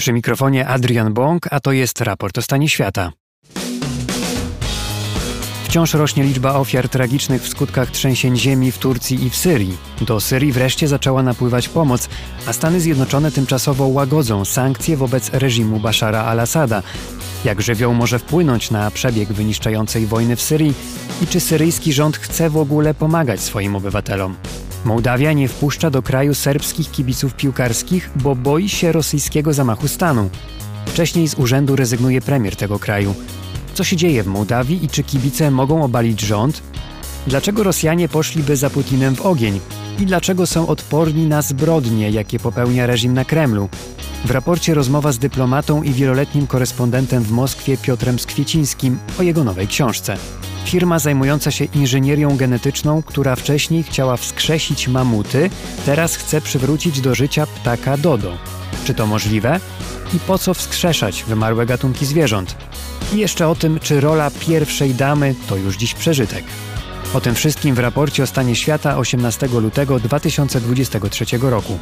Przy mikrofonie Adrian Bąk, a to jest raport o stanie świata. Wciąż rośnie liczba ofiar tragicznych w skutkach trzęsień ziemi w Turcji i w Syrii. Do Syrii wreszcie zaczęła napływać pomoc, a Stany Zjednoczone tymczasowo łagodzą sankcje wobec reżimu Bashara al-Assada. Jak żywioł może wpłynąć na przebieg wyniszczającej wojny w Syrii i czy syryjski rząd chce w ogóle pomagać swoim obywatelom? Mołdawia nie wpuszcza do kraju serbskich kibiców piłkarskich, bo boi się rosyjskiego zamachu stanu. Wcześniej z urzędu rezygnuje premier tego kraju. Co się dzieje w Mołdawii i czy kibice mogą obalić rząd? Dlaczego Rosjanie poszliby za Putinem w ogień? I dlaczego są odporni na zbrodnie, jakie popełnia reżim na Kremlu? W raporcie rozmowa z dyplomatą i wieloletnim korespondentem w Moskwie Piotrem Skwiecińskim o jego nowej książce. Firma zajmująca się inżynierią genetyczną, która wcześniej chciała wskrzesić mamuty, teraz chce przywrócić do życia ptaka dodo. Czy to możliwe? I po co wskrzeszać wymarłe gatunki zwierząt? I jeszcze o tym, czy rola pierwszej damy to już dziś przeżytek. O tym wszystkim w raporcie o stanie świata 18 lutego 2023 roku.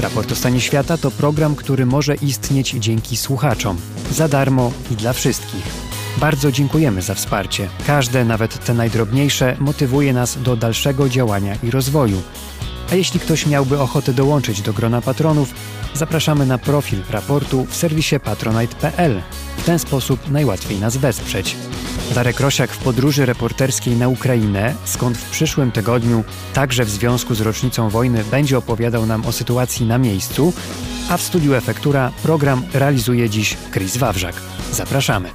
Raport o stanie świata to program, który może istnieć dzięki słuchaczom, za darmo i dla wszystkich. Bardzo dziękujemy za wsparcie. Każde, nawet te najdrobniejsze, motywuje nas do dalszego działania i rozwoju. A jeśli ktoś miałby ochotę dołączyć do grona patronów, zapraszamy na profil raportu w serwisie patronite.pl. W ten sposób najłatwiej nas wesprzeć. Darek Rosiak w podróży reporterskiej na Ukrainę, skąd w przyszłym tygodniu, także w związku z rocznicą wojny, będzie opowiadał nam o sytuacji na miejscu, a w studiu Efektura program realizuje dziś Chris Wawrzak. Zapraszamy.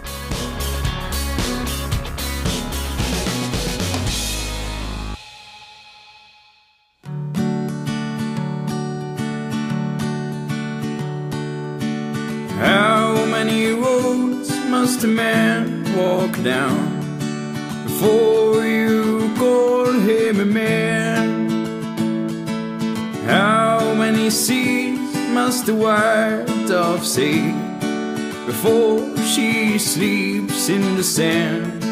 Walk down before you call him a man? How many seas must the white dove see before she sleeps in the sand?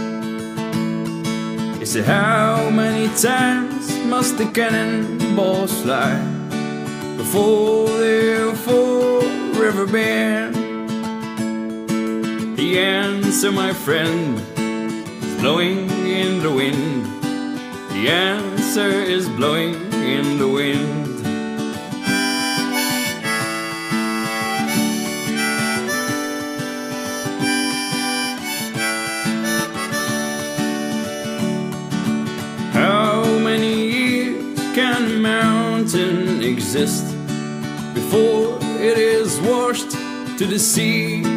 Is it how many times must the cannonballs fly before they're forever banned? The answer, my friend, is blowing in the wind. The answer is blowing in the wind. How many years can a mountain exist before it is washed to the sea?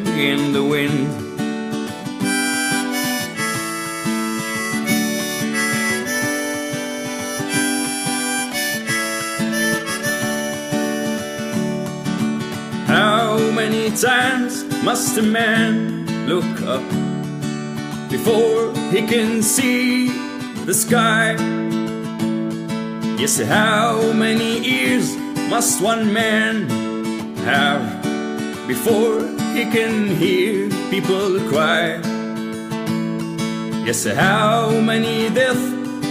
in the wind. How many times must a man look up before he can see the sky? Yes, how many ears must one man have before he can hear people cry. Yes, how many deaths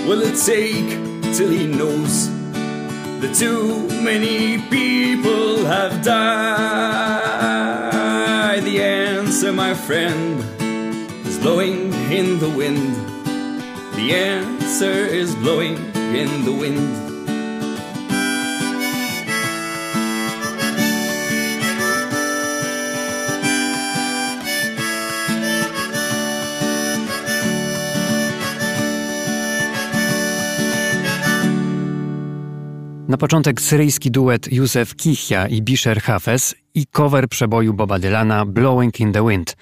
will it take till he knows that too many people have died? The answer, my friend, is blowing in the wind. The answer is blowing in the wind. Na początek syryjski duet Józef Kichia i Bisher Hafez i cover przeboju Boba Dylana Blowing in the Wind.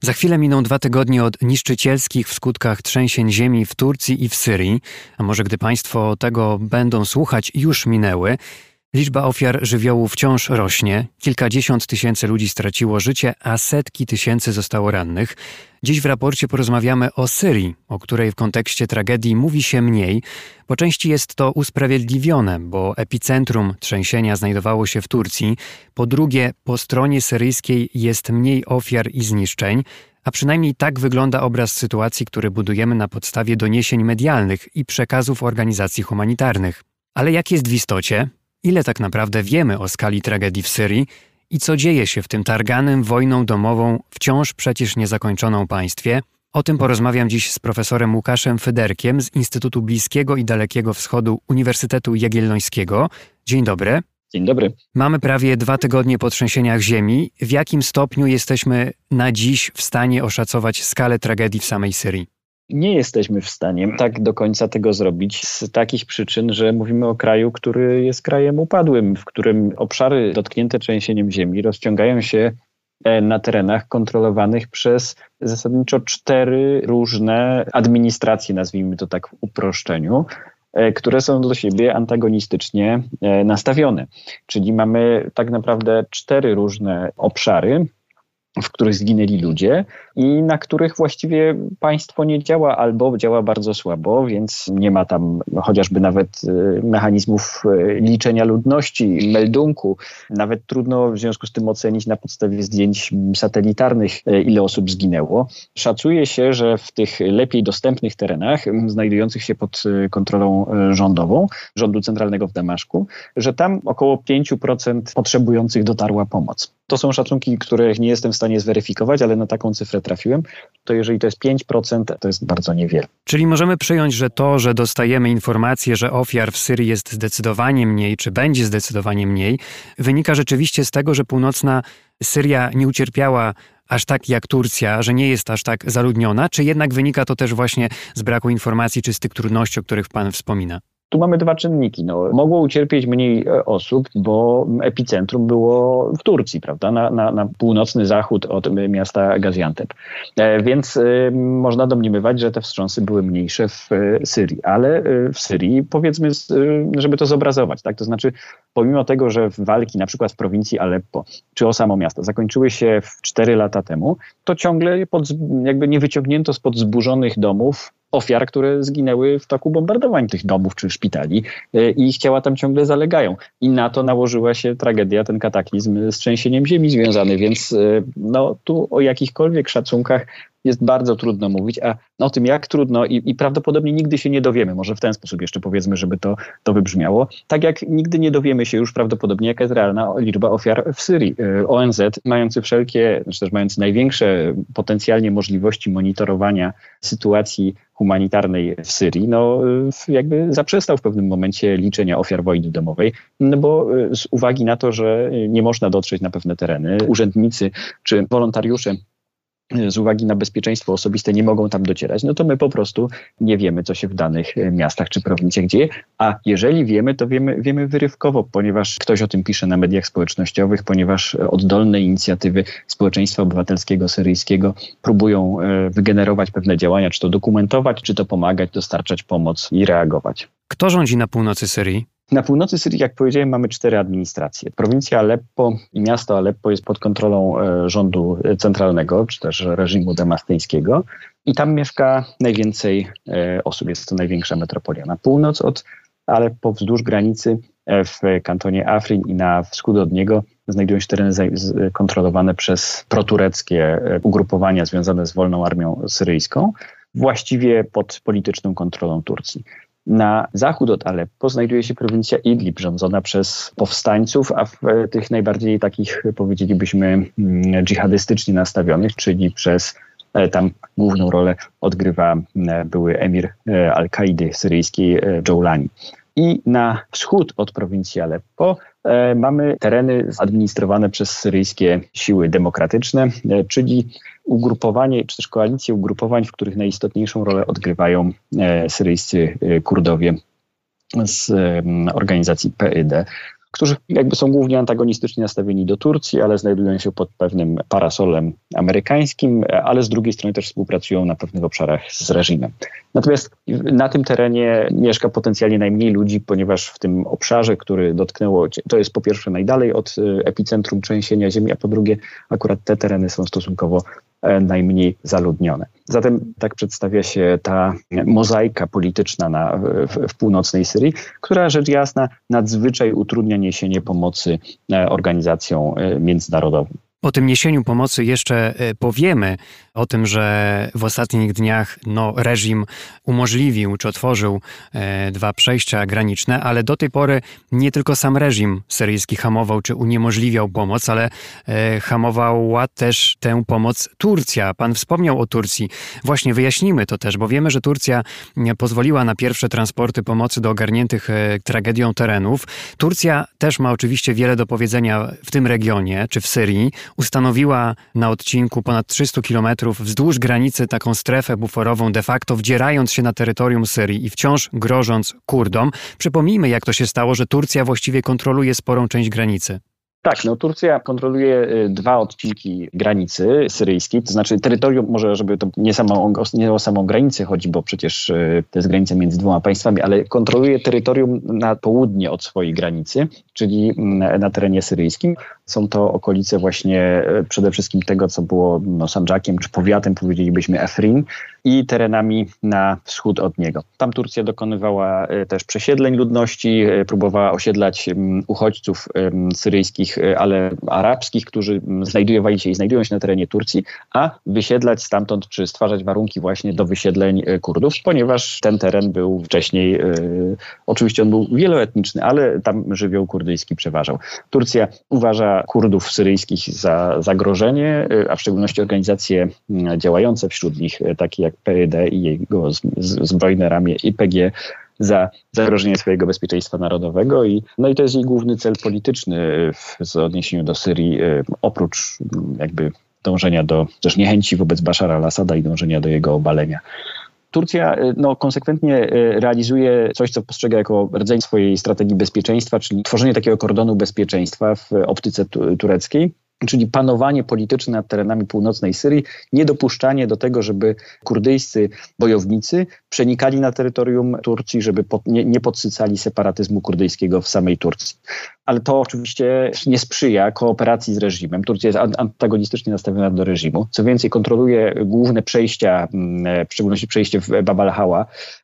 Za chwilę miną dwa tygodnie od niszczycielskich w skutkach trzęsień ziemi w Turcji i w Syrii, a może gdy Państwo tego będą słuchać, już minęły. Liczba ofiar żywiołu wciąż rośnie. Kilkadziesiąt tysięcy ludzi straciło życie, a setki tysięcy zostało rannych. Dziś w raporcie porozmawiamy o Syrii, o której w kontekście tragedii mówi się mniej. Po części jest to usprawiedliwione, bo epicentrum trzęsienia znajdowało się w Turcji. Po drugie, po stronie syryjskiej jest mniej ofiar i zniszczeń, a przynajmniej tak wygląda obraz sytuacji, który budujemy na podstawie doniesień medialnych i przekazów organizacji humanitarnych. Ale jak jest w istocie? Ile tak naprawdę wiemy o skali tragedii w Syrii i co dzieje się w tym targanym wojną domową, wciąż przecież niezakończoną państwie? O tym porozmawiam dziś z profesorem Łukaszem Fyderkiem z Instytutu Bliskiego i Dalekiego Wschodu Uniwersytetu Jagiellońskiego. Dzień dobry. Dzień dobry. Mamy prawie dwa tygodnie po trzęsieniach ziemi. W jakim stopniu jesteśmy na dziś w stanie oszacować skalę tragedii w samej Syrii? Nie jesteśmy w stanie tak do końca tego zrobić z takich przyczyn, że mówimy o kraju, który jest krajem upadłym, w którym obszary dotknięte trzęsieniem ziemi rozciągają się e, na terenach kontrolowanych przez zasadniczo cztery różne administracje, nazwijmy to tak w uproszczeniu, e, które są do siebie antagonistycznie e, nastawione. Czyli mamy tak naprawdę cztery różne obszary, w których zginęli ludzie i na których właściwie państwo nie działa albo działa bardzo słabo, więc nie ma tam chociażby nawet y, mechanizmów y, liczenia ludności, meldunku. Nawet trudno w związku z tym ocenić na podstawie zdjęć satelitarnych, y, ile osób zginęło. Szacuje się, że w tych lepiej dostępnych terenach, znajdujących się pod kontrolą rządową, rządu centralnego w Damaszku, że tam około 5% potrzebujących dotarła pomoc. To są szacunki, których nie jestem w stanie zweryfikować, ale na taką cyfrę trafiłem. To jeżeli to jest 5%, to jest bardzo niewiele. Czyli możemy przyjąć, że to, że dostajemy informację, że ofiar w Syrii jest zdecydowanie mniej, czy będzie zdecydowanie mniej, wynika rzeczywiście z tego, że północna Syria nie ucierpiała aż tak jak Turcja, że nie jest aż tak zaludniona, czy jednak wynika to też właśnie z braku informacji, czy z tych trudności, o których Pan wspomina? Tu mamy dwa czynniki. No, mogło ucierpieć mniej e, osób, bo epicentrum było w Turcji, prawda, na, na, na północny zachód od miasta Gaziantep. E, więc e, można domniemywać, że te wstrząsy były mniejsze w Syrii. Ale w Syrii, powiedzmy, żeby to zobrazować, tak, to znaczy pomimo tego, że walki na przykład w prowincji Aleppo czy o samo miasto zakończyły się w 4 lata temu, to ciągle pod, jakby nie wyciągnięto spod zburzonych domów ofiar, które zginęły w toku bombardowań tych domów czy szpitali e, i ich ciała tam ciągle zalegają. I na to nałożyła się tragedia, ten kataklizm z trzęsieniem ziemi związany, więc e, no, tu o jakichkolwiek szacunkach jest bardzo trudno mówić, a o tym jak trudno i, i, prawdopodobnie nigdy się nie dowiemy, może w ten sposób jeszcze powiedzmy, żeby to, to wybrzmiało, tak jak nigdy nie dowiemy się już prawdopodobnie, jaka jest realna liczba ofiar w Syrii. E, ONZ, mający wszelkie, czy też mający największe potencjalnie możliwości monitorowania sytuacji humanitarnej w Syrii, no jakby zaprzestał w pewnym momencie liczenia ofiar wojny domowej, no bo e, z uwagi na to, że nie można dotrzeć na pewne tereny, urzędnicy czy wolontariusze z uwagi na bezpieczeństwo osobiste nie mogą tam docierać, no to my po prostu nie wiemy, co się w danych e, miastach czy prowincjach dzieje, a jeżeli wiemy, to wiemy, wiemy wyrywkowo, ponieważ ktoś o tym pisze na mediach społecznościowych, ponieważ oddolne inicjatywy społeczeństwa obywatelskiego syryjskiego próbują e, wygenerować pewne działania, czy to dokumentować, czy to pomagać, dostarczać pomoc i reagować. Kto rządzi na północy Syrii? Na północy Syrii, jak powiedziałem, mamy cztery administracje. Prowincja Aleppo i miasto Aleppo jest pod kontrolą e, rządu centralnego, czy też reżimu damastyńskiego i tam mieszka najwięcej e, osób. Jest to największa metropolia. Na północ od Aleppo wzdłuż granicy e, w kantonie Afrin i na wschód od niego znajdują się tereny kontrolowane przez protureckie ugrupowania związane z wolną armią syryjską, właściwie pod polityczną kontrolą Turcji. Na zachód od Aleppo znajduje się prowincja Idlib, rządzona przez powstańców, a w tych najbardziej takich, powiedzielibyśmy, mm, dżihadystycznie nastawionych, czyli przez e, tam główną rolę odgrywa e, były emir e, Al-Kaidy syryjskiej Joulani. I na wschód od prowincji Aleppo e, mamy tereny administrowane przez syryjskie siły demokratyczne, e, czyli ugrupowanie, czy też koalicje ugrupowań, w których najistotniejszą rolę odgrywają e, syryjscy Kurdowie z organizacji PYD, którzy jakby są głównie antagonistycznie nastawieni do Turcji, ale znajdują się pod pewnym parasolem amerykańskim, ale z drugiej strony też współpracują na pewnych obszarach z reżimem. Natomiast na tym terenie mieszka potencjalnie najmniej ludzi, ponieważ w tym obszarze, który dotknęło, to jest po pierwsze najdalej od epicentrum trzęsienia ziemi, a po drugie akurat te tereny są stosunkowo E, najmniej zaludnione. Zatem tak przedstawia się ta mozaika polityczna na, w, w, północnej Syrii, która rzecz jasna nadzwyczaj utrudnia niesienie pomocy e, organizacjom e, międzynarodowym. O tym niesieniu pomocy jeszcze e, powiemy, o tym, że w ostatnich dniach no, reżim umożliwił czy otworzył e, dwa przejścia graniczne, ale do tej pory nie tylko sam reżim syryjski hamował czy uniemożliwiał pomoc, ale e, hamowała też tę pomoc Turcja. Pan wspomniał o Turcji. Właśnie wyjaśnimy to też, bo wiemy, że Turcja pozwoliła na pierwsze transporty pomocy do ogarniętych e, tragedią terenów. Turcja też ma oczywiście wiele do powiedzenia w tym regionie czy w Syrii ustanowiła na odcinku ponad 300 kilometrów wzdłuż granicy taką strefę buforową, de facto wdzierając się na terytorium Syrii i wciąż grożąc Kurdom. Przypomnijmy, jak to się stało, że Turcja właściwie kontroluje sporą część granicy. Tak, no Turcja kontroluje y, dwa odcinki granicy syryjskiej, to znaczy terytorium, może żeby to nie, samą, nie o samą granicę chodzi, bo przecież y, to jest granica między dwoma państwami, ale kontroluje terytorium na południe od swojej granicy, czyli mm, na terenie syryjskim. Są to okolice właśnie y, przede wszystkim tego, co było no, Sandżakiem, czy powiatem, powiedzielibyśmy Efrin i terenami na wschód od niego. Tam Turcja dokonywała też przesiedleń ludności, próbowała osiedlać uchodźców syryjskich E, ale arabskich, którzy znajdowali się i znajdują się na terenie Turcji, a wysiedlać stamtąd, czy stwarzać warunki właśnie do wysiedleń e, Kurdów, ponieważ ten teren był wcześniej, e, oczywiście on był wieloetniczny, ale tam żywioł kurdyjski przeważał. Turcja uważa Kurdów syryjskich za zagrożenie, a w szczególności organizacje działające wśród nich, takie jak PYD i jego zbrojne ramię IPG, za zagrożenie swojego bezpieczeństwa narodowego i, no i to jest jej główny cel polityczny w, odniesieniu do Syrii, oprócz mm, jakby dążenia do też niechęci wobec Bashara al-Assada i dążenia do jego obalenia. Turcja e, no, konsekwentnie e, realizuje coś, co postrzega jako rodzaj swojej strategii bezpieczeństwa, czyli tworzenie takiego kordonu bezpieczeństwa w optyce tureckiej czyli panowanie polityczne nad terenami północnej Syrii, niedopuszczanie do tego, żeby kurdyjscy bojownicy przenikali na terytorium Turcji, żeby pod, nie, nie podsycali separatyzmu kurdyjskiego w samej Turcji ale to oczywiście nie sprzyja kooperacji z reżimem. Turcja jest antagonistycznie nastawiona do reżimu. Co więcej, kontroluje główne przejścia, mm, w szczególności przejście w Bab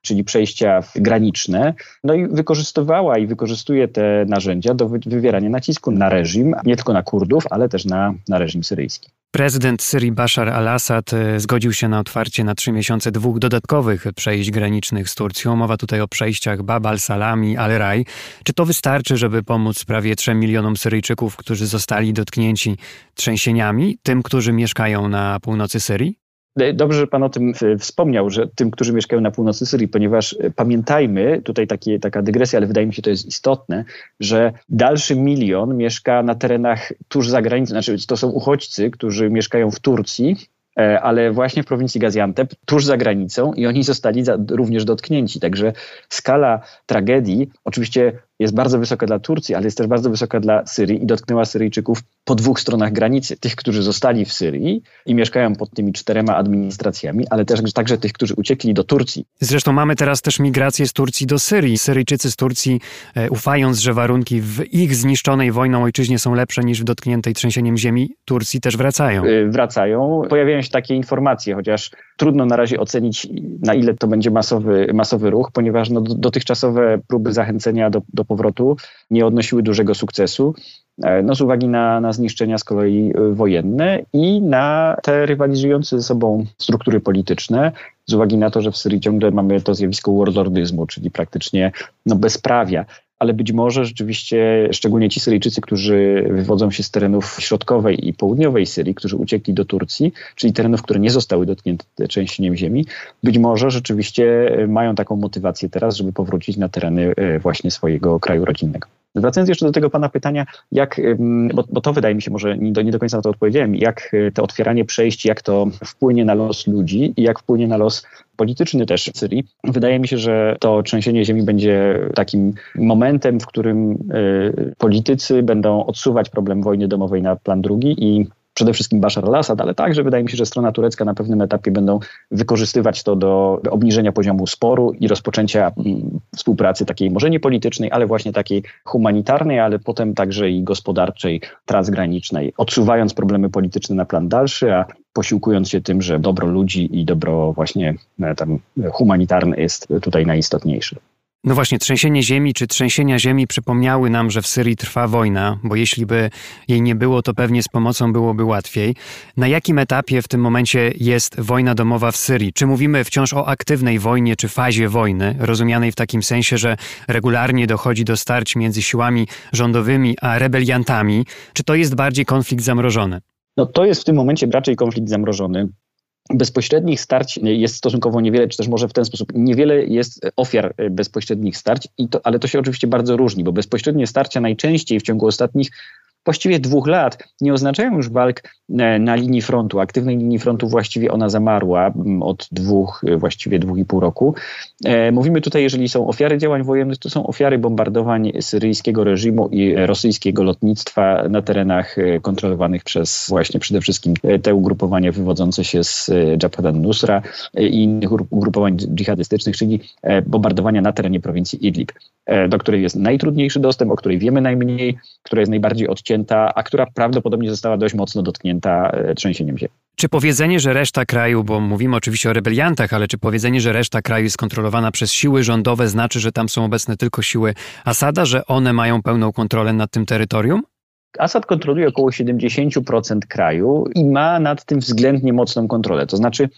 czyli przejścia graniczne, no i wykorzystywała i wykorzystuje te narzędzia do wywierania nacisku na reżim, nie tylko na Kurdów, ale też na, na reżim syryjski. Prezydent Syrii Bashar al-Assad e, zgodził się na otwarcie na trzy miesiące dwóch dodatkowych przejść granicznych z Turcją. Mowa tutaj o przejściach Bab al-Salami, al-Raj. Czy to wystarczy, żeby pomóc prawie 3 milionom Syryjczyków, którzy zostali dotknięci trzęsieniami, tym, którzy mieszkają na północy Syrii? Dobrze, że Pan o tym wspomniał, że tym, którzy mieszkają na północy Syrii, ponieważ e, pamiętajmy, tutaj takie, taka dygresja, ale wydaje mi się to jest istotne, że dalszy milion mieszka na terenach tuż za granicą, znaczy to są uchodźcy, którzy mieszkają w Turcji, e, ale właśnie w prowincji Gaziantep, tuż za granicą i oni zostali za, również dotknięci. Także skala tragedii oczywiście jest bardzo wysoka dla Turcji, ale jest też bardzo wysoka dla Syrii i dotknęła Syryjczyków po dwóch stronach granicy. Tych, którzy zostali w Syrii i mieszkają pod tymi czterema administracjami, ale też także tych, którzy uciekli do Turcji. Zresztą mamy teraz też migrację z Turcji do Syrii. Syryjczycy z Turcji, e, ufając, że warunki w ich zniszczonej wojną ojczyźnie są lepsze niż w dotkniętej trzęsieniem ziemi Turcji, też wracają. E, wracają. Pojawiają się takie informacje, chociaż trudno na razie ocenić, na ile to będzie masowy, masowy ruch, ponieważ no, dotychczasowe próby zachęcenia do, do powrotu nie odnosiły dużego sukcesu. E, no, z uwagi na, na zniszczenia z kolei e, wojenne i na te rywalizujące ze sobą struktury polityczne, z uwagi na to, że w Syrii ciągle mamy to zjawisko warlordyzmu, czyli praktycznie no, bezprawia ale być może rzeczywiście, szczególnie ci Syryjczycy, którzy wywodzą się z terenów środkowej i południowej Syrii, którzy uciekli do Turcji, czyli terenów, które nie zostały dotknięte trzęsieniem ziemi, być może rzeczywiście mają taką motywację teraz, żeby powrócić na tereny e, właśnie swojego kraju rodzinnego. Wracając jeszcze do tego pana pytania, jak, bo, bo, to wydaje mi się, może nie do, nie do końca na to odpowiedziałem, jak e, to otwieranie przejść, jak to wpłynie na los ludzi i jak wpłynie na los polityczny też Syrii. Wydaje mi się, że to trzęsienie ziemi będzie takim momentem, w którym y, politycy będą odsuwać problem wojny domowej na plan drugi i przede wszystkim Bashar al-Assad, ale także wydaje mi się, że strona turecka na pewnym etapie będą wykorzystywać to do obniżenia poziomu sporu i rozpoczęcia mm, współpracy takiej może nie politycznej, ale właśnie takiej humanitarnej, ale potem także i gospodarczej, transgranicznej, odsuwając problemy polityczne na plan dalszy, a posiłkując się tym, że dobro ludzi i dobro właśnie e, tam humanitarne jest tutaj najistotniejsze. No właśnie, trzęsienie ziemi czy trzęsienia ziemi przypomniały nam, że w Syrii trwa wojna, bo jeśli by jej nie było, to pewnie z pomocą byłoby łatwiej. Na jakim etapie w tym momencie jest wojna domowa w Syrii? Czy mówimy wciąż o aktywnej wojnie czy fazie wojny, rozumianej w takim sensie, że regularnie dochodzi do starć między siłami rządowymi a rebeliantami? Czy to jest bardziej konflikt zamrożony? No to jest w tym momencie raczej konflikt zamrożony. Bezpośrednich starć jest stosunkowo niewiele, czy też może w ten sposób niewiele jest ofiar bezpośrednich starć, to, ale to się oczywiście bardzo różni, bo bezpośrednie starcia najczęściej w ciągu ostatnich właściwie dwóch lat nie oznaczają już walk e, na linii frontu, aktywnej linii frontu właściwie ona zamarła od dwóch, e, właściwie dwóch i pół roku. E, mówimy tutaj, jeżeli są ofiary działań wojennych, to są ofiary bombardowań syryjskiego reżimu i rosyjskiego lotnictwa na terenach kontrolowanych przez właśnie przede wszystkim te ugrupowania wywodzące się z Jabhat al-Nusra i innych ugrupowań dżihadystycznych, czyli bombardowania na terenie prowincji Idlib, do której jest najtrudniejszy dostęp, o której wiemy najmniej, która jest najbardziej odcięta a która prawdopodobnie została dość mocno dotknięta e, trzęsieniem ziemi. Czy powiedzenie, że reszta kraju, bo mówimy oczywiście o rebeliantach, ale czy powiedzenie, że reszta kraju jest kontrolowana przez siły rządowe, znaczy, że tam są obecne tylko siły Asada, że one mają pełną kontrolę nad tym terytorium? Assad kontroluje około 70% kraju i ma nad tym względnie mocną kontrolę. To znaczy,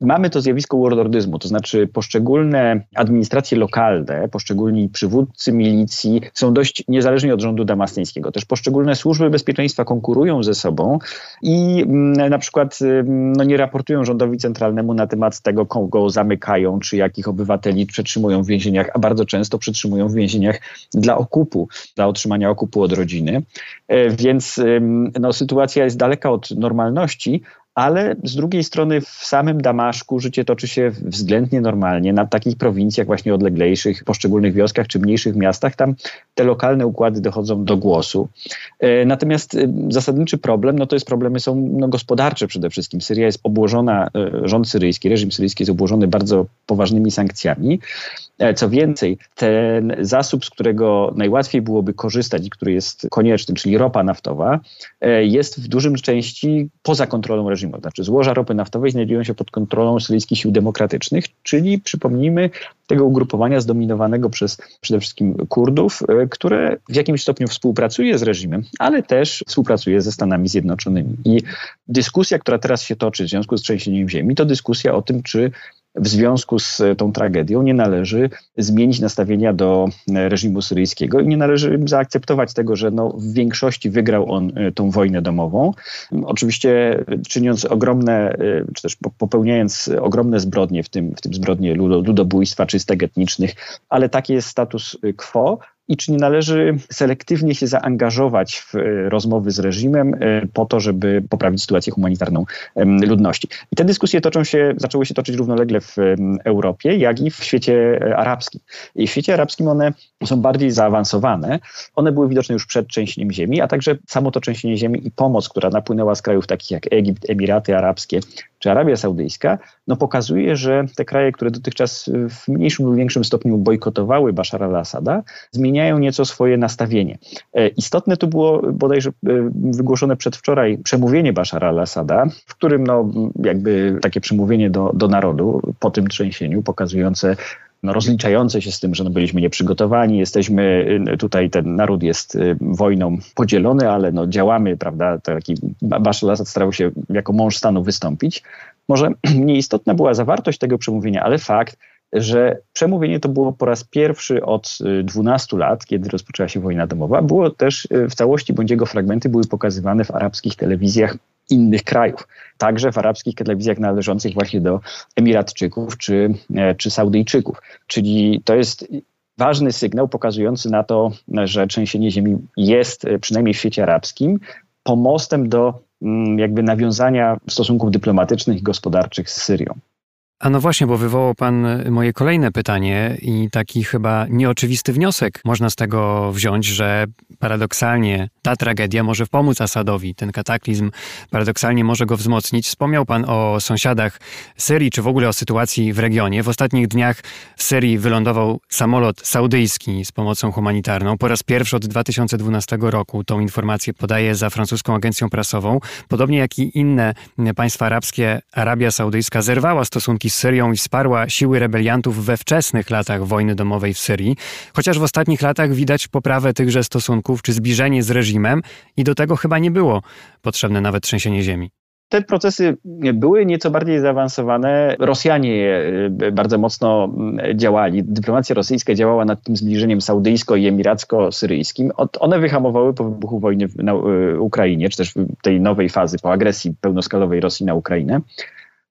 Mamy to zjawisko warlordyzmu, to znaczy poszczególne administracje lokalne, poszczególni przywódcy milicji są dość niezależni od rządu damastyńskiego. Też poszczególne służby bezpieczeństwa konkurują ze sobą i mm, na przykład mm, no, nie raportują rządowi centralnemu na temat tego, kogo zamykają, czy jakich obywateli przetrzymują w więzieniach, a bardzo często przetrzymują w więzieniach dla okupu, dla otrzymania okupu od rodziny. E, więc no, sytuacja jest daleka od normalności, ale z drugiej strony w samym Damaszku życie toczy się względnie normalnie. Na takich prowincjach właśnie odleglejszych, poszczególnych wioskach czy mniejszych miastach, tam te lokalne układy dochodzą do głosu. E, natomiast e, zasadniczy problem, no to jest problemy są no, gospodarcze przede wszystkim. Syria jest obłożona, e, rząd syryjski, reżim syryjski jest obłożony bardzo poważnymi sankcjami. Co więcej, ten zasób, z którego najłatwiej byłoby korzystać i który jest konieczny, czyli ropa naftowa, jest w dużym części poza kontrolą reżimu reżimu. Znaczy złoża ropy naftowej znajdują się pod kontrolą syryjskich sił demokratycznych, czyli przypomnijmy tego ugrupowania zdominowanego przez przede wszystkim Kurdów, e, które w jakimś stopniu współpracuje z reżimem, ale też współpracuje ze Stanami Zjednoczonymi. I dyskusja, która teraz się toczy w związku z trzęsieniem ziemi, to dyskusja o tym, czy w związku z tą tragedią nie należy zmienić nastawienia do reżimu syryjskiego i nie należy zaakceptować tego, że no w większości wygrał on e, tą wojnę domową. Oczywiście czyniąc ogromne, e, czy też popełniając ogromne zbrodnie, w tym, w tym zbrodnie ludobójstwa czystek etnicznych, ale taki jest status quo, i czy nie należy selektywnie się zaangażować w e, rozmowy z reżimem e, po to, żeby poprawić sytuację humanitarną ludności. I te dyskusje toczą się, zaczęły się toczyć równolegle w Europie, jak i w świecie e, arabskim. I w świecie arabskim one są bardziej zaawansowane. One były widoczne już przed trzęsieniem ziemi, a także samo to trzęsienie ziemi i pomoc, która napłynęła z krajów takich jak Egipt, Emiraty Arabskie czy Arabia Saudyjska, no pokazuje, że te kraje, które dotychczas w mniejszym lub większym stopniu bojkotowały Bashar al-Assada, zmieniają nieco swoje nastawienie. E, istotne tu było bodajże e, wygłoszone przedwczoraj przemówienie Bashara al-Assada, w którym no, jakby takie przemówienie do, do narodu po tym trzęsieniu, pokazujące no, rozliczające się z tym, że no, byliśmy nieprzygotowani, jesteśmy, y, tutaj ten naród jest y, wojną podzielony, ale no, działamy, prawda, taki Bashar al-Assad starał się jako mąż stanu wystąpić. Może nieistotna była zawartość tego przemówienia, ale fakt, że przemówienie to było po raz pierwszy od 12 y, lat, kiedy rozpoczęła się wojna domowa. Było też w całości, bądź jego fragmenty były pokazywane w arabskich telewizjach innych krajów, także w arabskich telewizjach należących właśnie do Emiratczyków czy, e, czy Saudyjczyków. Czyli to jest ważny sygnał pokazujący na to, że trzęsienie ziemi jest, e, przynajmniej w świecie arabskim, pomostem do mm, jakby nawiązania stosunków dyplomatycznych i gospodarczych z Syrią. A no właśnie, bo wywołał Pan moje kolejne pytanie i taki chyba nieoczywisty wniosek można z tego wziąć, że paradoksalnie ta tragedia może pomóc Asadowi. Ten kataklizm paradoksalnie może go wzmocnić. Wspomniał Pan o sąsiadach Syrii, czy w ogóle o sytuacji w regionie. W ostatnich dniach w Syrii wylądował samolot saudyjski z pomocą humanitarną. Po raz pierwszy od 2012 roku tą informację podaje za francuską agencją prasową. Podobnie jak i inne państwa arabskie, Arabia Saudyjska zerwała stosunki z Syrią i wsparła siły rebeliantów we wczesnych latach wojny domowej w Syrii. Chociaż w ostatnich latach widać poprawę tychże stosunków czy zbliżenie z reżimem i do tego chyba nie było potrzebne nawet trzęsienie ziemi. Te procesy były nieco bardziej zaawansowane. Rosjanie e, bardzo mocno działali. Dyplomacja rosyjska działała nad tym zbliżeniem saudyjsko- i emiracko-syryjskim. One wyhamowały po wybuchu wojny na e, Ukrainie, czy też tej nowej fazy po agresji pełnoskalowej Rosji na Ukrainę.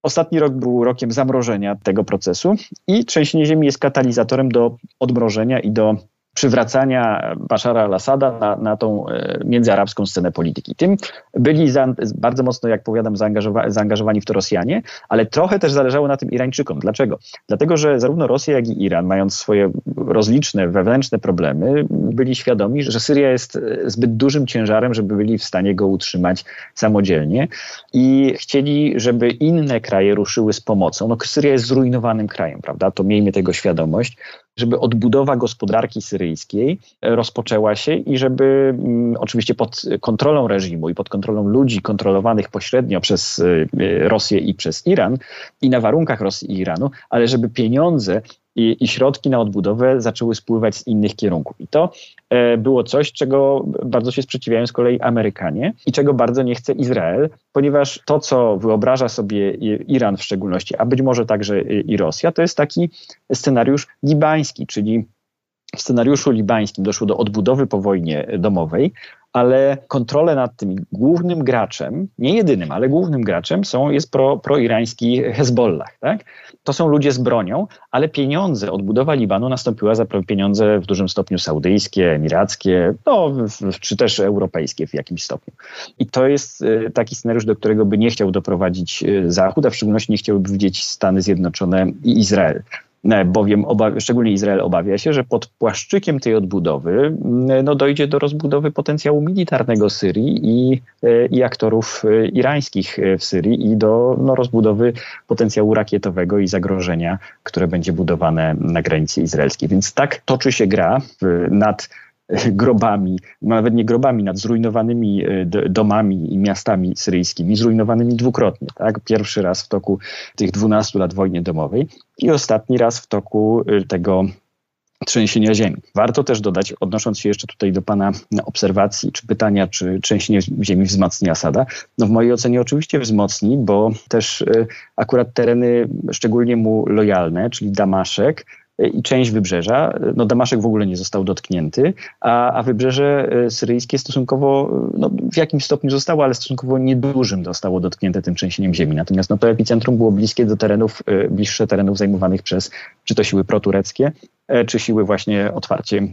Ostatni rok był rokiem zamrożenia tego procesu i trzęsienie ziemi jest katalizatorem do odmrożenia i do przywracania Bashara al-Assada na, na tą e, międzyarabską scenę polityki. Tym byli za, bardzo mocno, jak powiadam, zaangażowa zaangażowani w to Rosjanie, ale trochę też zależało na tym Irańczykom. Dlaczego? Dlatego, że zarówno Rosja, jak i Iran, mając swoje rozliczne wewnętrzne problemy, byli świadomi, że Syria jest e, zbyt dużym ciężarem, żeby byli w stanie go utrzymać samodzielnie i chcieli, żeby inne kraje ruszyły z pomocą. No, Syria jest zrujnowanym krajem, prawda? To miejmy tego świadomość żeby odbudowa gospodarki syryjskiej rozpoczęła się i żeby mm, oczywiście pod kontrolą reżimu i pod kontrolą ludzi kontrolowanych pośrednio przez y, Rosję i przez Iran i na warunkach Rosji i Iranu, ale żeby pieniądze i, i, środki na odbudowę zaczęły spływać z innych kierunków. I to e, było coś, czego bardzo się sprzeciwiają z kolei Amerykanie i czego bardzo nie chce Izrael, ponieważ to, co wyobraża sobie Iran w szczególności, a być może także i Rosja, to jest taki scenariusz libański, czyli w scenariuszu libańskim doszło do odbudowy po wojnie domowej, ale kontrolę nad tym głównym graczem, nie jedynym, ale głównym graczem są, jest pro, proirański Hezbollah. Tak? To są ludzie z bronią, ale pieniądze, odbudowa Libanu nastąpiła za pieniądze w dużym stopniu saudyjskie, emirackie, no, czy też europejskie w jakimś stopniu. I to jest y, taki scenariusz, do którego by nie chciał doprowadzić y, Zachód, a w szczególności nie chciałby widzieć Stany Zjednoczone i Izrael. E, bowiem obawia, szczególnie Izrael obawia się, że pod płaszczykiem tej odbudowy mm, no, dojdzie do rozbudowy potencjału militarnego Syrii i, e, i aktorów e, irańskich w Syrii i do no, rozbudowy potencjału rakietowego i zagrożenia, które będzie budowane na granicy izraelskiej. Więc tak toczy się gra nad grobami, nawet nie grobami, nad zrujnowanymi e, domami i miastami syryjskimi, zrujnowanymi dwukrotnie. Tak? Pierwszy raz w toku tych 12 lat wojny domowej i ostatni raz w toku e, tego trzęsienia ziemi. Warto też dodać, odnosząc się jeszcze tutaj do Pana obserwacji czy pytania, czy trzęsienie ziemi wzmacni Asada, no w mojej ocenie oczywiście wzmocni, bo też e, akurat tereny szczególnie mu lojalne, czyli Damaszek, i część wybrzeża. No Damaszek w ogóle nie został dotknięty, a, a wybrzeże e, syryjskie stosunkowo, e, no, w jakimś stopniu zostało, ale stosunkowo niedużym zostało dotknięte tym trzęsieniem ziemi. Natomiast no, to epicentrum było bliskie do terenów, e, bliższe terenów zajmowanych przez czy to siły protureckie, czy siły właśnie otwarcie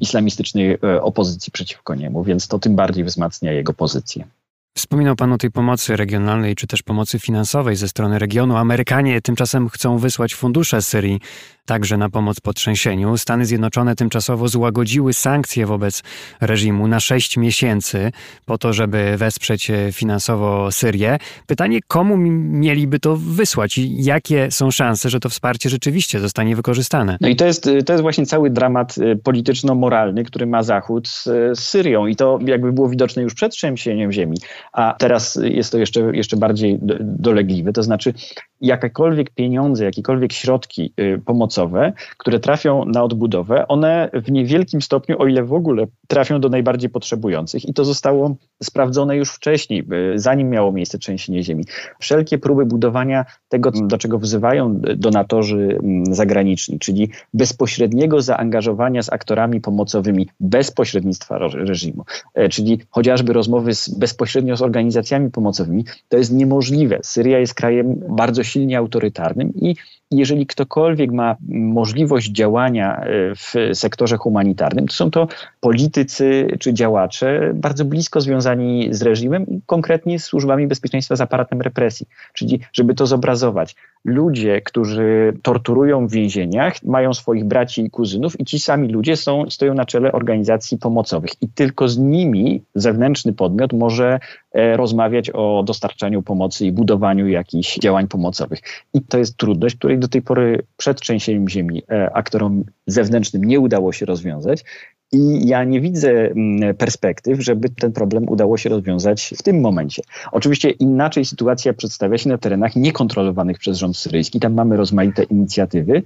islamistycznej opozycji przeciwko niemu, więc to tym bardziej wzmacnia jego pozycję. Wspominał Pan o tej pomocy regionalnej, czy też pomocy finansowej ze strony regionu. Amerykanie tymczasem chcą wysłać fundusze Syrii także na pomoc po trzęsieniu. Stany Zjednoczone tymczasowo złagodziły sankcje wobec reżimu na sześć miesięcy po to, żeby wesprzeć e, finansowo Syrię. Pytanie, komu mieliby to wysłać i jakie są szanse, że to wsparcie rzeczywiście zostanie wykorzystane? No i to jest, to jest właśnie cały dramat e, polityczno-moralny, który ma Zachód z, z Syrią i to jakby było widoczne już przed trzęsieniem ziemi, a teraz jest to jeszcze, jeszcze bardziej dolegliwe, to znaczy jakiekolwiek pieniądze, jakiekolwiek środki y, pomocowe, które trafią na odbudowę, one w niewielkim stopniu, o ile w ogóle, trafią do najbardziej potrzebujących. I to zostało sprawdzone już wcześniej, y, zanim miało miejsce trzęsienie ziemi. Wszelkie próby budowania tego, do czego wzywają donatorzy mm, zagraniczni, czyli bezpośredniego zaangażowania z aktorami pomocowymi bez pośrednictwa reżimu, e, czyli chociażby rozmowy z, bezpośrednio z organizacjami pomocowymi, to jest niemożliwe. Syria jest krajem bardzo silnie autorytarnym i jeżeli ktokolwiek ma możliwość działania e, w sektorze humanitarnym, to są to politycy czy działacze bardzo blisko związani z reżimem, konkretnie z służbami bezpieczeństwa z aparatem represji. Czyli, żeby to zobrazować, ludzie, którzy torturują w więzieniach, mają swoich braci i kuzynów i ci sami ludzie są, stoją na czele organizacji pomocowych i tylko z nimi zewnętrzny podmiot może e, rozmawiać o dostarczaniu pomocy i budowaniu jakichś działań pomocowych. I to jest trudność, której do tej pory przed trzęsieniem ziemi e, aktorom zewnętrznym nie udało się rozwiązać. I ja nie widzę mm, perspektyw, żeby ten problem udało się rozwiązać w tym momencie. Oczywiście inaczej sytuacja przedstawia się na terenach niekontrolowanych przez rząd syryjski. Tam mamy rozmaite inicjatywy,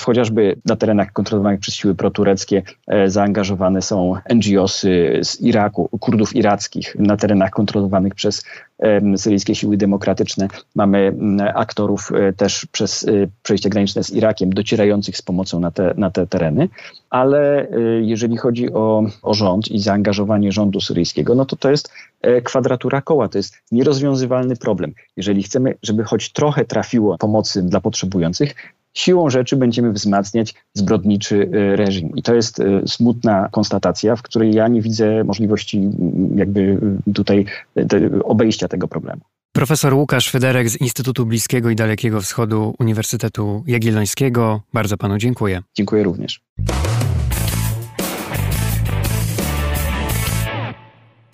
chociażby na terenach kontrolowanych przez siły protureckie e, zaangażowane są NGOsy z Iraku, Kurdów irackich. Na terenach kontrolowanych przez syryjskie siły demokratyczne mamy aktorów e, też przez e, przejście graniczne z Irakiem docierających z pomocą na te, na te tereny. Ale jeżeli chodzi o, o rząd i zaangażowanie rządu syryjskiego, no to to jest kwadratura koła, to jest nierozwiązywalny problem. Jeżeli chcemy, żeby choć trochę trafiło pomocy dla potrzebujących, siłą rzeczy będziemy wzmacniać zbrodniczy y, reżim. I to jest y, smutna konstatacja, w której ja nie widzę możliwości jakby y, tutaj obejścia tego problemu. Profesor Łukasz Federek z Instytutu Bliskiego i Dalekiego Wschodu Uniwersytetu Jagiellońskiego. Bardzo panu dziękuję. Dziękuję również.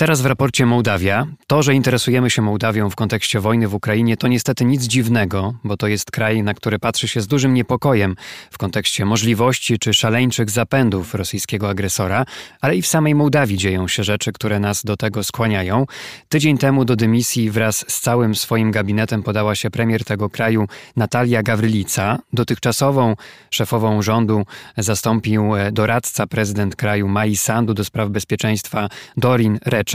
Teraz w raporcie Mołdawia. To, że interesujemy się Mołdawią w kontekście wojny w Ukrainie, to niestety nic dziwnego, bo to jest kraj, na który patrzy się z dużym niepokojem w kontekście możliwości czy szaleńczych zapędów rosyjskiego agresora, ale i w samej Mołdawii dzieją się rzeczy, które nas do tego skłaniają. Tydzień temu do dymisji wraz z całym swoim gabinetem podała się premier tego kraju Natalia Gawrylica. Dotychczasową szefową rządu zastąpił e, doradca prezydent kraju Mai Sandu do spraw bezpieczeństwa Dorin Recz.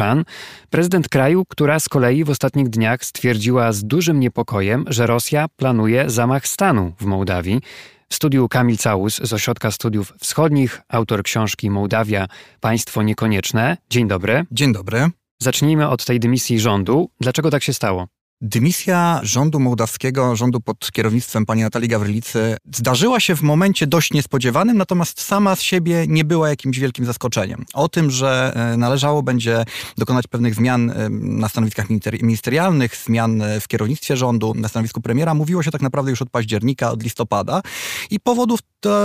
Prezydent kraju, która z kolei w ostatnich dniach stwierdziła z dużym niepokojem, że Rosja planuje zamach stanu w Mołdawii. W studiu Kamil Całus z Ośrodka Studiów Wschodnich, autor książki Mołdawia Państwo Niekonieczne. Dzień dobry. Dzień dobry. Zacznijmy od tej dymisji rządu. Dlaczego tak się stało? Dymisja rządu mołdawskiego, rządu pod kierownictwem pani Natalii Gawrylicy zdarzyła się w momencie dość niespodziewanym, natomiast sama z siebie nie była jakimś wielkim zaskoczeniem. O tym, że e, należało będzie dokonać pewnych zmian e, na stanowiskach ministerialnych, zmian e, w kierownictwie rządu, na stanowisku premiera, mówiło się tak naprawdę już od października, od listopada i powodów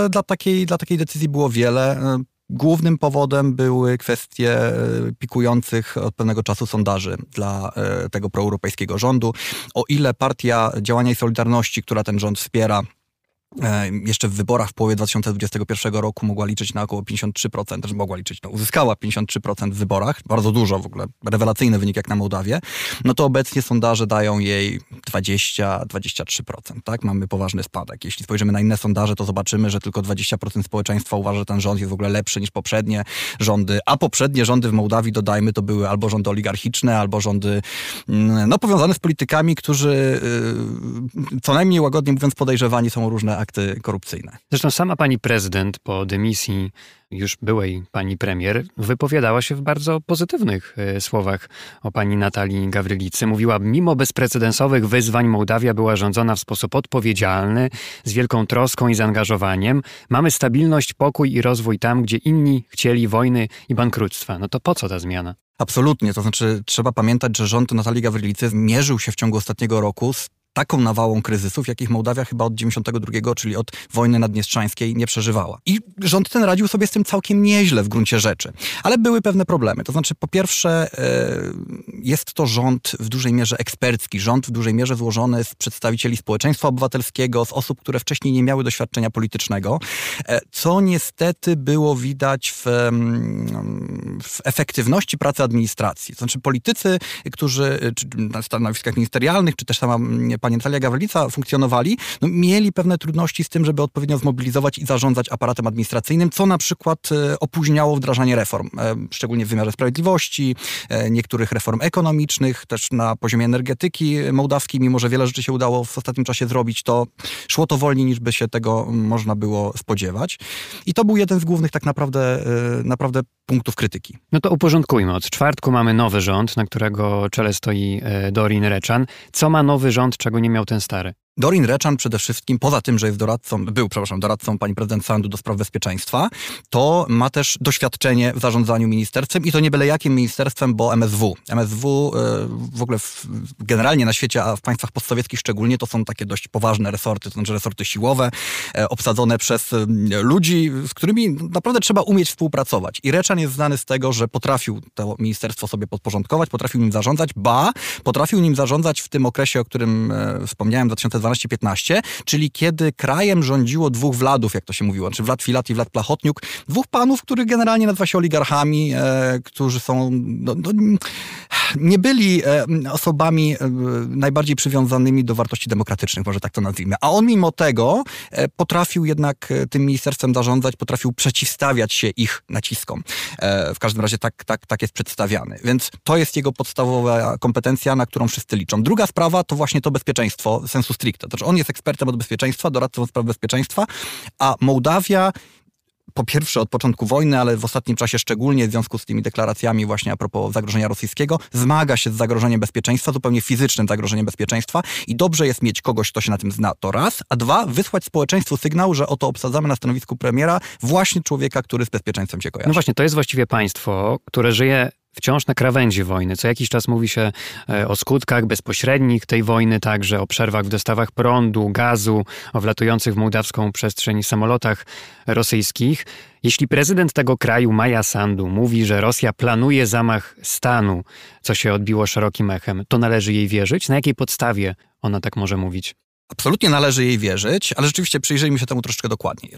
dla takiej, dla takiej decyzji było wiele. Głównym powodem były kwestie e, pikujących od pewnego czasu sondaży dla e, tego proeuropejskiego rządu. O ile partia Działania i Solidarności, która ten rząd wspiera, jeszcze w wyborach w połowie 2021 roku mogła liczyć na około 53%, też mogła liczyć, no, uzyskała 53% w wyborach, bardzo dużo w ogóle, rewelacyjny wynik jak na Mołdawię, no to obecnie sondaże dają jej 20-23%, tak? Mamy poważny spadek. Jeśli spojrzymy na inne sondaże, to zobaczymy, że tylko 20% społeczeństwa uważa, że ten rząd jest w ogóle lepszy niż poprzednie rządy, a poprzednie rządy w Mołdawii, dodajmy, to były albo rządy oligarchiczne, albo rządy, mm, no, powiązane z politykami, którzy, y, co najmniej łagodnie mówiąc, podejrzewani są różne akty korupcyjne. Zresztą sama pani prezydent po dymisji już byłej pani premier wypowiadała się w bardzo pozytywnych e, słowach o pani Natalii Gawrylicy. Mówiła, mimo bezprecedensowych wyzwań Mołdawia była rządzona w sposób odpowiedzialny, z wielką troską i zaangażowaniem. Mamy stabilność, pokój i rozwój tam, gdzie inni chcieli wojny i bankructwa. No to po co ta zmiana? Absolutnie, to znaczy trzeba pamiętać, że rząd Natalii Gawrylicy mierzył się w ciągu ostatniego roku z taką nawałą kryzysów, jakich Mołdawia chyba od 92, czyli od wojny naddniestrzańskiej nie przeżywała. I rząd ten radził sobie z tym całkiem nieźle w gruncie rzeczy. Ale były pewne problemy. To znaczy, po pierwsze, e, jest to rząd w dużej mierze ekspercki, rząd w dużej mierze złożony z przedstawicieli społeczeństwa obywatelskiego, z osób, które wcześniej nie miały doświadczenia politycznego, e, co niestety było widać w, w efektywności pracy administracji. To znaczy, politycy, którzy czy na stanowiskach ministerialnych, czy też sama pani Natalia Gawrylica funkcjonowali, no, mieli pewne trudności z tym, żeby odpowiednio zmobilizować i zarządzać aparatem administracyjnym, co na przykład e, opóźniało wdrażanie reform, e, szczególnie w wymiarze sprawiedliwości, e, niektórych reform ekonomicznych, też na poziomie energetyki mołdawskiej, mimo że wiele rzeczy się udało w ostatnim czasie zrobić, to szło to wolniej niż by się tego można było spodziewać. I to był jeden z głównych tak naprawdę, naprawdę punktów krytyki. No to uporządkujmy. Od czwartku mamy nowy rząd, na którego czele stoi Dorin Reczan. Co ma nowy rząd, czego nie miał ten stary? Dorin Reczan przede wszystkim, poza tym, że jest doradcą, był, przepraszam, doradcą pani prezydent Sandu do spraw bezpieczeństwa, to ma też doświadczenie w zarządzaniu ministerstwem i to nie byle jakim ministerstwem, bo MSW. MSW e, w ogóle w, generalnie na świecie, a w państwach postsowieckich szczególnie, to są takie dość poważne resorty, to znaczy resorty siłowe, e, obsadzone przez e, ludzi, z którymi naprawdę trzeba umieć współpracować. I Reczan jest znany z tego, że potrafił to ministerstwo sobie podporządkować, potrafił nim zarządzać, ba, potrafił nim zarządzać w tym okresie, o którym wspomniałem, 2012 14-15, czyli kiedy krajem rządziło dwóch władów, jak to się mówiło, czy Wlad Filat i Wlad Plachotniuk, dwóch panów, których generalnie nazywa się oligarchami, e, którzy są, no, no, nie byli e, osobami e, najbardziej przywiązanymi do wartości demokratycznych, może tak to nazwijmy. A on mimo tego e, potrafił jednak e, tym ministerstwem zarządzać, potrafił przeciwstawiać się ich naciskom. E, w każdym razie tak, tak, tak jest przedstawiany. Więc to jest jego podstawowa kompetencja, na którą wszyscy liczą. Druga sprawa to właśnie to bezpieczeństwo sensu stricto stricte. To znaczy on jest ekspertem od bezpieczeństwa, doradcą spraw bezpieczeństwa, a Mołdawia po pierwsze od początku wojny, ale w ostatnim czasie szczególnie w związku z tymi deklaracjami właśnie a propos zagrożenia rosyjskiego, zmaga się z zagrożeniem bezpieczeństwa, zupełnie fizycznym zagrożeniem bezpieczeństwa i dobrze jest mieć kogoś, kto się na tym zna, to raz, a dwa, wysłać społeczeństwu sygnał, że oto obsadzamy na stanowisku premiera właśnie człowieka, który z bezpieczeństwem się kojarzy. No właśnie, to jest właściwie państwo, które żyje wciąż na krawędzi wojny. Co jakiś czas mówi się e, o skutkach bezpośrednich tej wojny, także o przerwach w dostawach prądu, gazu, o wlatujących w mołdawską przestrzeń samolotach rosyjskich. Jeśli prezydent tego kraju, Maja Sandu, mówi, że Rosja planuje zamach stanu, co się odbiło szerokim echem, to należy jej wierzyć? Na jakiej podstawie ona tak może mówić? Absolutnie należy jej wierzyć, ale rzeczywiście przyjrzyjmy się temu troszeczkę dokładniej.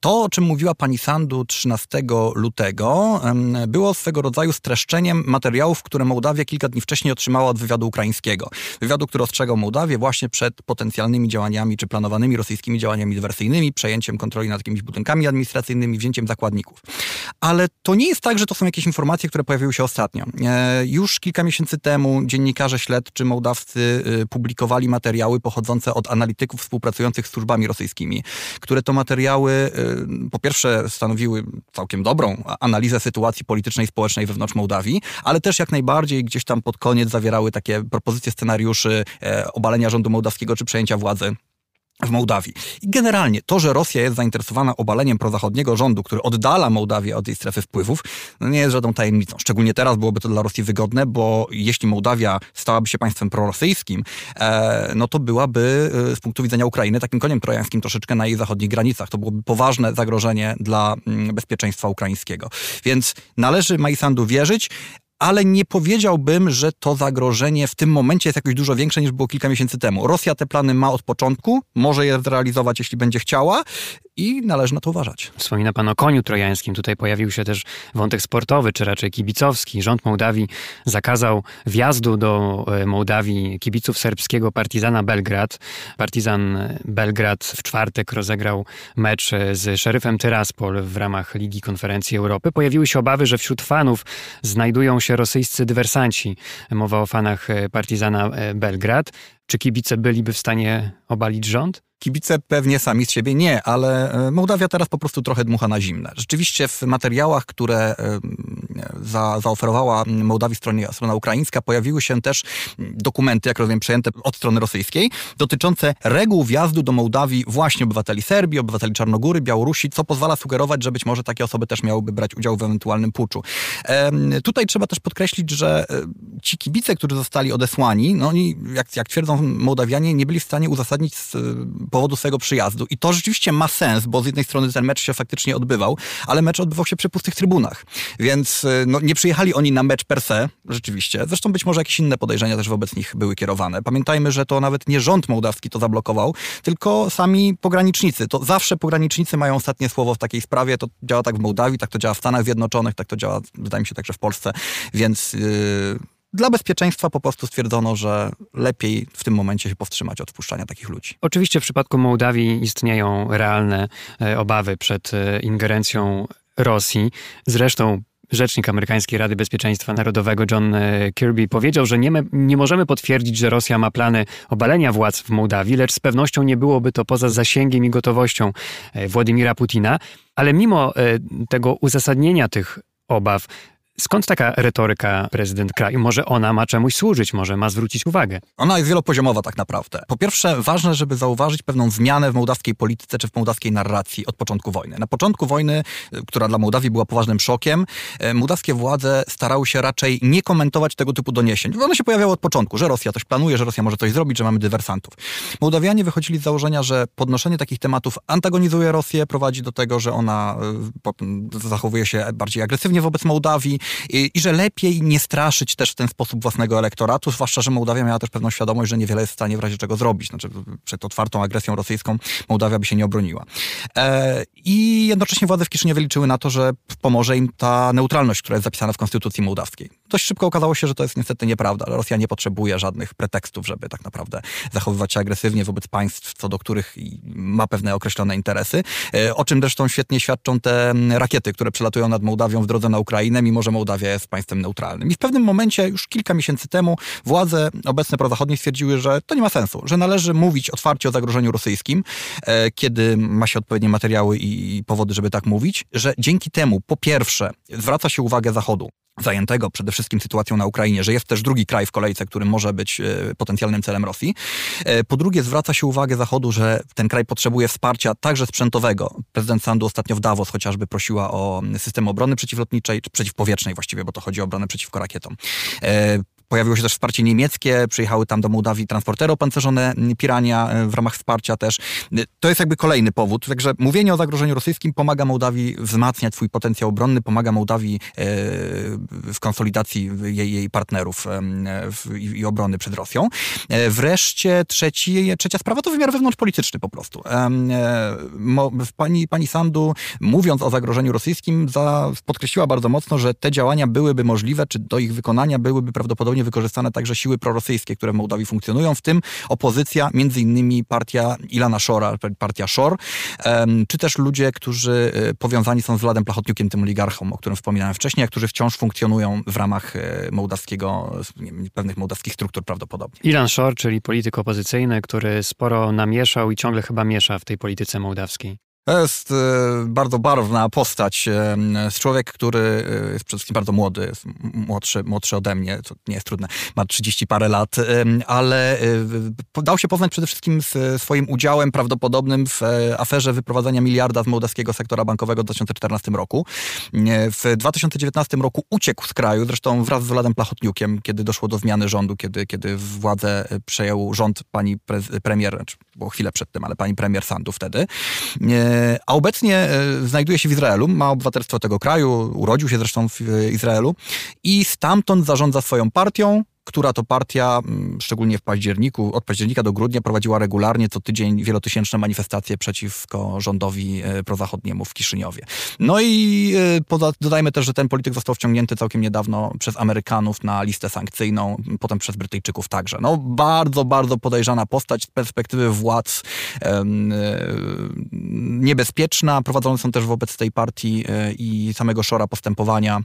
To, o czym mówiła pani Sandu 13 lutego, było swego rodzaju streszczeniem materiałów, które Mołdawia kilka dni wcześniej otrzymała od wywiadu ukraińskiego. Wywiadu, który ostrzegał Mołdawię właśnie przed potencjalnymi działaniami, czy planowanymi rosyjskimi działaniami dywersyjnymi, przejęciem kontroli nad jakimiś budynkami administracyjnymi, wzięciem zakładników. Ale to nie jest tak, że to są jakieś informacje, które pojawiły się ostatnio. E, już kilka miesięcy temu dziennikarze śledczy mołdawscy y, publikowali materiały pochodzące od analityków współpracujących z służbami rosyjskimi, które to materiały y, po pierwsze stanowiły całkiem dobrą analizę sytuacji politycznej i społecznej wewnątrz Mołdawii, ale też jak najbardziej gdzieś tam pod koniec zawierały takie propozycje scenariuszy e, obalenia rządu mołdawskiego czy przejęcia władzy w Mołdawii. I generalnie to, że Rosja jest zainteresowana obaleniem prozachodniego rządu, który oddala Mołdawię od tej strefy wpływów, no nie jest żadną tajemnicą. Szczególnie teraz byłoby to dla Rosji wygodne, bo jeśli Mołdawia stałaby się państwem prorosyjskim, e, no to byłaby e, z punktu widzenia Ukrainy takim koniem trojańskim troszeczkę na jej zachodnich granicach. To byłoby poważne zagrożenie dla mm, bezpieczeństwa ukraińskiego. Więc należy Majsandu wierzyć, ale nie powiedziałbym, że to zagrożenie w tym momencie jest jakoś dużo większe niż było kilka miesięcy temu. Rosja te plany ma od początku, może je zrealizować, jeśli będzie chciała i należy na to uważać. Wspomina pan o koniu trojańskim. Tutaj pojawił się też wątek sportowy, czy raczej kibicowski. Rząd Mołdawii zakazał wjazdu do e, Mołdawii kibiców serbskiego Partizana Belgrad. Partizan Belgrad w czwartek rozegrał mecz e, z szeryfem Tyraspol w ramach Ligi Konferencji Europy. Pojawiły się obawy, że wśród fanów znajdują się rosyjscy dywersanci. Mowa o fanach e, Partizana Belgrad. Czy kibice byliby w stanie obalić rząd? Kibice pewnie sami z siebie nie, ale e, Mołdawia teraz po prostu trochę dmucha na zimne. Rzeczywiście w materiałach, które e, za, zaoferowała Mołdawii strona, strona ukraińska, pojawiły się też dokumenty, jak rozumiem, przejęte od strony rosyjskiej, dotyczące reguł wjazdu do Mołdawii właśnie obywateli Serbii, obywateli Czarnogóry, Białorusi, co pozwala sugerować, że być może takie osoby też miałyby brać udział w ewentualnym puczu. Tutaj trzeba też podkreślić, że e, ci kibice, którzy zostali odesłani, no oni, jak, jak twierdzą Mołdawianie, nie byli w stanie uzasadnić powodu swojego przyjazdu. I to rzeczywiście ma sens, bo z jednej strony ten mecz się faktycznie odbywał, ale mecz odbywał się przy pustych trybunach. Więc y, no, nie przyjechali oni na mecz per se, rzeczywiście. Zresztą być może jakieś inne podejrzenia też wobec nich były kierowane. Pamiętajmy, że to nawet nie rząd mołdawski to zablokował, tylko sami pogranicznicy. To zawsze pogranicznicy mają ostatnie słowo w takiej sprawie. To działa tak w Mołdawii, tak to działa w Stanach Zjednoczonych, tak to działa, wydaje mi się, także w Polsce. Więc... Yy dla bezpieczeństwa po prostu stwierdzono, że lepiej w tym momencie się powstrzymać od wpuszczania takich ludzi. Oczywiście w przypadku Mołdawii istnieją realne e, obawy przed e, ingerencją Rosji. Zresztą Rzecznik amerykańskiej Rady Bezpieczeństwa Narodowego John e, Kirby powiedział, że nie, nie, możemy potwierdzić, że Rosja ma plany obalenia władz w Mołdawii, lecz z pewnością nie byłoby to poza zasięgiem i gotowością Władimira Putina. Ale mimo tego uzasadnienia tych obaw, Skąd taka retoryka prezydent kraju? Może ona ma czemuś służyć, może ma zwrócić uwagę? Ona jest wielopoziomowa tak naprawdę. Po pierwsze, ważne, żeby zauważyć pewną zmianę w mołdawskiej polityce czy w mołdawskiej narracji od początku wojny. Na początku wojny, y, która dla Mołdawii była poważnym szokiem, y, mołdawskie władze starały się raczej nie komentować tego typu doniesień. One się pojawiały od początku, że Rosja coś planuje, że Rosja może coś zrobić, że mamy dywersantów. Mołdawianie wychodzili z założenia, że podnoszenie takich tematów antagonizuje Rosję, prowadzi do tego, że ona y, zachowuje się bardziej agresywnie wobec Mołdawii i, i że lepiej nie straszyć też w ten sposób własnego elektoratu, zwłaszcza, że Mołdawia miała też pewną świadomość, że niewiele jest w stanie w razie czego zrobić. Znaczy, przed otwartą agresją rosyjską Mołdawia by się nie obroniła. E, I jednocześnie władze w Kiszyniowie liczyły na to, że pomoże im ta neutralność, która jest zapisana w konstytucji mołdawskiej. Dość szybko okazało się, że to jest niestety nieprawda. Rosja nie potrzebuje żadnych pretekstów, żeby tak naprawdę zachowywać się agresywnie wobec państw, co do których ma pewne określone interesy. E, o czym zresztą świetnie świadczą te rakiety, które przelatują nad Mołdawią w drodze na Ukrainę, mimo że Mołdawia jest państwem neutralnym. I w pewnym momencie, już kilka miesięcy temu, władze obecne prozachodnie stwierdziły, że to nie ma sensu, że należy mówić otwarcie o zagrożeniu rosyjskim, e, kiedy ma się odpowiednie materiały i powody, żeby tak mówić, że dzięki temu, po pierwsze, zwraca się uwagę Zachodu zajętego przede wszystkim sytuacją na Ukrainie, że jest też drugi kraj w kolejce, który może być e, potencjalnym celem Rosji. E, po drugie, zwraca się uwagę Zachodu, że ten kraj potrzebuje wsparcia także sprzętowego. Prezydent Sandu ostatnio w Davos chociażby prosiła o system obrony przeciwlotniczej, czy przeciwpowietrznej właściwie, bo to chodzi o obronę przeciwko rakietom. E, Pojawiło się też wsparcie niemieckie, przyjechały tam do Mołdawii transportery opancerzone Pirania e, w ramach wsparcia też. E, to jest jakby kolejny powód. Także mówienie o zagrożeniu rosyjskim pomaga Mołdawii wzmacniać swój potencjał obronny, pomaga Mołdawii e, w konsolidacji jej, jej partnerów i obrony przed Rosją. Wreszcie trzeci, trzecia sprawa to wymiar wewnątrzpolityczny po prostu. Pani, pani Sandu, mówiąc o zagrożeniu rosyjskim, podkreśliła bardzo mocno, że te działania byłyby możliwe, czy do ich wykonania byłyby prawdopodobnie zupełnie wykorzystane także siły prorosyjskie, które w Mołdawii funkcjonują, w tym opozycja, między innymi partia Ilana Shora, partia Shor, czy też ludzie, którzy e, powiązani są z Władem Plachotniukiem, tym oligarchą, o którym wspominałem wcześniej, a którzy wciąż funkcjonują w ramach e, mołdawskiego, pewnych mołdawskich struktur prawdopodobnie. Ilan Shor, czyli polityk opozycyjny, który sporo namieszał i ciągle chyba miesza w tej polityce mołdawskiej. To jest e, bardzo barwna postać. E, człowiek, który e, jest przede wszystkim bardzo młody, jest młodszy, młodszy ode mnie, co nie jest trudne, ma 30 parę lat, ale dał się poznać przede wszystkim z swoim udziałem prawdopodobnym w aferze wyprowadzania miliarda z mołdawskiego sektora bankowego w 2014 roku. W 2019 roku uciekł z kraju, zresztą wraz z Władem Plachotniukiem, kiedy doszło do zmiany rządu, kiedy, kiedy władzę przejął rząd pani pre, premier, znaczy było chwilę przed tym, ale pani premier Sandu wtedy a obecnie e, znajduje się w Izraelu, ma obywatelstwo tego kraju, urodził się zresztą w Izraelu i stamtąd zarządza swoją partią, która to partia, mm, szczególnie w październiku, od października do grudnia prowadziła regularnie co tydzień wielotysięczne manifestacje przeciwko rządowi e, prozachodniemu w Kiszyniowie. No i e, dodajmy też, że ten polityk został wciągnięty całkiem niedawno przez Amerykanów na listę sankcyjną, potem przez Brytyjczyków także. No bardzo, bardzo podejrzana postać z perspektywy władz e, niebezpieczna. Prowadzone są też wobec tej partii i samego Szora postępowania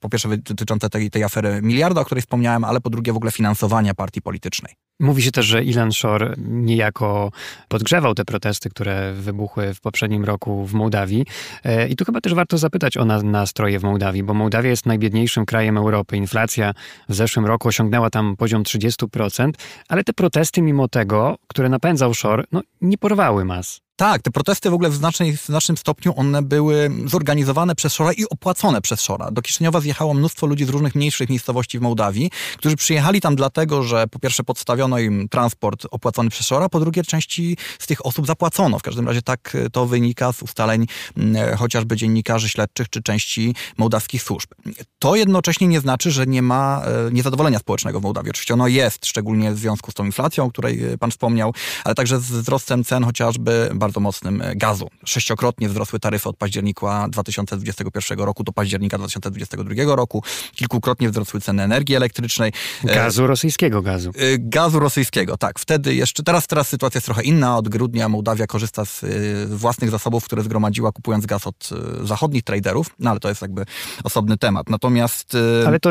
po pierwsze dotyczące tej, tej afery miliarda, o której wspomniałem, ale po drugie w ogóle finansowania partii politycznej. Mówi się też, że Ilan Shore niejako podgrzewał te protesty, które wybuchły w poprzednim roku w Mołdawii. E, I tu chyba też warto zapytać o nastroje w Mołdawii, bo Mołdawia jest najbiedniejszym krajem Europy. Inflacja w zeszłym roku osiągnęła tam poziom 30%, ale te protesty mimo tego, które napędzał Shore, no, nie porwały mas. Tak, te protesty w ogóle w, znacznej, w znacznym stopniu one były zorganizowane przez Szora i opłacone przez Szora. Do Kiszyniowa zjechało mnóstwo ludzi z różnych mniejszych miejscowości w Mołdawii, którzy przyjechali tam dlatego, że po pierwsze podstawiono im transport opłacony przez Szora, po drugie części z tych osób zapłacono. W każdym razie tak to wynika z ustaleń mm, chociażby dziennikarzy śledczych czy części mołdawskich służb. To jednocześnie nie znaczy, że nie ma e, niezadowolenia społecznego w Mołdawii. Oczywiście ono jest, szczególnie w związku z tą inflacją, o której e, pan wspomniał, ale także z wzrostem cen chociażby bardzo mocnym e, gazu. Sześciokrotnie wzrosły taryfy od października 2021 roku do października 2022 roku. Kilkukrotnie wzrosły ceny energii elektrycznej. E, gazu, rosyjskiego gazu. E, gazu rosyjskiego, tak. Wtedy jeszcze, teraz, teraz sytuacja jest trochę inna. Od grudnia Mołdawia korzysta z własnych zasobów, które zgromadziła kupując gaz od zachodnich traderów, no ale to jest jakby osobny temat. Natomiast... Ale to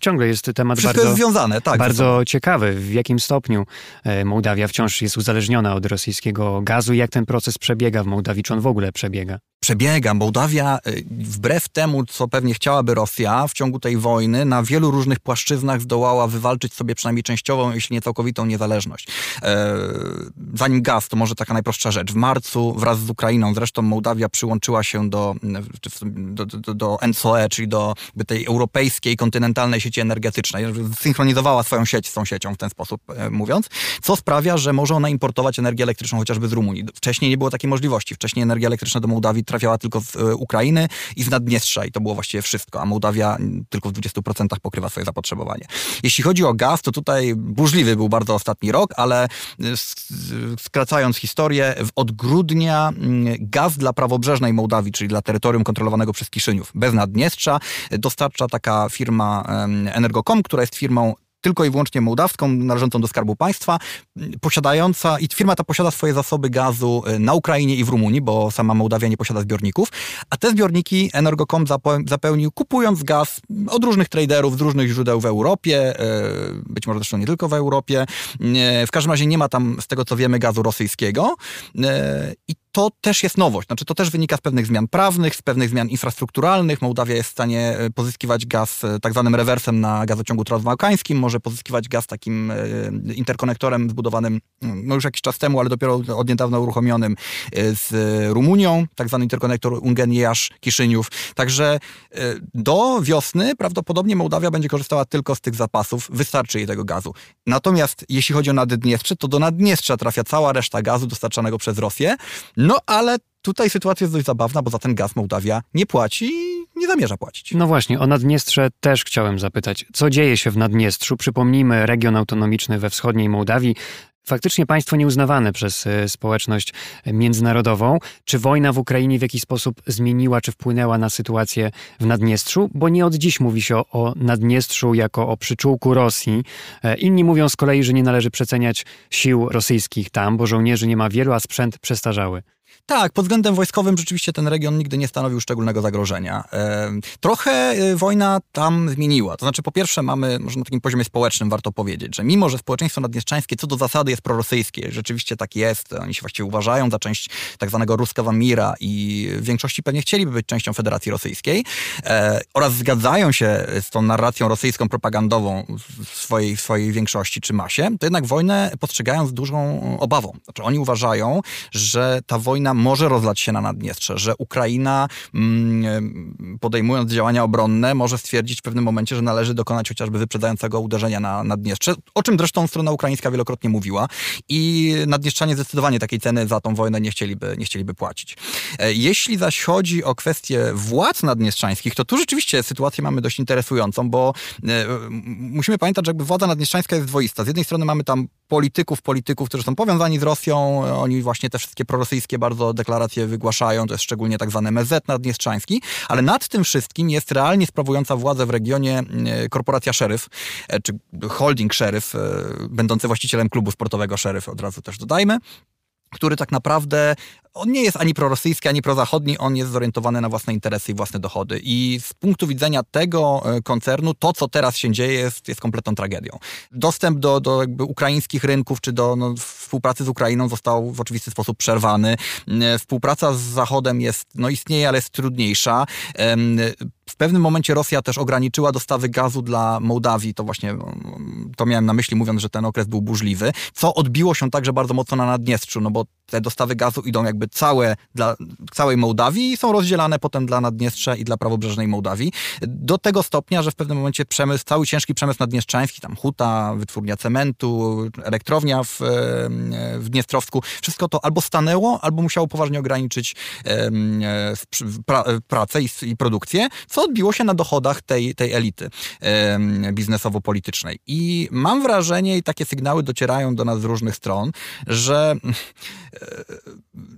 ciągle jest temat bardzo... jest związane, tak. Bardzo ciekawy. W jakim stopniu Mołdawia wciąż jest uzależniona od rosyjskiego gazu i jak ten proces przebiega w Mołdawii, czy on w ogóle przebiega? Przebiega. Mołdawia, wbrew temu, co pewnie chciałaby Rosja, w ciągu tej wojny na wielu różnych płaszczyznach zdołała wywalczyć sobie przynajmniej częściową, jeśli nie całkowitą niezależność. Zanim gaz, to może taka najprostsza rzecz. W marcu wraz z Ukrainą, zresztą Mołdawia przyłączyła się do, do, do, do NCOE, czyli do tej europejskiej, kontynentalnej sieci energetycznej. Synchronizowała swoją sieć z tą siecią w ten sposób mówiąc, co sprawia, że może ona importować energię elektryczną chociażby z Rumunii. Wcześniej nie było takiej możliwości. Wcześniej energia elektryczna do Mołdawii trafiała tylko z e, Ukrainy i z Naddniestrza i to było właściwie wszystko, a Mołdawia tylko w 20% pokrywa swoje zapotrzebowanie. Jeśli chodzi o gaz, to tutaj burzliwy był bardzo ostatni rok, ale e, skracając historię, od grudnia mm, gaz dla prawobrzeżnej Mołdawii, czyli dla terytorium kontrolowanego przez Kiszyniów, bez Naddniestrza, dostarcza taka firma Energocom, która jest firmą tylko i wyłącznie mołdawską, należącą do Skarbu Państwa, posiadająca, i firma ta posiada swoje zasoby gazu y, na Ukrainie i w Rumunii, bo sama Mołdawia nie posiada zbiorników, a te zbiorniki Energocom zapełnił kupując gaz od różnych traderów z różnych źródeł w Europie, y, być może zresztą nie tylko w Europie. Y, w każdym razie nie ma tam, z tego co wiemy, gazu rosyjskiego i to też jest nowość. Znaczy, to też wynika z pewnych zmian prawnych, z pewnych zmian infrastrukturalnych. Mołdawia jest w stanie e, pozyskiwać gaz e, tak zwanym rewersem na gazociągu transbałkańskim, może pozyskiwać gaz takim e, interkonektorem zbudowanym mm, no już jakiś czas temu, ale dopiero od niedawna uruchomionym z Rumunią, tak zwany interkonektor Ungeniasz-Kiszyniów. Także do wiosny prawdopodobnie Mołdawia będzie korzystała tylko z tych zapasów, wystarczy jej tego gazu. Natomiast jeśli chodzi o Naddniestrze, to do Naddniestrza trafia cała reszta gazu dostarczanego przez Rosję. No ale tutaj sytuacja jest dość zabawna, bo za ten gaz Mołdawia nie płaci i nie zamierza płacić. No właśnie, o Naddniestrze też chciałem zapytać. Co dzieje się w Naddniestrzu? Przypomnijmy, region autonomiczny we wschodniej Mołdawii, faktycznie państwo nieuznawane przez e, społeczność międzynarodową. Czy wojna w Ukrainie w jakiś sposób zmieniła czy wpłynęła na sytuację w Naddniestrzu? Bo nie od dziś mówi się o, o Naddniestrzu jako o przyczółku Rosji. E, inni mówią z kolei, że nie należy przeceniać sił rosyjskich tam, bo żołnierzy nie ma wielu, a sprzęt przestarzały. Tak, pod względem wojskowym rzeczywiście ten region nigdy nie stanowił szczególnego zagrożenia. Trochę e, wojna tam zmieniła. To znaczy, po pierwsze, mamy, może na takim poziomie społecznym warto powiedzieć, że mimo, że społeczeństwo naddniestrzańskie co do zasady jest prorosyjskie, rzeczywiście tak jest, oni się właściwie uważają za część tak zwanego Ruskawa Mira i w większości pewnie chcieliby być częścią Federacji Rosyjskiej e, oraz zgadzają się z tą narracją rosyjską propagandową w swojej, w swojej większości czy masie, to jednak wojnę postrzegają z dużą obawą. Znaczy, oni uważają, że ta wojna może rozlać się na Naddniestrze, że Ukraina mm, podejmując działania obronne może stwierdzić w pewnym momencie, że należy dokonać chociażby wyprzedzającego uderzenia na Naddniestrze, o czym zresztą strona ukraińska wielokrotnie mówiła i Naddniestrzanie zdecydowanie takiej ceny za tą wojnę nie chcieliby, nie chcieliby płacić. E, jeśli zaś chodzi o kwestię władz naddniestrzańskich, to tu rzeczywiście sytuację mamy dość interesującą, bo e, musimy pamiętać, że jakby władza naddniestrzańska jest dwoista. Z jednej strony mamy tam polityków, polityków, którzy są powiązani z Rosją, oni właśnie te wszystkie prorosyjskie bardzo deklaracje wygłaszają, to jest szczególnie tak zwany MZ naddniestrzański, ale nad tym wszystkim jest realnie sprawująca władzę w regionie e, korporacja Szeryf, e, czy holding Szeryf, e, będący właścicielem klubu sportowego Szeryf, od razu też dodajmy który tak naprawdę on nie jest ani prorosyjski, ani prozachodni, on jest zorientowany na własne interesy i własne dochody. I z punktu widzenia tego e, koncernu, to co teraz się dzieje jest, jest kompletną tragedią. Dostęp do, do jakby ukraińskich rynków, czy do no, współpracy z Ukrainą został w oczywisty sposób przerwany. E, współpraca z Zachodem jest, no istnieje, ale jest trudniejsza. W pewnym momencie Rosja też ograniczyła dostawy gazu dla Mołdawii, to właśnie to miałem na myśli mówiąc, że ten okres był burzliwy, co odbiło się także bardzo mocno na Naddniestrzu, no bo te dostawy gazu idą jakby całe dla całej Mołdawii i są rozdzielane potem dla Naddniestrza i dla prawobrzeżnej Mołdawii. Do tego stopnia, że w pewnym momencie przemysł, cały ciężki przemysł naddniestrzański, tam huta, wytwórnia cementu, elektrownia w, w Dniestrowsku, wszystko to albo stanęło, albo musiało poważnie ograniczyć pra, pracę i, i produkcję, co odbiło się na dochodach tej, tej elity biznesowo-politycznej. I mam wrażenie, i takie sygnały docierają do nas z różnych stron, że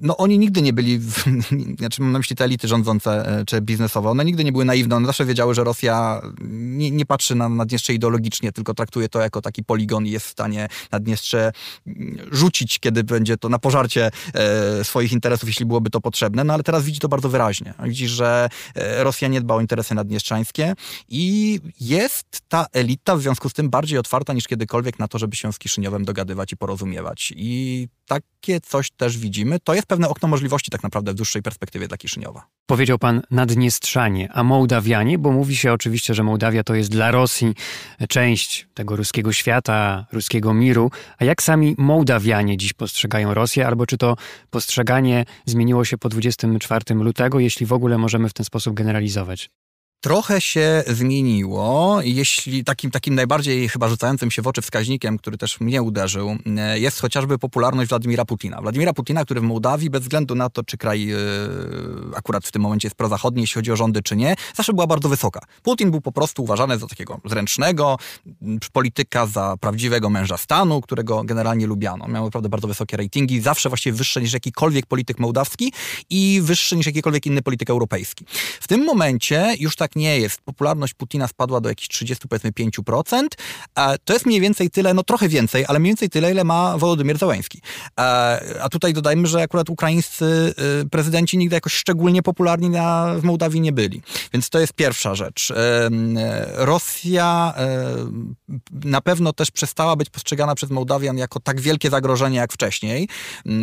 no oni nigdy nie byli, znaczy mam na myśli te elity rządzące e, czy biznesowe, one nigdy nie były naiwne, one zawsze wiedziały, że Rosja nie, nie patrzy na Naddniestrze ideologicznie, tylko traktuje to jako taki poligon i jest w stanie Naddniestrze mm, rzucić, kiedy będzie to na pożarcie e, swoich interesów, jeśli byłoby to potrzebne, no ale teraz widzi to bardzo wyraźnie. Widzi, że e, Rosja nie dba o interesy interesy naddniestrzańskie i jest ta elita w związku z tym bardziej otwarta niż kiedykolwiek na to, żeby się z Kiszyniowem dogadywać i porozumiewać. I takie coś też widzimy. To jest pewne okno możliwości tak naprawdę w dłuższej perspektywie dla Kiszyniowa. Powiedział pan Naddniestrzanie, a Mołdawianie, bo mówi się oczywiście, że Mołdawia to jest dla Rosji część tego ruskiego świata, ruskiego miru. A jak sami Mołdawianie dziś postrzegają Rosję, albo czy to postrzeganie zmieniło się po 24 lutego, jeśli w ogóle możemy w ten sposób generalizować? Trochę się zmieniło. Jeśli takim, takim najbardziej chyba rzucającym się w oczy wskaźnikiem, który też mnie uderzył, e, jest chociażby popularność Władimira Putina. Władimira Putina, który w Mołdawii, bez względu na to, czy kraj yy, akurat w tym momencie jest prozachodni, jeśli chodzi o rządy, czy nie, zawsze była bardzo wysoka. Putin był po prostu uważany za takiego zręcznego polityka, za prawdziwego męża stanu, którego generalnie lubiano. Miał naprawdę bardzo wysokie ratingi, zawsze właściwie wyższe niż jakikolwiek polityk mołdawski i wyższe niż jakikolwiek inny polityk europejski. W tym momencie już tak nie jest. Popularność Putina spadła do jakichś 30, powiedzmy 5%. To jest mniej więcej tyle, no trochę więcej, ale mniej więcej tyle, ile ma Wołodymyr Załęski. A tutaj dodajmy, że akurat ukraińscy y, prezydenci nigdy jakoś szczególnie popularni na, w Mołdawii nie byli. Więc to jest pierwsza rzecz. Rosja na pewno też przestała być postrzegana przez Mołdawian jako tak wielkie zagrożenie jak wcześniej.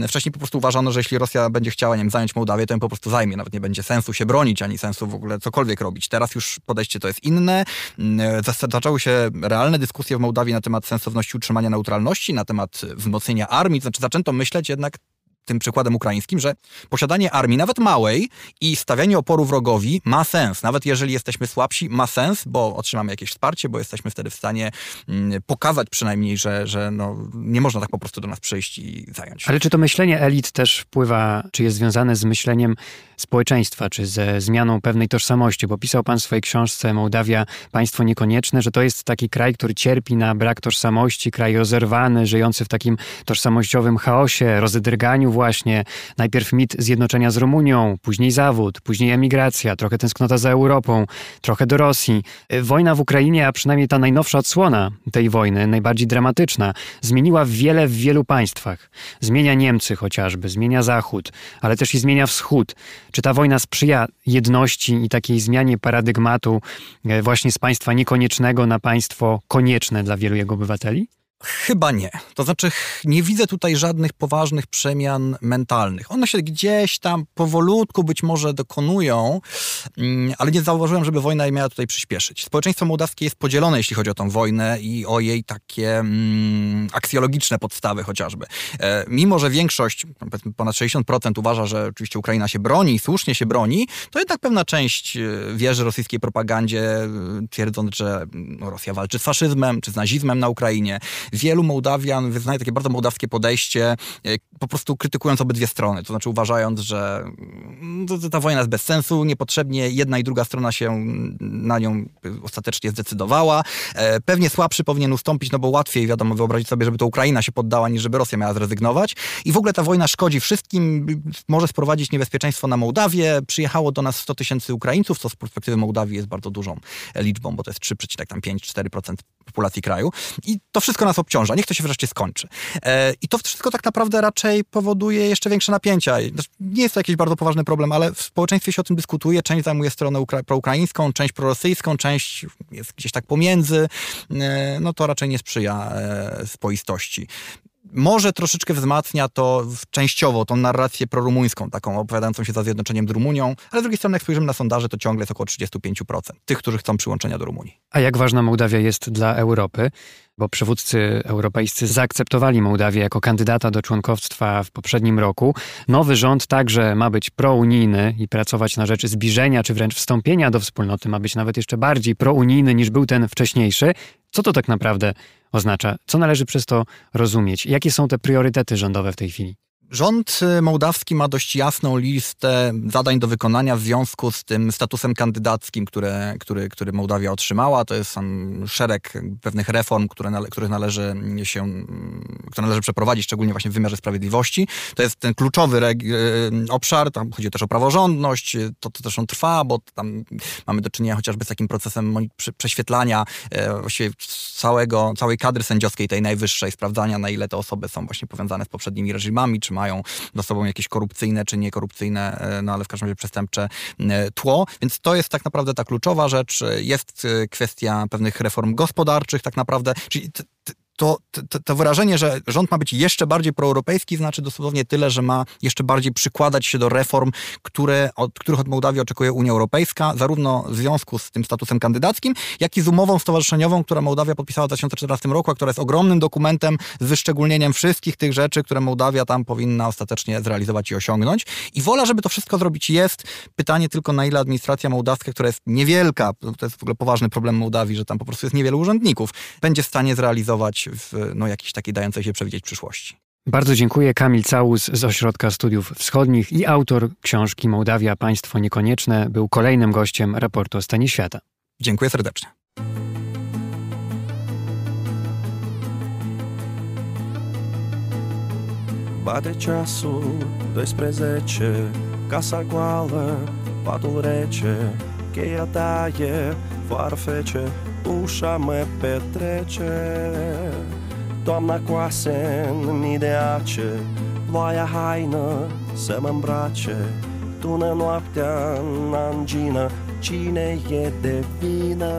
Wcześniej po prostu uważano, że jeśli Rosja będzie chciała, nie wiem, zająć Mołdawię, to ją po prostu zajmie. Nawet nie będzie sensu się bronić, ani sensu w ogóle cokolwiek robić. Teraz już podejście to jest inne. Mm, zaczęły się realne dyskusje w Mołdawii na temat sensowności utrzymania neutralności, na temat wzmocnienia armii. Znaczy zaczęto myśleć jednak tym przykładem ukraińskim, że posiadanie armii, nawet małej, i stawianie oporu wrogowi ma sens. Nawet jeżeli jesteśmy słabsi, ma sens, bo otrzymamy jakieś wsparcie, bo jesteśmy wtedy w stanie mm, pokazać przynajmniej, że, że no, nie można tak po prostu do nas przyjść i zająć. Ale czy to myślenie elit też wpływa, czy jest związane z myśleniem społeczeństwa, czy ze zmianą pewnej tożsamości? Bo pisał pan w swojej książce Mołdawia, państwo niekonieczne, że to jest taki kraj, który cierpi na brak tożsamości, kraj rozerwany, żyjący w takim tożsamościowym chaosie, rozedrganiu właśnie. Najpierw mit zjednoczenia z Rumunią, później zawód, później emigracja, trochę tęsknota za Europą, trochę do Rosji. Wojna w Ukrainie, a przynajmniej ta najnowsza odsłona tej wojny, najbardziej dramatyczna, zmieniła wiele w wielu państwach. Zmienia Niemcy chociażby, zmienia Zachód, ale też i zmienia Wschód. Czy ta wojna sprzyja jedności i takiej zmianie paradygmatu e, właśnie z państwa niekoniecznego na państwo konieczne dla wielu jego obywateli? Chyba nie. To znaczy, nie widzę tutaj żadnych poważnych przemian mentalnych. One się gdzieś tam powolutku być może dokonują, mm, ale nie zauważyłem, żeby wojna miała tutaj przyspieszyć. Społeczeństwo mołdawskie jest podzielone, jeśli chodzi o tą wojnę i o jej takie mm, aksjologiczne podstawy chociażby. E, mimo, że większość, ponad 60% uważa, że oczywiście Ukraina się broni, słusznie się broni, to jednak pewna część e, wierzy rosyjskiej propagandzie, e, twierdząc, że no, Rosja walczy z faszyzmem czy z nazizmem na Ukrainie wielu Mołdawian wyznaje takie bardzo mołdawskie podejście, e, po prostu krytykując obydwie strony. To znaczy uważając, że mm, ta wojna jest bez sensu, niepotrzebnie jedna i druga strona się na nią ostatecznie zdecydowała. E, pewnie słabszy powinien ustąpić, no bo łatwiej, wiadomo, wyobrazić sobie, żeby to Ukraina się poddała, niż żeby Rosja miała zrezygnować. I w ogóle ta wojna szkodzi wszystkim, może sprowadzić niebezpieczeństwo na Mołdawię. Przyjechało do nas 100 tysięcy Ukraińców, co z perspektywy Mołdawii jest bardzo dużą liczbą, bo to jest 3,5-4% populacji kraju. I to wszystko nas obciąża. Niech to się wreszcie skończy. E, I to wszystko tak naprawdę raczej powoduje jeszcze większe napięcia. Znaczy, nie jest to jakiś bardzo poważny problem, ale w społeczeństwie się o tym dyskutuje. Część zajmuje stronę ukra- proukraińską, część prorosyjską, część jest gdzieś tak pomiędzy. E, no to raczej nie sprzyja e, spoistości może troszeczkę wzmacnia to częściowo tą narrację prorumuńską, taką opowiadającą się za zjednoczeniem z Rumunią, ale z drugiej strony, jak spojrzymy na sondaże, to ciągle jest około 35% tych, którzy chcą przyłączenia do Rumunii. A jak ważna Mołdawia jest dla Europy? Bo przywódcy europejscy zaakceptowali Mołdawię jako kandydata do członkowstwa w poprzednim roku. Nowy rząd także ma być prounijny i pracować na rzecz zbliżenia czy wręcz wstąpienia do wspólnoty, ma być nawet jeszcze bardziej prounijny niż był ten wcześniejszy. Co to tak naprawdę oznacza? Co należy przez to rozumieć? Jakie są te priorytety rządowe w tej chwili? Rząd y, mołdawski ma dość jasną listę zadań do wykonania w związku z tym statusem kandydackim, które, który, który Mołdawia otrzymała. To jest szereg pewnych reform, które, których należy się, które należy przeprowadzić, szczególnie właśnie w wymiarze sprawiedliwości. To jest ten kluczowy y, obszar, tam chodzi też o praworządność, to, to też on trwa, bo tam mamy do czynienia chociażby z takim procesem prześwietlania e, właściwie całego, całej kadry sędziowskiej, tej najwyższej, sprawdzania na ile te osoby są właśnie powiązane z poprzednimi reżimami, czy mają mają do sobą jakieś korupcyjne czy niekorupcyjne, e, no ale w każdym razie przestępcze tło. Więc to jest tak naprawdę ta kluczowa rzecz. Jest kwestia pewnych reform gospodarczych tak naprawdę, czyli to, to, to, wyrażenie, że rząd ma być jeszcze bardziej proeuropejski, znaczy dosłownie tyle, że ma jeszcze bardziej przykładać się do reform, które, od których od Mołdawii oczekuje Unia Europejska, zarówno w związku z tym statusem kandydackim, jak i z umową stowarzyszeniową, którą Mołdawia podpisała w 2014 roku, a która jest ogromnym dokumentem z wyszczególnieniem wszystkich tych rzeczy, które Mołdawia tam powinna ostatecznie zrealizować i osiągnąć. I wola, żeby to wszystko zrobić jest. Pytanie tylko, na ile administracja mołdawska, która jest niewielka, to jest w ogóle poważny problem Mołdawii, że tam po prostu jest niewielu urzędników, będzie w stanie zrealizować w no, jakiejś takiej dającej się przewidzieć przyszłości. Bardzo dziękuję. Kamil Całus z Ośrodka Studiów Wschodnich i autor książki Mołdawia Państwo Niekonieczne był kolejnym gościem raportu o stanie świata. Dziękuję serdecznie. Bate czasu 12, casa goală, patul rece, cheia taie, farfece, ușa me petrece Toamna coase în mii de ace Ploaia haină să mă îmbrace Tună noaptea în angină Cine e de vină?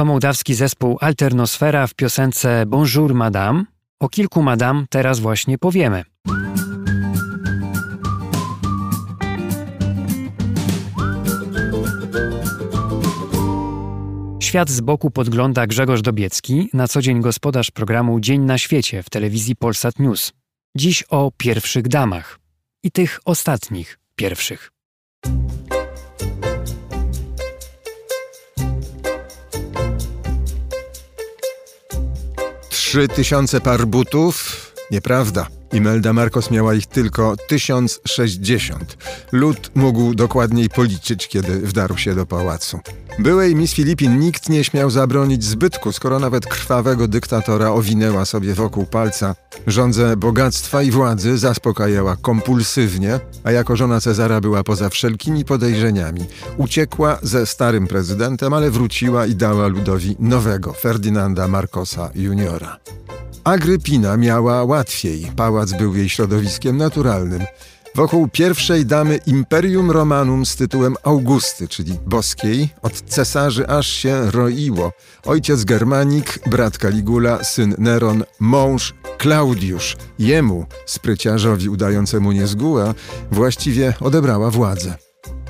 To mołdawski zespół Alternosfera w piosence Bonjour Madame. O kilku madam teraz właśnie powiemy. Świat z boku podgląda Grzegorz Dobiecki, na co dzień gospodarz programu Dzień na świecie w telewizji Polsat News. Dziś o pierwszych damach i tych ostatnich pierwszych. Trzy tysiące par butów? Nieprawda. Imelda Marcos miała ich tylko 1060. Lud mógł dokładniej policzyć, kiedy wdarł się do pałacu. Byłej Miss Filipin nikt nie śmiał zabronić zbytku, skoro nawet krwawego dyktatora owinęła sobie wokół palca. Rządzę bogactwa i władzy zaspokajała kompulsywnie, a jako żona Cezara była poza wszelkimi podejrzeniami. Uciekła ze starym prezydentem, ale wróciła i dała ludowi nowego Ferdynanda Marcosa juniora. Agrypina miała łatwiej. Pałac był jej środowiskiem naturalnym. Wokół pierwszej damy Imperium Romanum z tytułem Augusty, czyli boskiej, od cesarzy aż się roiło. Ojciec Germanik, brat Caligula, syn Neron, mąż Klaudiusz. Jemu, spryciarzowi udającemu niezguła, właściwie odebrała władzę.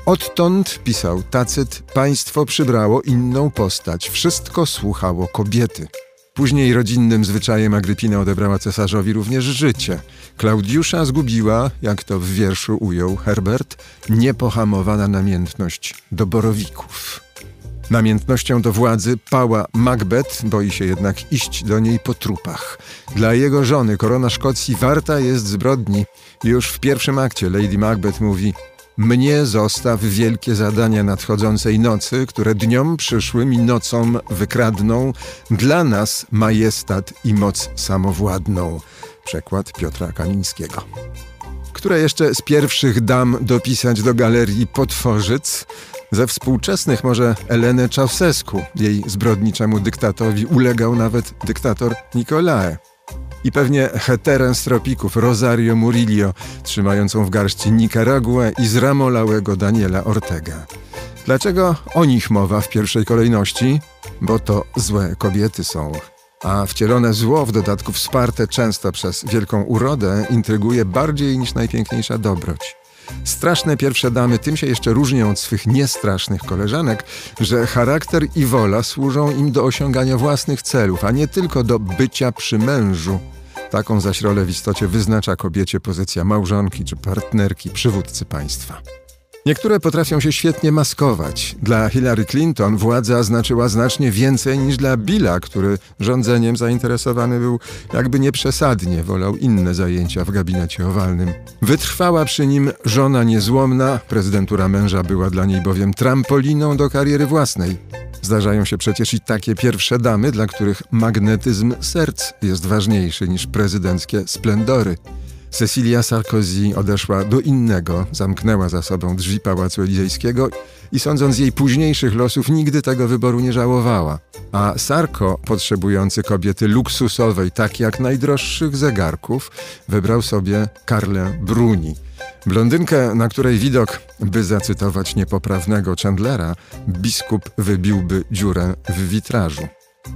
Odtąd, pisał Tacyt, państwo przybrało inną postać. Wszystko słuchało kobiety. Później rodzinnym zwyczajem Agrypina odebrała cesarzowi również życie. Klaudiusza zgubiła, jak to w wierszu ujął Herbert, niepohamowana namiętność do borowików. Namiętnością do władzy pała Macbeth, boi się jednak iść do niej po trupach. Dla jego żony korona Szkocji warta jest zbrodni. Już w pierwszym akcie Lady Macbeth mówi mnie zostaw wielkie zadania nadchodzącej nocy, które dniom przyszłym i nocą wykradną dla nas majestat i moc samowładną. Przekład Piotra Kamińskiego. Które jeszcze z pierwszych dam dopisać do galerii Potworzyc? Ze współczesnych może Elenę Czałsesku. Jej zbrodniczemu dyktatowi ulegał nawet dyktator Nicolae i pewnie heterę z tropików Rosario Murillo, trzymającą w garści Nicaraguę i zramolałego Daniela Ortega. Dlaczego o nich mowa w pierwszej kolejności? Bo to złe kobiety są. A wcielone zło, w dodatku wsparte często przez wielką urodę, intryguje bardziej niż najpiękniejsza dobroć. Straszne pierwsze damy tym się jeszcze różnią od swych niestrasznych koleżanek, że charakter i wola służą im do osiągania własnych celów, a nie tylko do bycia przy mężu. Taką zaś rolę w istocie wyznacza kobiecie pozycja małżonki czy partnerki przywódcy państwa. Niektóre potrafią się świetnie maskować. Dla Hillary Clinton władza znaczyła znacznie więcej niż dla Billa, który rządzeniem zainteresowany był jakby nieprzesadnie, wolał inne zajęcia w gabinecie owalnym. Wytrwała przy nim żona niezłomna, prezydentura męża była dla niej bowiem trampoliną do kariery własnej. Zdarzają się przecież i takie pierwsze damy, dla których magnetyzm serc jest ważniejszy niż prezydenckie splendory. Cecilia Sarkozy odeszła do innego, zamknęła za sobą drzwi Pałacu Elizejskiego i sądząc jej późniejszych losów, nigdy tego wyboru nie żałowała. A Sarko, potrzebujący kobiety luksusowej, tak jak najdroższych zegarków, wybrał sobie Karlę Bruni. Blondynkę, na której widok, by zacytować niepoprawnego Chandlera, biskup wybiłby dziurę w witrażu.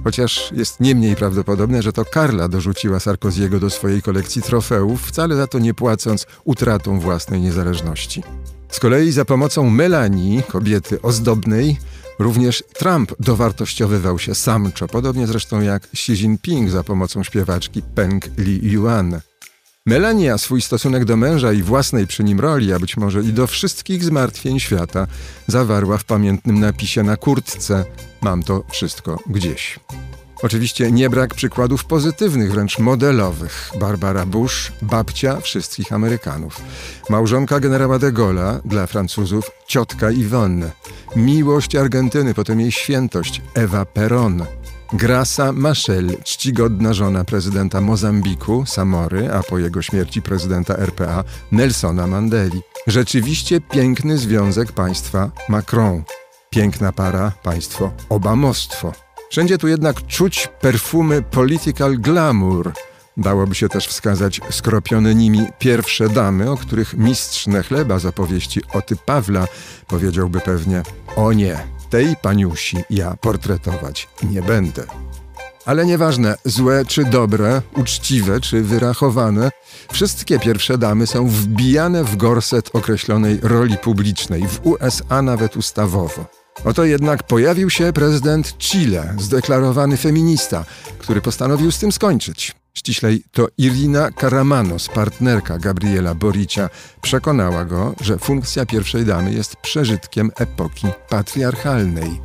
Chociaż jest nie mniej prawdopodobne, że to Karla dorzuciła Sarkoziego do swojej kolekcji trofeów, wcale za to nie płacąc utratą własnej niezależności. Z kolei za pomocą Melanii, kobiety ozdobnej, również Trump dowartościowywał się samczo, podobnie zresztą jak Xi Jinping za pomocą śpiewaczki Peng Li Yuan. Melania swój stosunek do męża i własnej przy nim roli, a być może i do wszystkich zmartwień świata, zawarła w pamiętnym napisie na kurtce Mam to wszystko gdzieś. Oczywiście nie brak przykładów pozytywnych, wręcz modelowych. Barbara Bush, babcia wszystkich Amerykanów. Małżonka generała de Gaulle'a, dla Francuzów ciotka Yvonne. Miłość Argentyny, potem jej świętość, Ewa Peron. Grasa Machel, czcigodna żona prezydenta Mozambiku, Samory, a po jego śmierci prezydenta RPA Nelsona Mandeli. Rzeczywiście piękny związek państwa Macron. Piękna para, państwo Obamostwo. Wszędzie tu jednak czuć perfumy political glamour. Dałoby się też wskazać skropione nimi pierwsze damy, o których mistrz Nechleba z opowieści Oty Pawla powiedziałby pewnie o nie, Tej paniusi ja portretować nie będę. Ale nieważne, złe czy dobre, uczciwe czy wyrachowane, wszystkie pierwsze damy są wbijane w gorset określonej roli publicznej, w USA nawet ustawowo. Oto jednak pojawił się prezydent Chile, zdeklarowany feminista, który postanowił z tym skończyć. Ściślej to Irina Karamanos, partnerka Gabriela Boricia, przekonała go, że funkcja pierwszej damy jest przeżytkiem epoki patriarchalnej.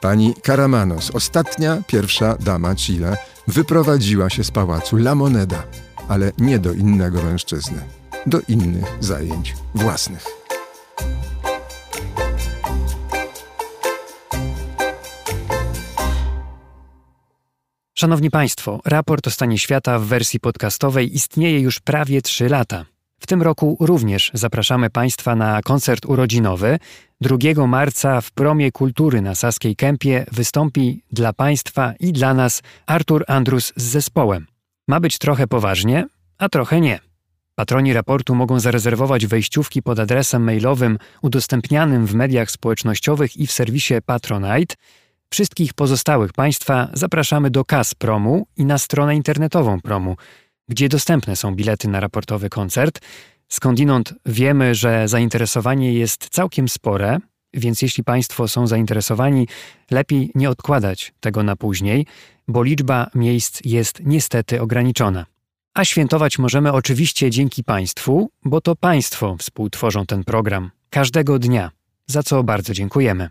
Pani Karamanos, ostatnia pierwsza dama Chile, wyprowadziła się z pałacu La Moneda, ale nie do innego mężczyzny, do innych zajęć własnych. Szanowni Państwo, raport o stanie świata w wersji podcastowej istnieje już prawie 3 lata. W tym roku również zapraszamy Państwa na koncert urodzinowy. 2 marca w Promie Kultury na Saskiej Kępie wystąpi dla Państwa i dla nas Artur Andrus z zespołem. Ma być trochę poważnie, a trochę nie. Patroni raportu mogą zarezerwować wejściówki pod adresem mailowym udostępnianym w mediach społecznościowych i w serwisie Patronite – Wszystkich pozostałych Państwa zapraszamy do kas promu i na stronę internetową promu, gdzie dostępne są bilety na raportowy koncert. Skądinąd wiemy, że zainteresowanie jest całkiem spore, więc jeśli Państwo są zainteresowani, lepiej nie odkładać tego na później, bo liczba miejsc jest niestety ograniczona. A świętować możemy oczywiście dzięki Państwu, bo to Państwo współtworzą ten program każdego dnia, za co bardzo dziękujemy.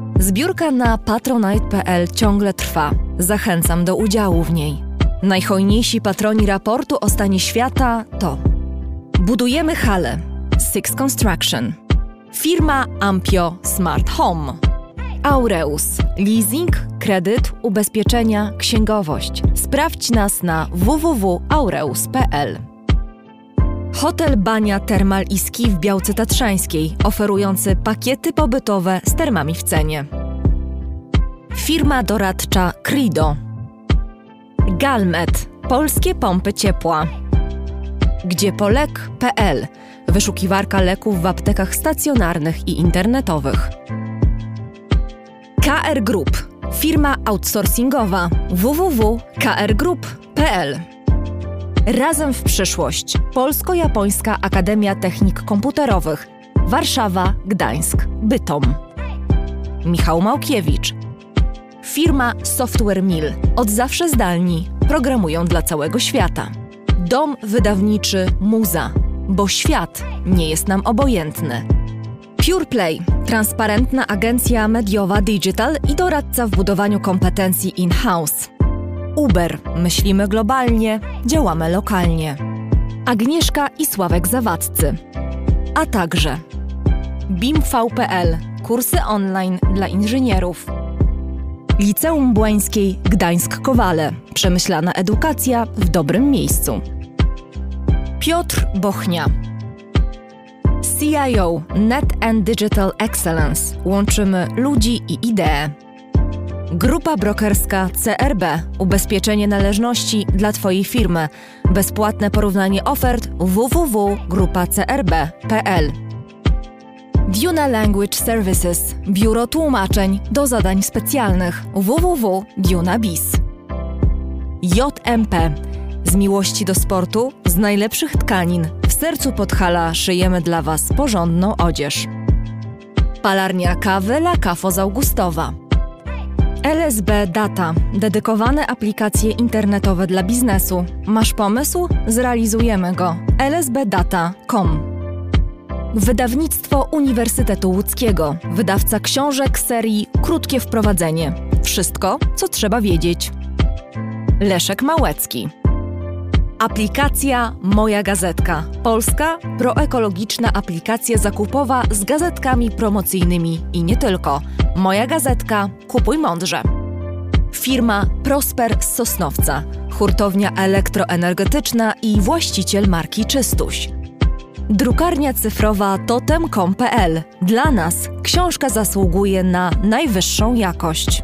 Zbiórka na patronite.pl ciągle trwa. Zachęcam do udziału w niej. Najhojniejsi patroni raportu o stanie świata to Budujemy halę Six Construction Firma Ampio Smart Home Aureus Leasing, kredyt, ubezpieczenia, księgowość. Sprawdź nas na www.aureus.pl Hotel Bania Termal i Ski w Białce Tatrzańskiej, oferujący pakiety pobytowe z termami w cenie. Firma doradcza Crido. Galmet. Polskie pompy ciepła. Gdziepolek.pl. Wyszukiwarka leków w aptekach stacjonarnych i internetowych. KR Group. Firma outsourcingowa www.krgroup.pl Razem w przyszłość. Polsko-Japońska Akademia Technik Komputerowych. Warszawa, Gdańsk, Bytom. Michał Małkiewicz. Firma Software Mill. Od zawsze zdalni. Programują dla całego świata. Dom wydawniczy Muza. Bo świat nie jest nam obojętny. PurePlay. Transparentna agencja mediowa digital i doradca w budowaniu kompetencji in-house. Uber. Myślimy globalnie, działamy lokalnie. Agnieszka i Sławek Zawadzcy. A także BIMV.pl. Kursy online dla inżynierów. Liceum Błańskiej Gdańsk-Kowale. Przemyślana edukacja w dobrym miejscu. Piotr Bochnia. CIO Net and Digital Excellence. Łączymy ludzi i idee. Grupa brokerska CRB. Ubezpieczenie należności dla Twojej firmy. Bezpłatne porównanie ofert www.grupacrb.pl Duna Language Services. Biuro tłumaczeń do zadań specjalnych www.dunabis. JMP. Z miłości do sportu, z najlepszych tkanin, w sercu Podhala szyjemy dla Was porządną odzież. Palarnia kawy La Cafo z Augustowa. LSB Data. Dedykowane aplikacje internetowe dla biznesu. Masz pomysł? Zrealizujemy go. lsbdata.com Wydawnictwo Uniwersytetu Łódzkiego. Wydawca książek serii Krótkie wprowadzenie. Wszystko, co trzeba wiedzieć. Leszek Małecki. Aplikacja Moja Gazetka. Polska proekologiczna aplikacja zakupowa z gazetkami promocyjnymi i nie tylko. Moja Gazetka. Kupuj mądrze. Firma Prosper z Sosnowca. Hurtownia elektroenergetyczna i właściciel marki Czystuś. Drukarnia cyfrowa totem.com.pl. Dla nas książka zasługuje na najwyższą jakość.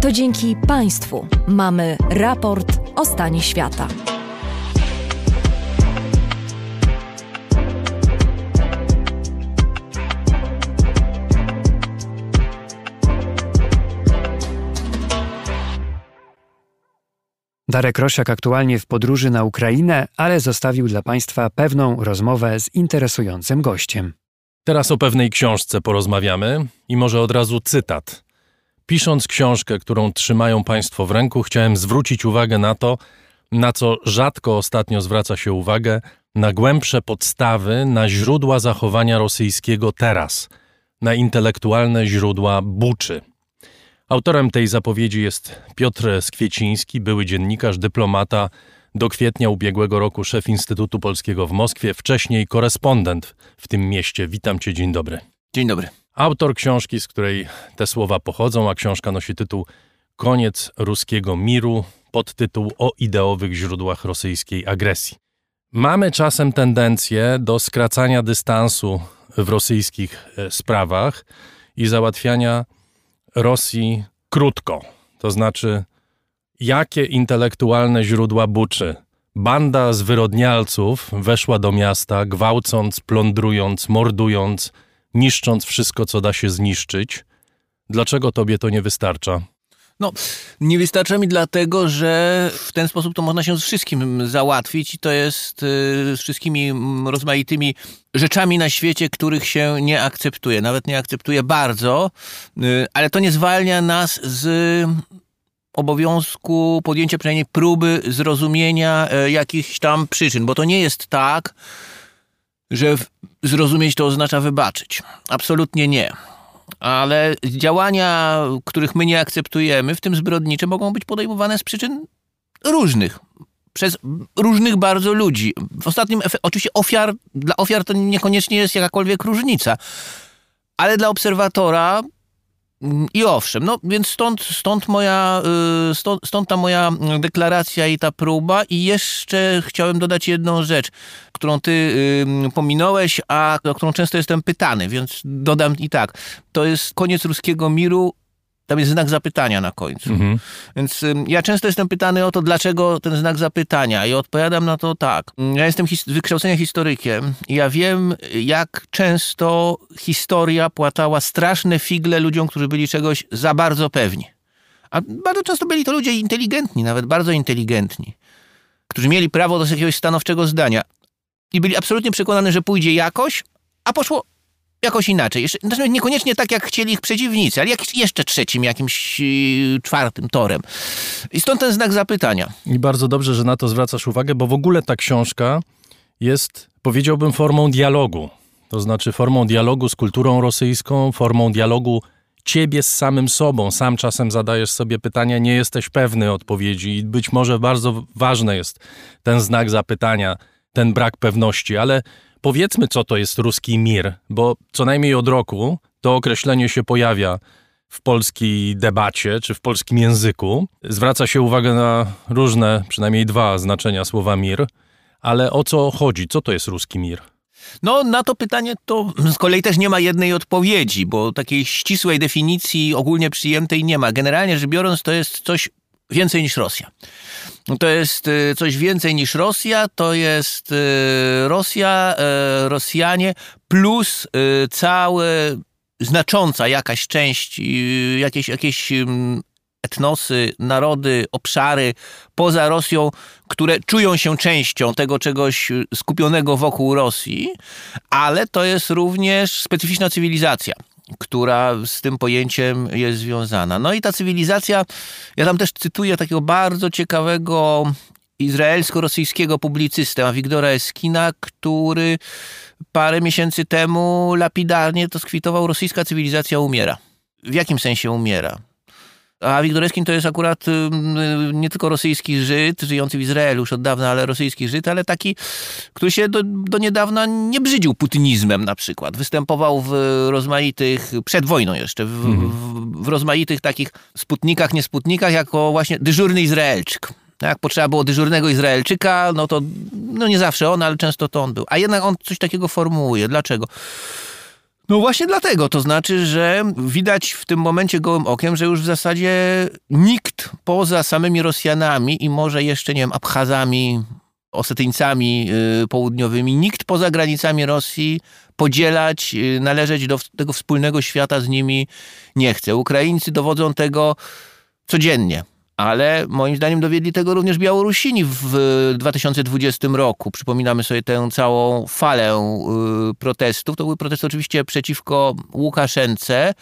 To dzięki Państwu mamy raport o stanie świata. Darek Rosiak aktualnie w podróży na Ukrainę, ale zostawił dla Państwa pewną rozmowę z interesującym gościem. Teraz o pewnej książce porozmawiamy i może od razu cytat. Pisząc książkę, którą trzymają Państwo w ręku, chciałem zwrócić uwagę na to, na co rzadko ostatnio zwraca się uwagę, na głębsze podstawy, na źródła zachowania rosyjskiego teraz, na intelektualne źródła buczy. Autorem tej zapowiedzi jest Piotr Skwieciński, były dziennikarz, dyplomata, do kwietnia ubiegłego roku szef Instytutu Polskiego w Moskwie, wcześniej korespondent w tym mieście. Witam cię, dzień dobry. Dzień dobry. Autor książki, z której te słowa pochodzą, a książka nosi tytuł Koniec ruskiego miru, podtytuł o ideowych źródłach rosyjskiej agresji. Mamy czasem tendencję do skracania dystansu w rosyjskich e, sprawach i załatwiania Rosji krótko. To znaczy, jakie intelektualne źródła buczy. Banda zwyrodnialców weszła do miasta, gwałcąc, plądrując, mordując, niszcząc wszystko, co da się zniszczyć. Dlaczego tobie to nie wystarcza? No, nie wystarcza mi dlatego, że w ten sposób to można się z wszystkim załatwić i to jest y, z wszystkimi rozmaitymi rzeczami na świecie, których się nie akceptuje. Nawet nie akceptuje bardzo, y, ale to nie zwalnia nas z obowiązku podjęcia przynajmniej próby zrozumienia y, jakichś tam przyczyn, bo to nie jest tak, że zrozumieć to oznacza wybaczyć. Absolutnie nie ale działania, których my nie akceptujemy, w tym zbrodnicze, mogą być podejmowane z przyczyn różnych. Przez różnych bardzo ludzi. W ostatnim, oczywiście ofiar, dla ofiar to niekoniecznie jest jakakolwiek różnica, ale dla obserwatora i owszem, no więc stąd, stąd, moja, y, stąd, stąd ta moja deklaracja i ta próba. I jeszcze chciałem dodać jedną rzecz, którą ty y, pominąłeś, a o którą często jestem pytany, więc dodam i tak. To jest koniec ruskiego miru tam jest znak zapytania na końcu. Mhm. Więc ja często jestem pytany o to, dlaczego ten znak zapytania i odpowiadam na to tak. Ja jestem his wykształcenia historykiem i ja wiem, jak często historia płatała straszne figle ludziom, którzy byli czegoś za bardzo pewni. A bardzo często byli to ludzie inteligentni, nawet bardzo inteligentni, którzy mieli prawo do jakiegoś stanowczego zdania i byli absolutnie przekonani, że pójdzie jakoś, a poszło jakoś inaczej. Jeszcze, znaczy niekoniecznie tak, jak chcieli ich przeciwnicy, ale jak, jeszcze trzecim, jakimś yy, czwartym torem. I stąd ten znak zapytania. I bardzo dobrze, że na to zwracasz uwagę, bo w ogóle ta książka jest, powiedziałbym, formą dialogu. To znaczy formą dialogu z kulturą rosyjską, formą dialogu ciebie z samym sobą. Sam czasem zadajesz sobie pytania, nie jesteś pewny odpowiedzi i być może bardzo ważny jest ten znak zapytania, ten brak pewności, ale Powiedzmy, co to jest ruski mir, bo co najmniej od roku to określenie się pojawia w polskiej debacie czy w polskim języku. Zwraca się uwagę na różne, przynajmniej dwa znaczenia słowa mir, ale o co chodzi? Co to jest ruski mir? No, na to pytanie to z kolei też nie ma jednej odpowiedzi, bo takiej ścisłej definicji ogólnie przyjętej nie ma. Generalnie rzecz biorąc, to jest coś więcej niż Rosja. To jest y, coś więcej niż Rosja, to jest y, Rosja, y, Rosjanie plus całe znacząca jakaś część, jakieś, jakieś etnosy, narody, obszary poza Rosją, które czują się częścią tego czegoś skupionego wokół Rosji, ale to jest również specyficzna cywilizacja która z tym pojęciem jest związana. No i ta cywilizacja, ja tam też cytuję takiego bardzo ciekawego izraelsko-rosyjskiego publicystę, Wiktora Eskina, który parę miesięcy temu lapidarnie to skwitował rosyjska cywilizacja umiera. W jakim sensie umiera? A Wiktor Eskin to jest akurat nie tylko rosyjski Żyd, żyjący w Izraelu już od dawna, ale rosyjski Żyd, ale taki, który się do, do niedawna nie brzydził putinizmem na przykład. Występował w rozmaitych, przed wojną jeszcze, w, mhm. w, w rozmaitych takich sputnikach, niesputnikach, jako właśnie dyżurny Izraelczyk. Jak potrzeba było dyżurnego Izraelczyka, no to no nie zawsze on, ale często to on był. A jednak on coś takiego formułuje. Dlaczego? No właśnie dlatego, to znaczy, że widać w tym momencie gołym okiem, że już w zasadzie nikt poza samymi Rosjanami i może jeszcze, nie wiem, Abchazami, Osetyńcami yy, południowymi, nikt poza granicami Rosji podzielać, yy, należeć do tego wspólnego świata z nimi nie chce. Ukraińcy dowodzą tego codziennie ale moim zdaniem dowiedli tego również Białorusini w 2020 roku. Przypominamy sobie tę całą falę y, protestów. To były protesty oczywiście przeciwko Łukaszence,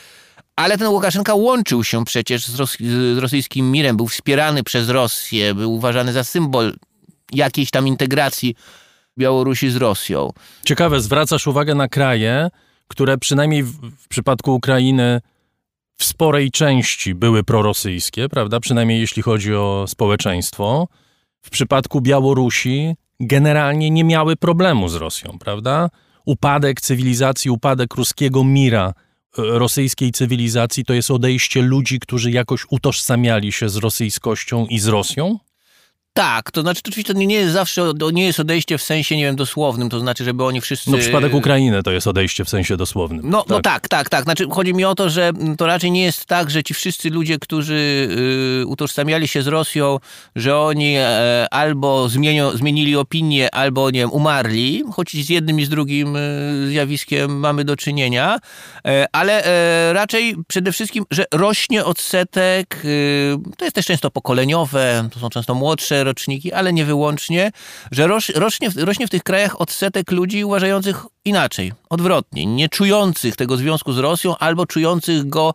ale ten Łukaszenka łączył się przecież z, z rosyjskim mirem, był wspierany przez Rosję, był uważany za symbol jakiejś tam integracji Białorusi z Rosją. Ciekawe, zwracasz uwagę na kraje, które przynajmniej w przypadku Ukrainy w sporej części były prorosyjskie, prawda? Przynajmniej jeśli chodzi o społeczeństwo. W przypadku Białorusi generalnie nie miały problemu z Rosją, prawda? Upadek cywilizacji, upadek ruskiego mira, e, rosyjskiej cywilizacji to jest odejście ludzi, którzy jakoś utożsamiali się z rosyjskością i z Rosją? Tak, to znaczy to oczywiście to nie jest zawsze, nie jest odejście w sensie, nie wiem, dosłownym, to znaczy, żeby oni wszyscy... No przypadek Ukrainy to jest odejście w sensie dosłownym. No tak, no tak, tak, tak. Znaczy chodzi mi o to, że to raczej nie jest tak, że ci wszyscy ludzie, którzy y, utożsamiali się z Rosją, że oni e, albo zmienią, zmienili opinię, albo, nie wiem, umarli, choć z jednym i z drugim y, zjawiskiem mamy do czynienia, e, ale e, raczej przede wszystkim, że rośnie odsetek, y, to jest też często pokoleniowe, to są często młodsze roczniki, ale nie wyłącznie, że rośnie, rośnie w tych krajach odsetek ludzi uważających inaczej, odwrotnie, nie czujących tego związku z Rosją albo czujących go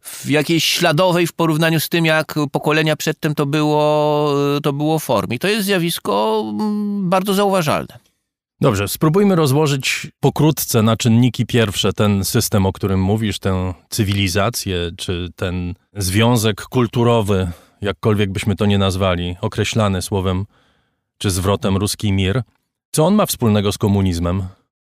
w jakiejś śladowej w porównaniu z tym, jak pokolenia przedtem to było, to było formie. To jest zjawisko mm, bardzo zauważalne. Dobrze, spróbujmy rozłożyć pokrótce na czynniki pierwsze ten system, o którym mówisz, tę cywilizację, czy ten związek kulturowy jakkolwiek byśmy to nie nazwali, określany słowem czy zwrotem ruski mir. Co on ma wspólnego z komunizmem?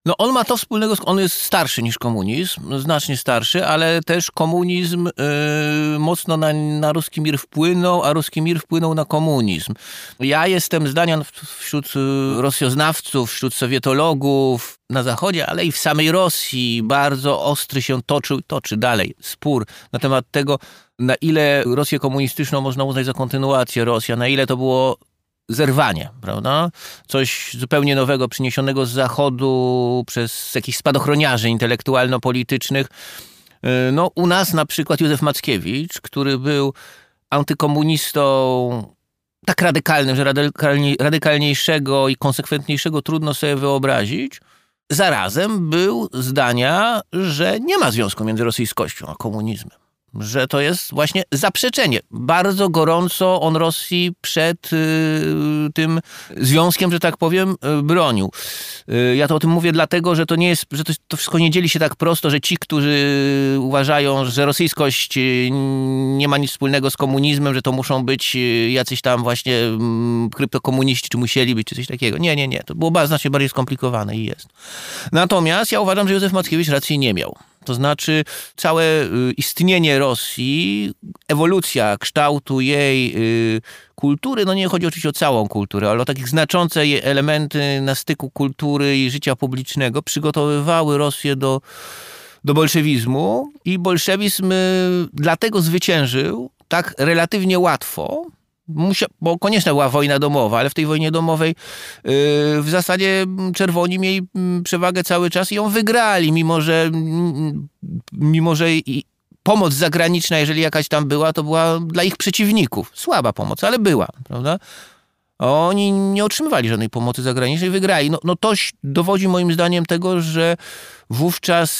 No on ma to wspólnego, on jest starszy niż komunizm, znacznie starszy, ale też komunizm yy, mocno na, na ruski mir wpłynął, a ruski mir wpłynął na komunizm. Ja jestem zdania wśród y, rosjoznawców, wśród sowietologów na zachodzie, ale i w samej Rosji bardzo ostry się toczył, toczy dalej spór na temat tego, na ile Rosję komunistyczną można uznać za kontynuację Rosji, na ile to było zerwanie, prawda? Coś zupełnie nowego, przyniesionego z Zachodu przez jakichś spadochroniarzy intelektualno-politycznych. Y, no, u nas na przykład Józef Mackiewicz, który był antykomunistą tak radykalnym, że radykalniej, radykalniejszego i konsekwentniejszego trudno sobie wyobrazić, zarazem był zdania, że nie ma związku między rosyjskością a komunizmem że to jest właśnie zaprzeczenie. Bardzo gorąco on Rosji przed y, tym związkiem, że tak powiem, y, bronił. Y, ja to o tym mówię dlatego, że to nie jest, że to, to, wszystko nie dzieli się tak prosto, że ci, którzy uważają, że rosyjskość y, nie ma nic wspólnego z komunizmem, że to muszą być y, jacyś tam właśnie mm, kryptokomuniści, czy musieli być, czy coś takiego. Nie, nie, nie. To było znacznie bardziej skomplikowane i jest. Natomiast ja uważam, że Józef Mackiewicz racji nie miał. To znaczy całe y, istnienie Rosji, ewolucja kształtu jej y, kultury, no nie chodzi oczywiście o całą kulturę, ale o takich znaczące elementy na styku kultury i życia publicznego, przygotowywały Rosję do, do bolszewizmu i bolszewizm y, dlatego zwyciężył tak relatywnie łatwo, Musia, bo konieczna była wojna domowa, ale w tej wojnie domowej yy, w zasadzie czerwoni mieli mm, przewagę cały czas i ją wygrali, mimo że, mm, mimo że i, pomoc zagraniczna, jeżeli jakaś tam była, to była dla ich przeciwników. Słaba pomoc, ale była, prawda? Oni nie otrzymywali żadnej pomocy zagranicznej, wygrali. No, no to dowodzi moim zdaniem tego, że wówczas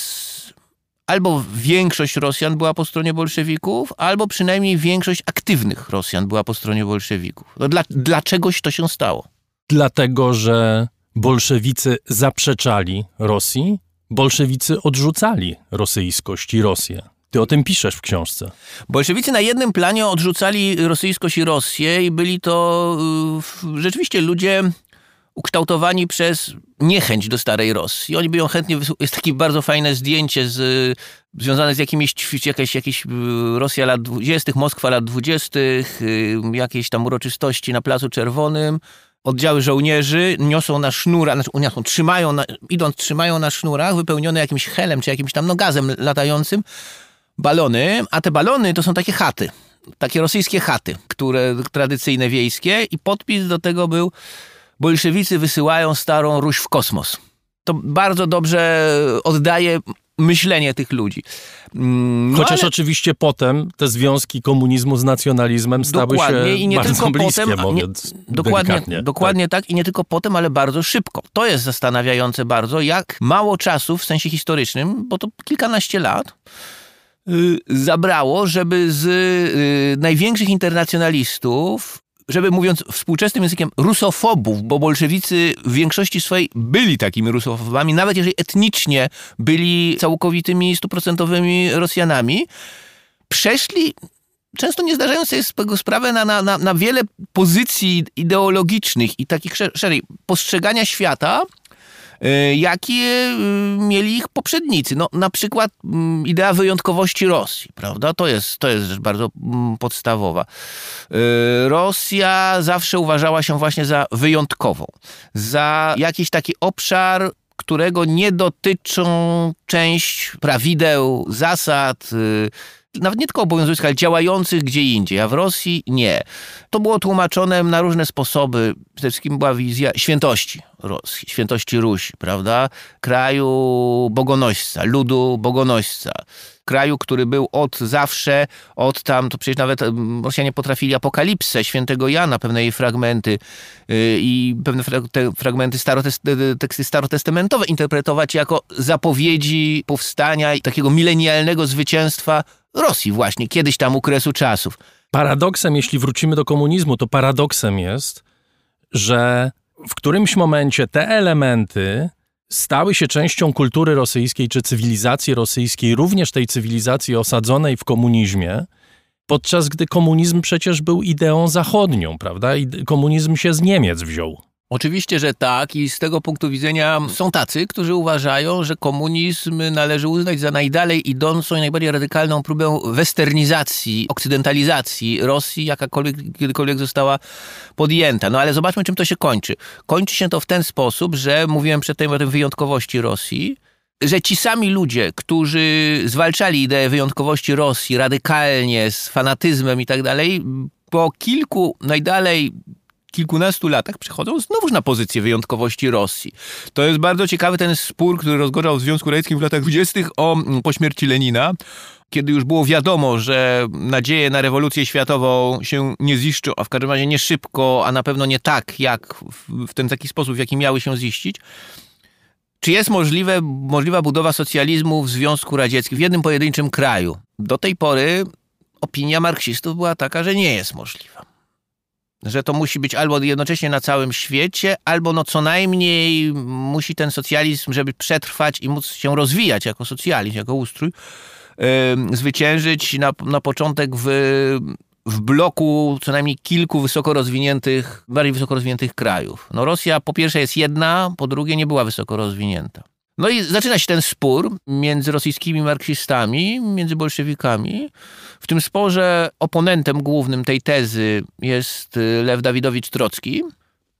albo większość Rosjan była po stronie bolszewików, albo przynajmniej większość aktywnych Rosjan była po stronie bolszewików. No dla, dlaczegoś to się stało? Dlatego, że bolszewicy zaprzeczali Rosji, bolszewicy odrzucali rosyjskość i Rosję. Ty o tym piszesz w książce. Bolszewicy na jednym planie odrzucali rosyjskość i Rosję i byli to y, rzeczywiście ludzie ukształtowani przez niechęć do starej Rosji. Oni by ją chętnie... Jest takie bardzo fajne zdjęcie z, związane z jakimiś, jakieś, jakieś y, Rosja lat 20., Moskwa lat 20., y, jakieś tam uroczystości na Placu Czerwonym. Oddziały żołnierzy niosą na sznurach, znaczy niosą, trzymają, na, idąc trzymają na sznurach wypełnione jakimś helem czy jakimś tam no, gazem latającym balony, a te balony to są takie chaty, takie rosyjskie chaty, które tradycyjne wiejskie i podpis do tego był bolszewicy wysyłają starą Ruś w kosmos. To bardzo dobrze oddaje myślenie tych ludzi. Mm, no Chociaż ale... oczywiście potem te związki komunizmu z nacjonalizmem stały dokładnie, się i nie bardzo tylko bliskie, potem, mówiąc nie, Dokładnie, dokładnie tak. tak. i nie tylko potem, ale bardzo szybko. To jest zastanawiające bardzo, jak mało czasu w sensie historycznym, bo to kilkanaście lat, y, zabrało, żeby z y, największych internacjonalistów żeby mówiąc współczesnym językiem, rusofobów, bo bolszewicy w większości swojej byli takimi rusofobami, nawet jeżeli etnicznie byli całkowitymi, stuprocentowymi Rosjanami, przeszli często nie zdając sobie z tego sprawę na, na, na, wiele pozycji ideologicznych i takich szerzej postrzegania świata, jakie y, mieli ich poprzednicy. No, na przykład mm, idea wyjątkowości Rosji, prawda? To jest, to jest rzecz bardzo mm, podstawowa. E, Rosja zawsze uważała się właśnie za wyjątkową, za jakiś taki obszar, którego nie dotyczą część prawideł, zasad, nawet nie tylko obowiązujących, ale działających gdzie indziej, a w Rosji nie. To było tłumaczone na różne sposoby. Przede wszystkim była wizja świętości Rosji, świętości Rusi, prawda? Kraju bogonośca, ludu bogonośca. Kraju, który był od zawsze, od tam, to przecież nawet Rosjanie potrafili apokalipsę świętego Jana, pewne jej fragmenty yy, i pewne te fragmenty starotest teksty starotestamentowe interpretować jako zapowiedzi powstania i takiego milenialnego zwycięstwa Rosji właśnie, kiedyś tam u kresu czasów. Paradoksem, jeśli wrócimy do komunizmu, to paradoksem jest, że w którymś momencie te elementy stały się częścią kultury rosyjskiej czy cywilizacji rosyjskiej, również tej cywilizacji osadzonej w komunizmie, podczas gdy komunizm przecież był ideą zachodnią, prawda? I komunizm się z Niemiec wziął. Oczywiście, że tak i z tego punktu widzenia są tacy, którzy uważają, że komunizm należy uznać za najdalej idącą i najbardziej radykalną próbę westernizacji, okcydentalizacji Rosji, jakakolwiek kiedykolwiek została podjęta. No ale zobaczmy, czym to się kończy. Kończy się to w ten sposób, że mówiłem przedtem o tej wyjątkowości Rosji, że ci sami ludzie, którzy zwalczali ideę wyjątkowości Rosji radykalnie, z fanatyzmem i tak dalej, po kilku najdalej kilkunastu latach przechodzą znowuż na pozycję wyjątkowości Rosji. To jest bardzo ciekawy ten spór, który rozgorzał w Związku Radzieckim w latach 20. o mm, po śmierci Lenina kiedy już było wiadomo, że nadzieje na rewolucję światową się nie ziszczą, a w każdym razie nie szybko, a na pewno nie tak, jak w ten taki sposób, w jaki miały się ziścić, czy jest możliwe, możliwa budowa socjalizmu w Związku Radzieckim, w jednym pojedynczym kraju? Do tej pory opinia marksistów była taka, że nie jest możliwa że to musi być albo jednocześnie na całym świecie, albo no co najmniej musi ten socjalizm, żeby przetrwać i móc się rozwijać jako socjalizm, jako ustrój, yy, zwyciężyć na, na początek w, w bloku co najmniej kilku wysoko rozwiniętych, bardziej wysoko rozwiniętych krajów. No Rosja po pierwsze jest jedna, po drugie nie była wysoko rozwinięta. No i zaczyna się ten spór między rosyjskimi marksistami, między bolszewikami. W tym sporze oponentem głównym tej tezy jest y, Lew Dawidowicz Trocki,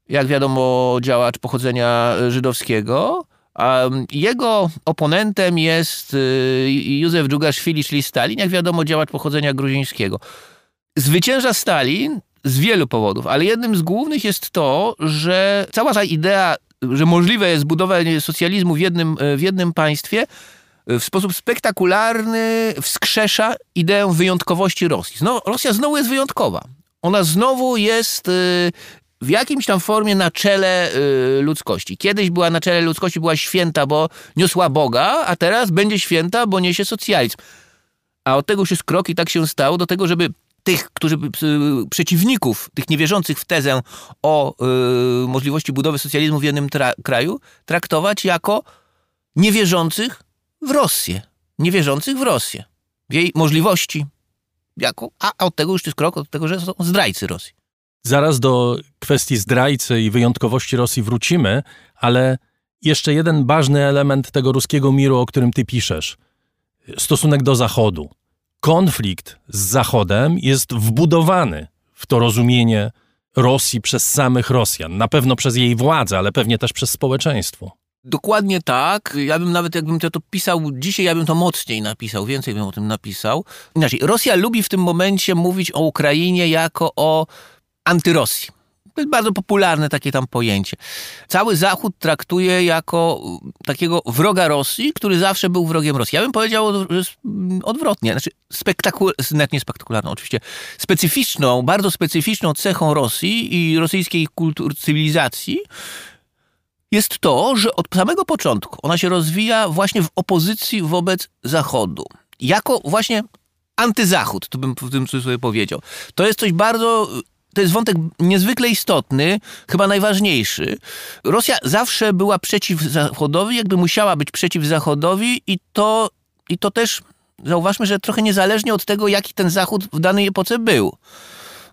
jak wiadomo działacz pochodzenia żydowskiego, a jego oponentem jest y, Józef Dżugaszwili, czyli Stalin, jak wiadomo działacz pochodzenia gruzińskiego. Zwycięża Stalin z wielu powodów, ale jednym z głównych jest to, że cała ta idea że możliwe jest budowanie socjalizmu w jednym, w jednym państwie, w sposób spektakularny wskrzesza ideę wyjątkowości Rosji. Znowu, Rosja znowu jest wyjątkowa. Ona znowu jest y, w jakimś tam formie na czele ludzkości. Kiedyś była na czele ludzkości, była święta, bo niosła Boga, a teraz będzie święta, bo niesie socjalizm. A od tego już jest krok i tak się stało, do tego, żeby tych, którzy y, przeciwników, tych niewierzących w tezę o y, możliwości budowy socjalizmu w jednym tra kraju, traktować jako niewierzących w Rosję. Niewierzących w Rosję. W jej możliwości. Jako, a od tego już jest krok od tego, że są zdrajcy Rosji. Zaraz do kwestii zdrajcy i wyjątkowości Rosji wrócimy, ale jeszcze jeden ważny element tego ruskiego miru, o którym ty piszesz. Stosunek do Zachodu. Konflikt z Zachodem jest wbudowany w to rozumienie Rosji przez samych Rosjan. Na pewno przez jej władzę, ale pewnie też przez społeczeństwo. Dokładnie tak. Ja bym nawet, jakbym to, to pisał dzisiaj, ja bym to mocniej napisał, więcej bym o tym napisał. Inaczej, Rosja lubi w tym momencie mówić o Ukrainie jako o antyrosji. To jest bardzo popularne takie tam pojęcie. Cały Zachód traktuje jako takiego wroga Rosji, który zawsze był wrogiem Rosji. Ja bym powiedział odwrotnie. Znaczy, spektakul... net nie spektakularną, oczywiście, specyficzną, bardzo specyficzną cechą Rosji i rosyjskiej kultury, cywilizacji jest to, że od samego początku ona się rozwija właśnie w opozycji wobec Zachodu. Jako właśnie antyzachód, to bym w tym sobie powiedział. To jest coś bardzo to jest wątek niezwykle istotny, chyba najważniejszy. Rosja zawsze była przeciw Zachodowi, jakby musiała być przeciw Zachodowi i to, i to też, zauważmy, że trochę niezależnie od tego, jaki ten Zachód w danej epoce był.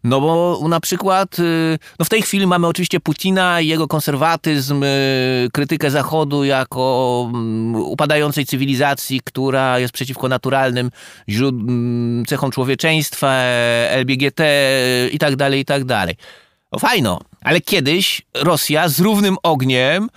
No bo na przykład, y, no w tej chwili mamy oczywiście Putina i jego konserwatyzm, y, krytykę Zachodu jako mm, upadającej cywilizacji, która jest przeciwko naturalnym mm, cechom człowieczeństwa, LBGT i tak dalej, i tak dalej. No fajno, ale kiedyś Rosja z równym ogniem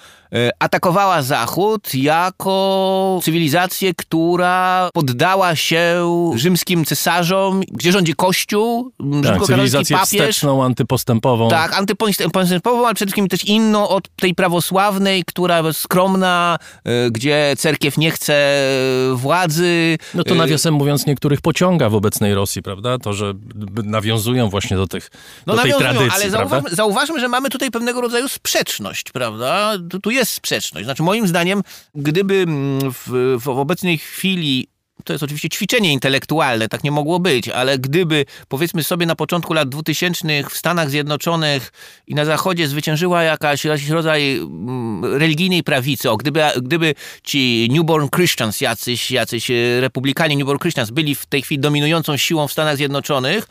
atakowała Zachód jako cywilizację, która poddała się rzymskim cesarzom, gdzie rządzi Kościół, tak, cywilizację papież. wsteczną, antypostępową. Tak, antypostępową, ale przede wszystkim też inną od tej prawosławnej, która skromna, e, gdzie cerkiew nie chce władzy. No to e, nawiasem mówiąc niektórych pociąga w obecnej Rosji, prawda? To, że nawiązują właśnie do tych no, do tej tradycji, ale zauważmy, zauważmy, że mamy tutaj pewnego rodzaju sprzeczność, prawda? Tu jest sprzeczność. Znaczy, moim zdaniem, gdyby mm, w, w obecnej chwili to jest oczywiście ćwiczenie intelektualne, tak nie mogło być, ale gdyby powiedzmy sobie na początku lat 2000 w Stanach Zjednoczonych i na Zachodzie zwyciężyła jakaś, jakiś rodzaj mm, religijnej prawicy, o gdyby, gdyby ci newborn Christians, jacyś, jacyś e, republikanie newborn Christians byli w tej chwili dominującą siłą w Stanach Zjednoczonych,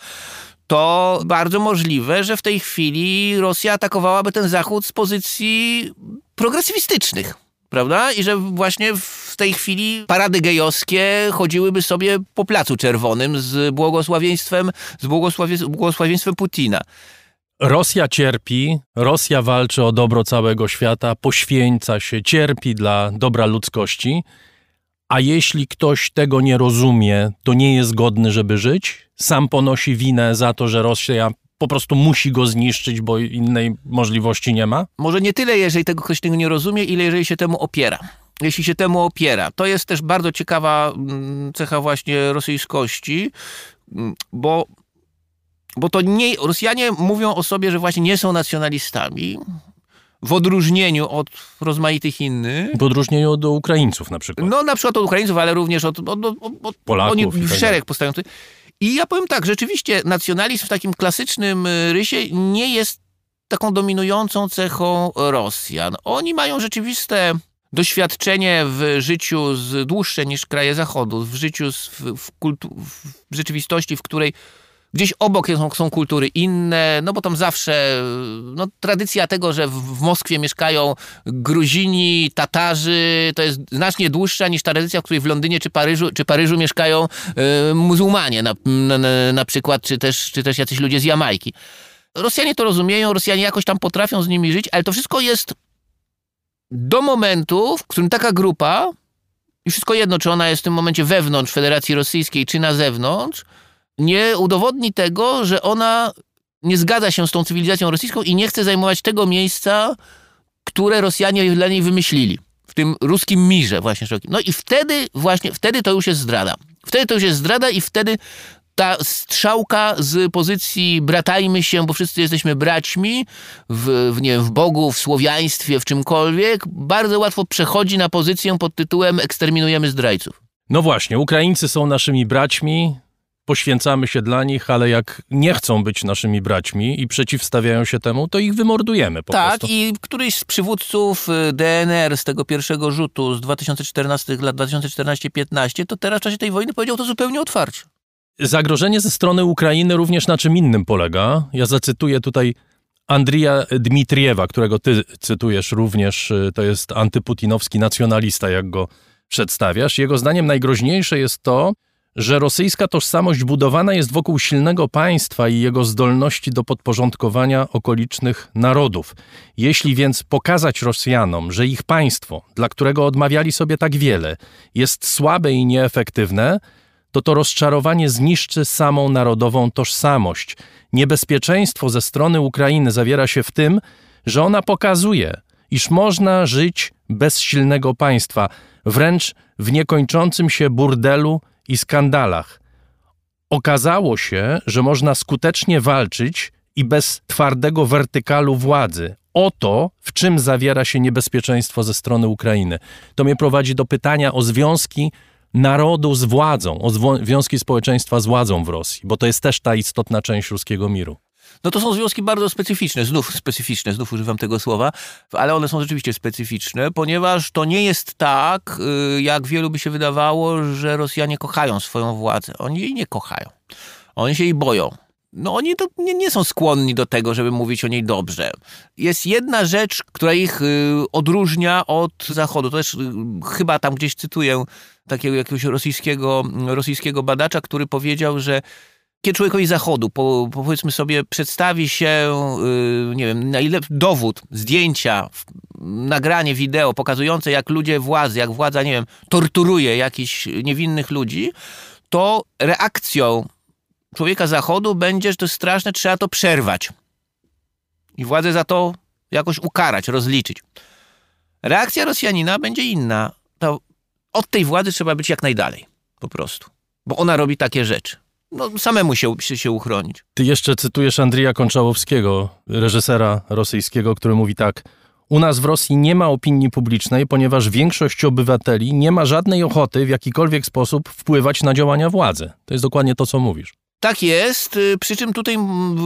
to bardzo możliwe, że w tej chwili Rosja atakowałaby ten Zachód z pozycji progresywistycznych. Prawda? I że właśnie w tej chwili parady gejowskie chodziłyby sobie po Placu Czerwonym z błogosławieństwem, z błogosławieństwem Putina. Rosja cierpi, Rosja walczy o dobro całego świata, poświęca się, cierpi dla dobra ludzkości. A jeśli ktoś tego nie rozumie, to nie jest godny, żeby żyć? Sam ponosi winę za to, że Rosja po prostu musi go zniszczyć, bo innej możliwości nie ma? Może nie tyle, jeżeli tego ktoś tego nie rozumie, ile jeżeli się temu opiera. Jeśli się temu opiera. To jest też bardzo ciekawa mm, cecha właśnie rosyjskości, mm, bo, bo to nie, Rosjanie mówią o sobie, że właśnie nie są nacjonalistami, w odróżnieniu od rozmaitych innych. W odróżnieniu od Ukraińców na przykład. No na przykład od Ukraińców, ale również od, od, od, od Polaków. Oni w tak szereg postawią. I ja powiem tak, rzeczywiście nacjonalizm w takim klasycznym y, rysie nie jest taką dominującą cechą Rosjan. Oni mają rzeczywiste doświadczenie w życiu z, dłuższe niż kraje Zachodu, w życiu z, w, w, w rzeczywistości, w której Gdzieś obok są, są kultury inne, no bo tam zawsze no, tradycja tego, że w, Moskwie mieszkają Gruzini, Tatarzy, to jest znacznie dłuższa niż tradycja, w której w Londynie czy Paryżu, czy Paryżu mieszkają y, muzułmanie na, na, na przykład, czy też, czy też jacyś ludzie z Jamajki. Rosjanie to rozumieją, Rosjanie jakoś tam potrafią z nimi żyć, ale to wszystko jest do momentu, w którym taka grupa, i wszystko jedno, czy ona jest w tym momencie wewnątrz Federacji Rosyjskiej, czy na zewnątrz, nie udowodni tego, że ona nie zgadza się z tą cywilizacją rosyjską i nie chce zajmować tego miejsca, które Rosjanie dla niej wymyślili tym ruskim mirze właśnie. No i wtedy właśnie, wtedy to już jest zdrada. Wtedy to już jest zdrada i wtedy ta strzałka z pozycji bratajmy się, bo wszyscy jesteśmy braćmi w, w, nie wiem, w Bogu, w słowiaństwie, w czymkolwiek, bardzo łatwo przechodzi na pozycję pod tytułem eksterminujemy zdrajców. No właśnie, Ukraińcy są naszymi braćmi, poświęcamy się dla nich, ale jak nie chcą być naszymi braćmi i przeciwstawiają się temu, to ich wymordujemy po tak, prostu. i któryś z przywódców y, DNR z tego pierwszego rzutu z 2014 lat 2014-15, to teraz w czasie tej wojny powiedział to zupełnie otwarcie. Zagrożenie ze strony Ukrainy również na czym innym polega. Ja zacytuję tutaj Andrija Dmitriewa, którego ty cytujesz również, y, to jest antyputinowski nacjonalista, jak go przedstawiasz. Jego zdaniem najgroźniejsze jest to, że rosyjska tożsamość budowana jest wokół silnego państwa i jego zdolności do podporządkowania okolicznych narodów. Jeśli więc pokazać Rosjanom, że ich państwo, dla którego odmawiali sobie tak wiele, jest słabe i nieefektywne, to to rozczarowanie zniszczy samą narodową tożsamość. Niebezpieczeństwo ze strony Ukrainy zawiera się w tym, że ona pokazuje, iż można żyć bez silnego państwa, wręcz w niekończącym się burdelu i skandalach. Okazało się, że można skutecznie walczyć i bez twardego wertykalu władzy. Oto w czym zawiera się niebezpieczeństwo ze strony Ukrainy. To mnie prowadzi do pytania o związki narodu z władzą, o związki społeczeństwa z władzą w Rosji, bo to jest też ta istotna część ruskiego miru. No to są związki bardzo specyficzne, znów specyficzne, znów używam tego słowa, ale one są rzeczywiście specyficzne, ponieważ to nie jest tak, y, jak wielu by się wydawało, że Rosjanie kochają swoją władzę. Oni jej nie kochają. Oni się jej boją. No oni to nie, nie są skłonni do tego, żeby mówić o niej dobrze. Jest jedna rzecz, która ich y, odróżnia od Zachodu. To też y, chyba tam gdzieś cytuję takiego jakiegoś rosyjskiego, rosyjskiego badacza, który powiedział, że człowiekowi zachodu, po, powiedzmy sobie, przedstawi się, yy, nie wiem, dowód, zdjęcia, nagranie wideo pokazujące, jak ludzie władzy, jak władza, nie wiem, torturuje jakichś niewinnych ludzi, to reakcją człowieka zachodu będzie, że to jest straszne, trzeba to przerwać. I władzę za to jakoś ukarać, rozliczyć. Reakcja Rosjanina będzie inna. To od tej władzy trzeba być jak najdalej. Po prostu. Bo ona robi takie rzeczy no, samemu się, się, się uchronić. Ty jeszcze cytujesz Andrija Konczałowskiego, reżysera rosyjskiego, który mówi tak. U nas w Rosji nie ma opinii publicznej, ponieważ większość obywateli nie ma żadnej ochoty w jakikolwiek sposób wpływać na działania władzy. To jest dokładnie to, co mówisz. Tak jest, y, przy czym tutaj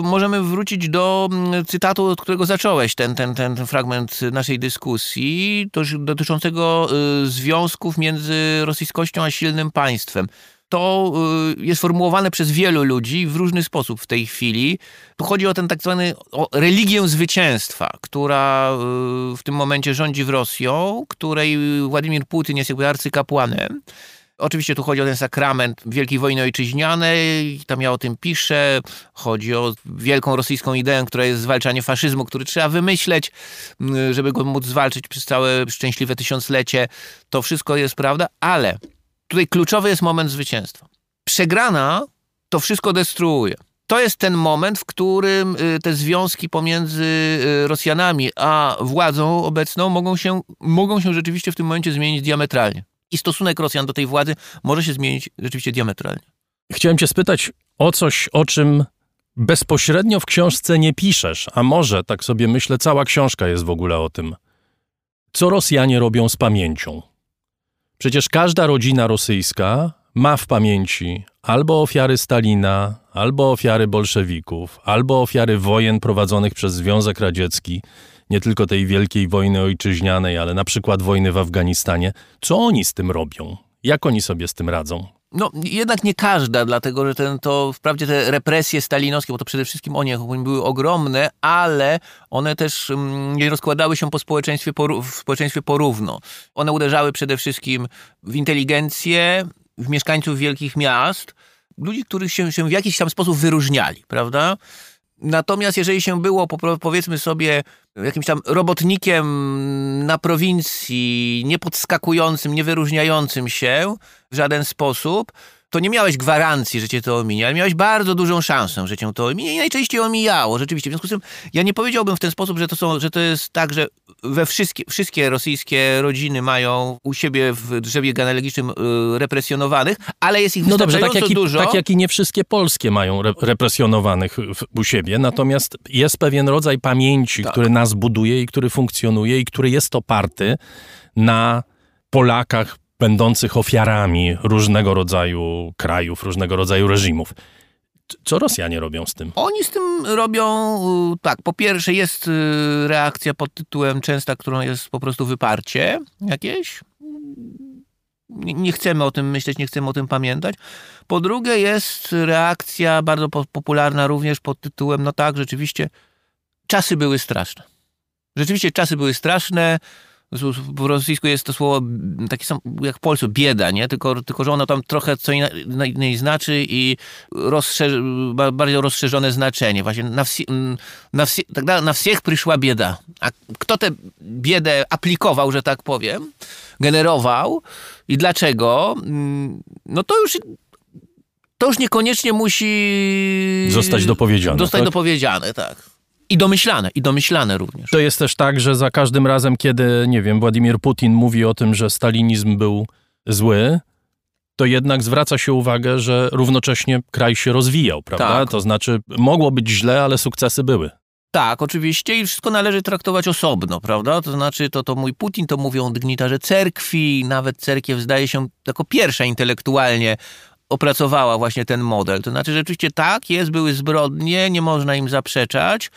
możemy wrócić do cytatu, od którego zacząłeś ten, ten, ten, ten fragment naszej dyskusji, dotyczącego y, związków między rosyjskością a silnym państwem to y, jest formułowane przez wielu ludzi w różny sposób w tej chwili. Tu chodzi o ten tak zwany o religię zwycięstwa, która y, w tym momencie rządzi w Rosją, której Władimir Putin jest jakby arcykapłanem. Oczywiście tu chodzi o ten sakrament Wielkiej Wojny Ojczyźnianej, tam ja o tym piszę. Chodzi o wielką rosyjską ideę, która jest zwalczanie faszyzmu, który trzeba wymyśleć, y, żeby go móc zwalczyć przez całe szczęśliwe tysiąclecie. To wszystko jest prawda, ale tutaj kluczowy jest moment zwycięstwa. Przegrana to wszystko destruuje. To jest ten moment, w którym y, te związki pomiędzy y, Rosjanami a władzą obecną mogą się, mogą się rzeczywiście w tym momencie zmienić diametralnie. I stosunek Rosjan do tej władzy może się zmienić rzeczywiście diametralnie. Chciałem cię spytać o coś, o czym bezpośrednio w książce nie piszesz, a może, tak sobie myślę, cała książka jest w ogóle o tym. Co Rosjanie robią z pamięcią? Przecież każda rodzina rosyjska ma w pamięci albo ofiary Stalina, albo ofiary bolszewików, albo ofiary wojen prowadzonych przez Związek Radziecki, nie tylko tej wielkiej wojny ojczyźnianej, ale na przykład wojny w Afganistanie. Co oni z tym robią? Jak oni sobie z tym radzą? No, jednak nie każda, dlatego że ten, to wprawdzie te represje stalinowskie, bo to przede wszystkim one były ogromne, ale one też mm, nie rozkładały się po społeczeństwie, po, w społeczeństwie porówno. One uderzały przede wszystkim w inteligencję, w mieszkańców wielkich miast, ludzi, których się, się w jakiś tam sposób wyróżniali, prawda? Natomiast jeżeli się było, powiedzmy sobie, jakimś tam robotnikiem na prowincji, niepodskakującym, niewyróżniającym się w żaden sposób, to nie miałeś gwarancji, że cię to ominie, ale miałeś bardzo dużą szansę, że cię to ominie i najczęściej omijało, rzeczywiście. W związku z tym ja nie powiedziałbym w ten sposób, że to, są, że to jest tak, że we wszystkie, wszystkie rosyjskie rodziny mają u siebie w drzewie genealogicznym y, represjonowanych, ale jest ich No dobrze, tak jak, i, dużo. tak jak i nie wszystkie polskie mają re, represjonowanych w, u siebie, natomiast jest pewien rodzaj pamięci, Tak. który nas buduje i który funkcjonuje i który jest oparty na Polakach będących ofiarami różnego rodzaju krajów, różnego rodzaju reżimów. Co Rosjanie robią z tym? Oni z tym robią y, tak. Po pierwsze, jest y, reakcja pod tytułem częsta, którą jest po prostu wyparcie jakieś. Nie, chcemy o tym myśleć, nie chcemy o tym pamiętać. Po drugie, jest reakcja bardzo po, popularna również pod tytułem: no tak, rzeczywiście, czasy były straszne. Rzeczywiście czasy były straszne. W rosyjsku jest to słowo takie samo jak w polsku, bieda, nie? Tylko, tylko że ono tam trochę co na- innej znaczy i rozszerz, ba- bardziej rozszerzone znaczenie. Właśnie na, wsi, mm, na, wsi, tak na wsiech przyszła bieda. A kto tę biedę aplikował, że tak powiem, generował i dlaczego, mm, no to już to już niekoniecznie musi Zostać dopowiedziane, Zostać tak? dopowiedziane, tak. I domyślane, i domyślane również. To jest też tak, że za każdym razem, kiedy, nie wiem, Władimir Putin mówi o tym, że stalinizm był zły, to jednak zwraca się uwagę, że równocześnie kraj się rozwijał, prawda? Tak. To znaczy, mogło być źle, ale sukcesy były. Tak, oczywiście i wszystko należy traktować osobno, prawda? To znaczy, to, to mój Putin, to mówią dygnitarze cerkwi, nawet cerkiew zdaje się jako pierwsza intelektualnie opracowała właśnie ten model. To znaczy, rzeczywiście tak, jest, były zbrodnie, nie można im zaprzeczać,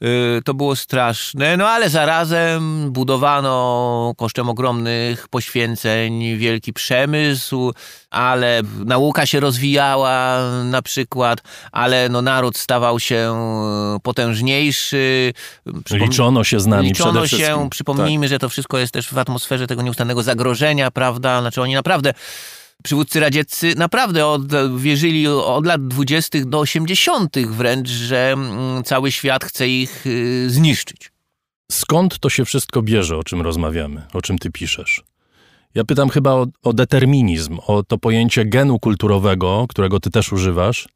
yy, to było straszne, no ale zarazem budowano kosztem ogromnych poświęceń wielki przemysł, ale nauka się rozwijała na przykład, ale no naród stawał się potężniejszy. Przypom- Liczono się z nami Liczono przede wszystkim. się, przypomnijmy, że to wszystko jest też w atmosferze tego nieustannego zagrożenia, prawda? Znaczy oni naprawdę, przywódcy radzieccy naprawdę od, wierzyli od lat 20. do 80. wręcz, że mm, cały świat chce ich y, zniszczyć. Skąd to się wszystko bierze, o czym rozmawiamy, o czym ty piszesz? Ja pytam chyba o, o determinizm, o to pojęcie genu kulturowego, którego ty też używasz.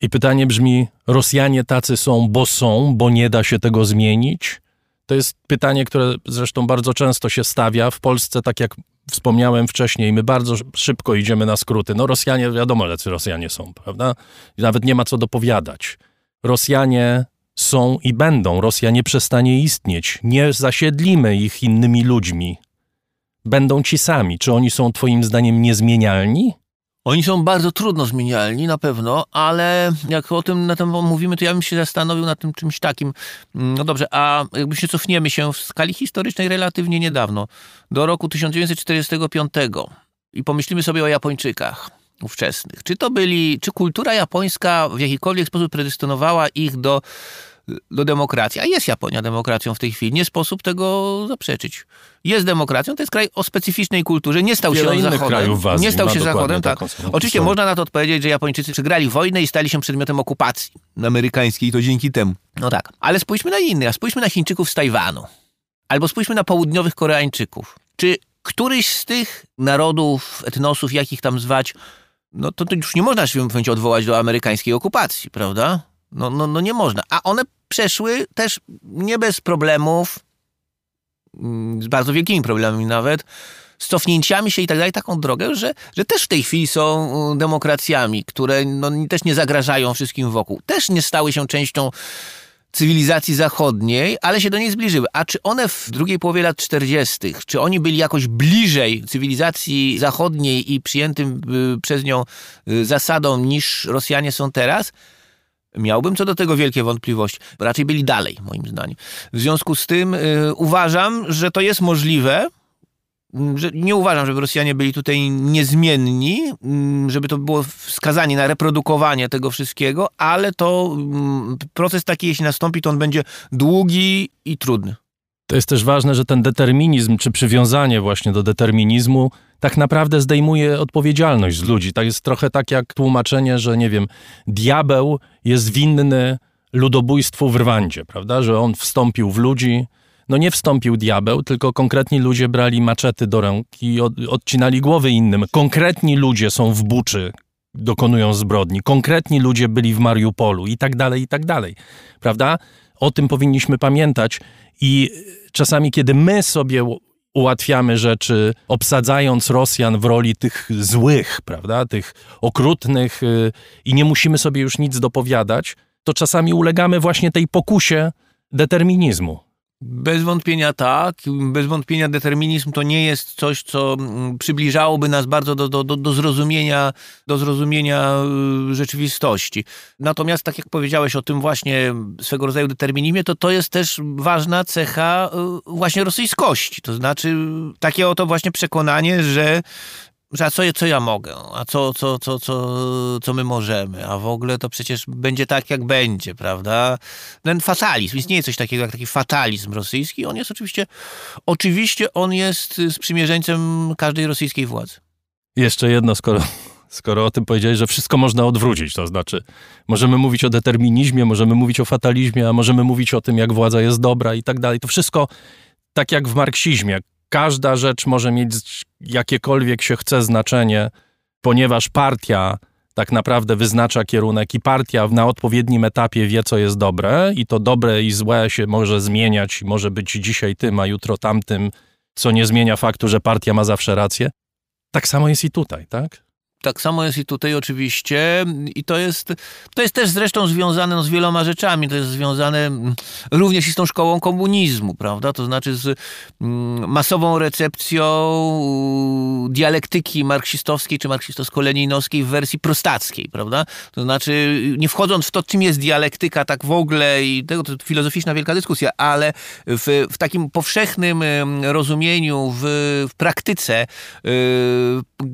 I pytanie brzmi: Rosjanie tacy są, bo są, bo nie da się tego zmienić? To jest pytanie, które zresztą bardzo często się stawia. W Polsce, tak jak wspomniałem wcześniej, my bardzo szybko idziemy na skróty. No, Rosjanie, wiadomo, jacy Rosjanie są, prawda? Nawet nie ma co dopowiadać. Rosjanie są i będą. Rosja nie przestanie istnieć. Nie zasiedlimy ich innymi ludźmi. Będą ci sami. Czy oni są Twoim zdaniem niezmienialni? Oni są bardzo trudno zmienialni, na pewno, ale jak o tym na tym mówimy, to ja bym się zastanowił nad tym czymś takim. Mm, No dobrze, a jakby się cofniemy się w skali historycznej relatywnie niedawno, do roku 1945 i pomyślimy sobie o Japończykach ówczesnych. Czy to byli, czy kultura japońska w jakikolwiek sposób predestynowała ich do, do demokracji? A jest Japonia demokracją w tej chwili, nie sposób tego zaprzeczyć. Jest demokracją, to jest kraj o specyficznej kulturze, nie stał Wiele się on zachodem. krajów w Azji nie stał się zachodem, tak. Oczywiście można na to odpowiedzieć, że Japończycy przegrali wojnę i stali się przedmiotem okupacji amerykańskiej, to dzięki temu. No tak, ale spójrzmy na innych, a spójrzmy na Chińczyków z Tajwanu. Albo spójrzmy na południowych Koreańczyków. Czy któryś z tych narodów, etnosów, jakich tam zwać, no to, to już nie można się w odwołać do amerykańskiej okupacji, prawda? No, no, no nie można. A one przeszły też nie bez problemów, mm, z bardzo wielkimi problemami nawet, z cofnięciami się i tak dalej, taką drogę, że, że też w tej chwili są y, demokracjami, które no, też nie zagrażają wszystkim wokół. Też nie stały się częścią cywilizacji zachodniej, ale się do niej zbliżyły. A czy one w drugiej połowie lat 40., czy oni byli jakoś bliżej cywilizacji zachodniej i przyjętym y, przez nią y, zasadom niż Rosjanie są teraz? Miałbym co do tego wielkie wątpliwości. Raczej byli dalej, moim zdaniem. W związku z tym y, uważam, że to jest możliwe. Mm, Że nie uważam, żeby Rosjanie byli tutaj niezmienni, mm, żeby to było wskazanie na reprodukowanie tego wszystkiego, ale to mm, proces taki, jeśli nastąpi, to on będzie długi i trudny. To jest też ważne, że ten determinizm, czy przywiązanie właśnie do determinizmu, tak naprawdę zdejmuje odpowiedzialność z ludzi. To jest trochę tak jak tłumaczenie, że nie wiem, diabeł jest winny ludobójstwu w Rwandzie, prawda? Że on wstąpił w ludzi. No nie wstąpił diabeł, tylko konkretni ludzie brali maczety do rąk i od, odcinali głowy innym. Konkretni ludzie są w Buczy, dokonują zbrodni. Konkretni ludzie byli w Mariupolu i tak dalej, i tak dalej. Prawda? O tym powinniśmy pamiętać i czasami, kiedy my sobie ułatwiamy rzeczy, obsadzając Rosjan w roli tych złych, prawda, tych okrutnych y, i nie musimy sobie już nic dopowiadać, to czasami ulegamy właśnie tej pokusie determinizmu. Bez wątpienia tak. Bez wątpienia determinizm to nie jest coś, co mm, przybliżałoby nas bardzo do, do, do, zrozumienia, do zrozumienia y, rzeczywistości. Natomiast, tak jak powiedziałeś o tym właśnie swego rodzaju determinizmie, to to jest też ważna cecha y, właśnie rosyjskości. To znaczy takie oto właśnie przekonanie, że że a co, co ja mogę, a co, co, co, co, co my możemy, a w ogóle to przecież będzie tak, jak będzie, prawda? Ten fatalizm, istnieje coś takiego jak taki fatalizm rosyjski, on jest oczywiście, oczywiście on jest sprzymierzeńcem każdej rosyjskiej władzy. Jeszcze jedno, skoro, skoro o tym powiedziałeś, że wszystko można odwrócić, to znaczy możemy mówić o determinizmie, możemy mówić o fatalizmie, a możemy mówić o tym, jak władza jest dobra i tak dalej. To wszystko tak jak w marksizmie każda rzecz może mieć jakiekolwiek się chce znaczenie, ponieważ partia tak naprawdę wyznacza kierunek i partia na odpowiednim etapie wie, co jest dobre, i to dobre i złe się może zmieniać, może być dzisiaj tym, a jutro tamtym, co nie zmienia faktu, że partia ma zawsze rację. Tak samo jest i tutaj, tak? Tak samo jest i tutaj oczywiście i to jest, to jest też zresztą związane no, z wieloma rzeczami. To jest związane mm, również i z tą szkołą komunizmu, prawda? To znaczy z mm, masową recepcją dialektyki marksistowskiej czy marksistowsko-leninowskiej w wersji prostackiej, prawda? To znaczy nie wchodząc w to, czym jest dialektyka tak w ogóle i tego to filozoficzna wielka dyskusja, ale w, w takim powszechnym rozumieniu, w, w praktyce yy,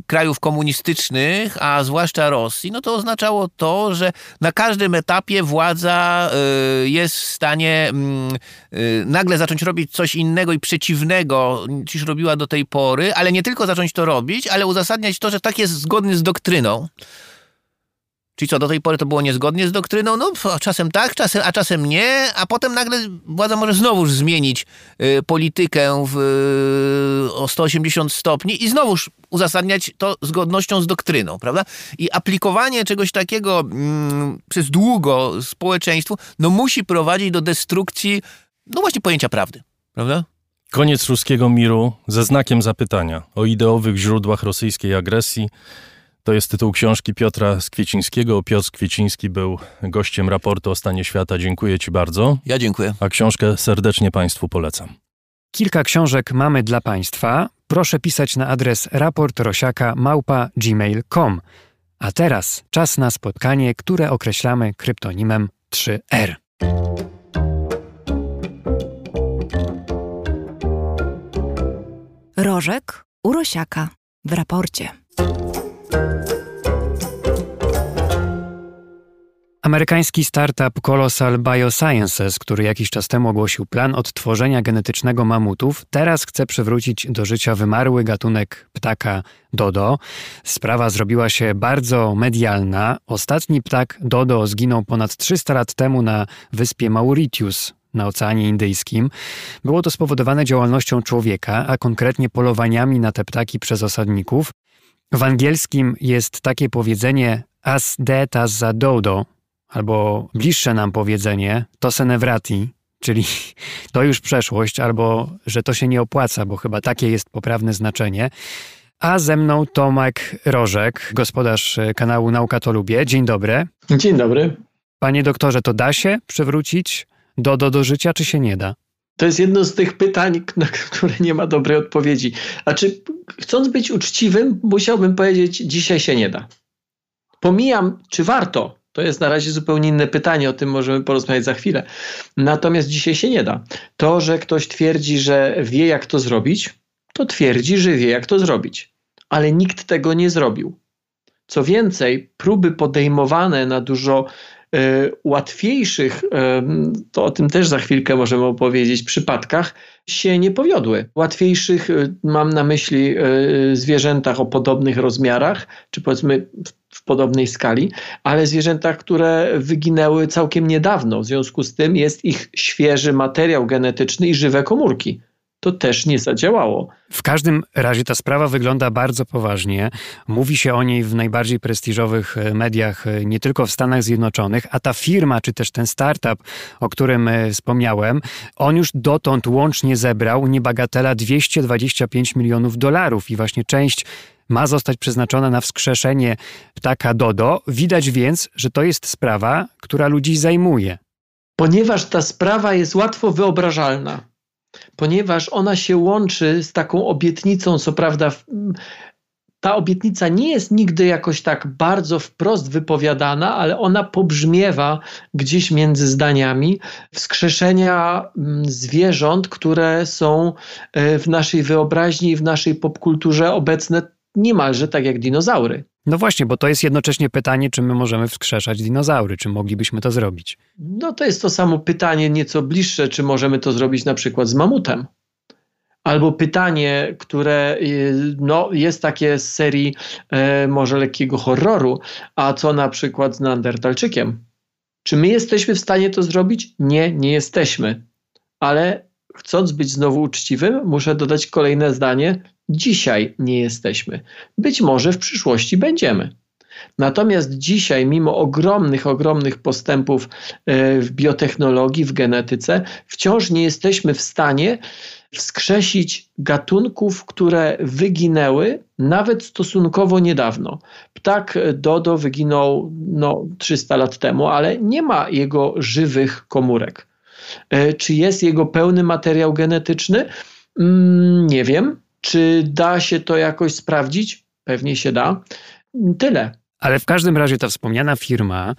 krajów komunistycznych a zwłaszcza Rosji, no to oznaczało to, że na każdym etapie władza y, jest w stanie mm, y, nagle zacząć robić coś innego i przeciwnego niż robiła do tej pory, ale nie tylko zacząć to robić, ale uzasadniać to, że tak jest zgodny z doktryną. Czyli co, do tej pory to było niezgodnie z doktryną? No, czasem tak, czasem, a czasem nie, a potem nagle władza może znowuż zmienić y, politykę w, y, o 180 stopni i znowuż uzasadniać to zgodnością z doktryną, prawda? I aplikowanie czegoś takiego mm, przez długo społeczeństwu, no musi prowadzić do destrukcji, no właśnie pojęcia prawdy, prawda? Koniec ruskiego miru ze znakiem zapytania o ideowych źródłach rosyjskiej agresji to jest tytuł książki Piotra Skwiecińskiego. Piotr Kwieciński był gościem raportu o stanie świata. Dziękuję Ci bardzo. Ja dziękuję. A książkę serdecznie Państwu polecam. Kilka książek mamy dla Państwa. Proszę pisać na adres raportrosiaka.gmail.com. A teraz czas na spotkanie, które określamy kryptonimem 3R. Rożek Urosiaka w raporcie. Amerykański startup Colossal Biosciences, który jakiś czas temu ogłosił plan odtworzenia genetycznego mamutów, teraz chce przywrócić do życia wymarły gatunek ptaka dodo. Sprawa zrobiła się bardzo medialna. Ostatni ptak dodo zginął ponad 300 lat temu na wyspie Mauritius na Oceanie Indyjskim. Było to spowodowane działalnością człowieka, a konkretnie polowaniami na te ptaki przez osadników. W angielskim jest takie powiedzenie as dead as a dodo, albo bliższe nam powiedzenie to senevrati, czyli to już przeszłość, albo że to się nie opłaca, bo chyba takie jest poprawne znaczenie. A ze mną Tomek Rożek, gospodarz kanału Nauka to Lubię. Dzień dobry. Dzień dobry. Panie doktorze, to da się przywrócić do, do, do życia, czy się nie da? To jest jedno z tych pytań, na które nie ma dobrej odpowiedzi. A czy chcąc być uczciwym, musiałbym powiedzieć, dzisiaj się nie da. Pomijam, czy warto, to jest na razie zupełnie inne pytanie, o tym możemy porozmawiać za chwilę. Natomiast dzisiaj się nie da. To, że ktoś twierdzi, że wie, jak to zrobić, to twierdzi, że wie, jak to zrobić. Ale nikt tego nie zrobił. Co więcej, próby podejmowane na dużo łatwiejszych, y, to o tym też za chwilkę możemy opowiedzieć, przypadkach się nie powiodły. Łatwiejszych y, mam na myśli zwierzętach o podobnych rozmiarach, czy powiedzmy w podobnej skali, ale zwierzętach, które wyginęły całkiem niedawno. W związku z tym jest ich świeży materiał genetyczny i żywe komórki. To też nie zadziałało. W każdym razie ta sprawa wygląda bardzo poważnie. Mówi się o niej w najbardziej prestiżowych e, mediach, e, nie tylko w Stanach Zjednoczonych, a ta firma, czy też ten startup, o którym e, wspomniałem, on już dotąd łącznie zebrał niebagatela 225 milionów dolarów i właśnie część ma zostać przeznaczona na wskrzeszenie ptaka Dodo. Widać więc, że to jest sprawa, która ludzi zajmuje. Ponieważ ta sprawa jest łatwo wyobrażalna, ponieważ ona się łączy z taką obietnicą, co prawda ta obietnica nie jest nigdy jakoś tak bardzo wprost wypowiadana, ale ona pobrzmiewa gdzieś między zdaniami wskrzeszenia zwierząt, które są e, w naszej wyobraźni w naszej popkulturze obecne niemalże tak jak dinozaury. No właśnie, bo to jest jednocześnie pytanie, czy my możemy wskrzeszać dinozaury, czy moglibyśmy to zrobić? No to jest to samo pytanie, nieco bliższe, czy możemy to zrobić na przykład z mamutem. Albo pytanie, które y, no, jest takie z serii e, może lekkiego horroru, a co na przykład z Neandertalczykiem? Czy my jesteśmy w stanie to zrobić? Nie, nie jesteśmy. Ale chcąc być znowu uczciwym, muszę dodać kolejne zdanie. Dzisiaj nie jesteśmy. Być może w przyszłości będziemy. Natomiast dzisiaj, mimo ogromnych, ogromnych postępów e, w biotechnologii, w genetyce, wciąż nie jesteśmy w stanie wskrzesić gatunków, które wyginęły nawet stosunkowo niedawno. Ptak Dodo wyginął no, 300 lat temu, ale nie ma jego żywych komórek. E, czy jest jego pełny materiał genetyczny? Mm, nie wiem. Czy da się to jakoś sprawdzić? Pewnie się da. Tyle. Ale w każdym razie ta wspomniana firma,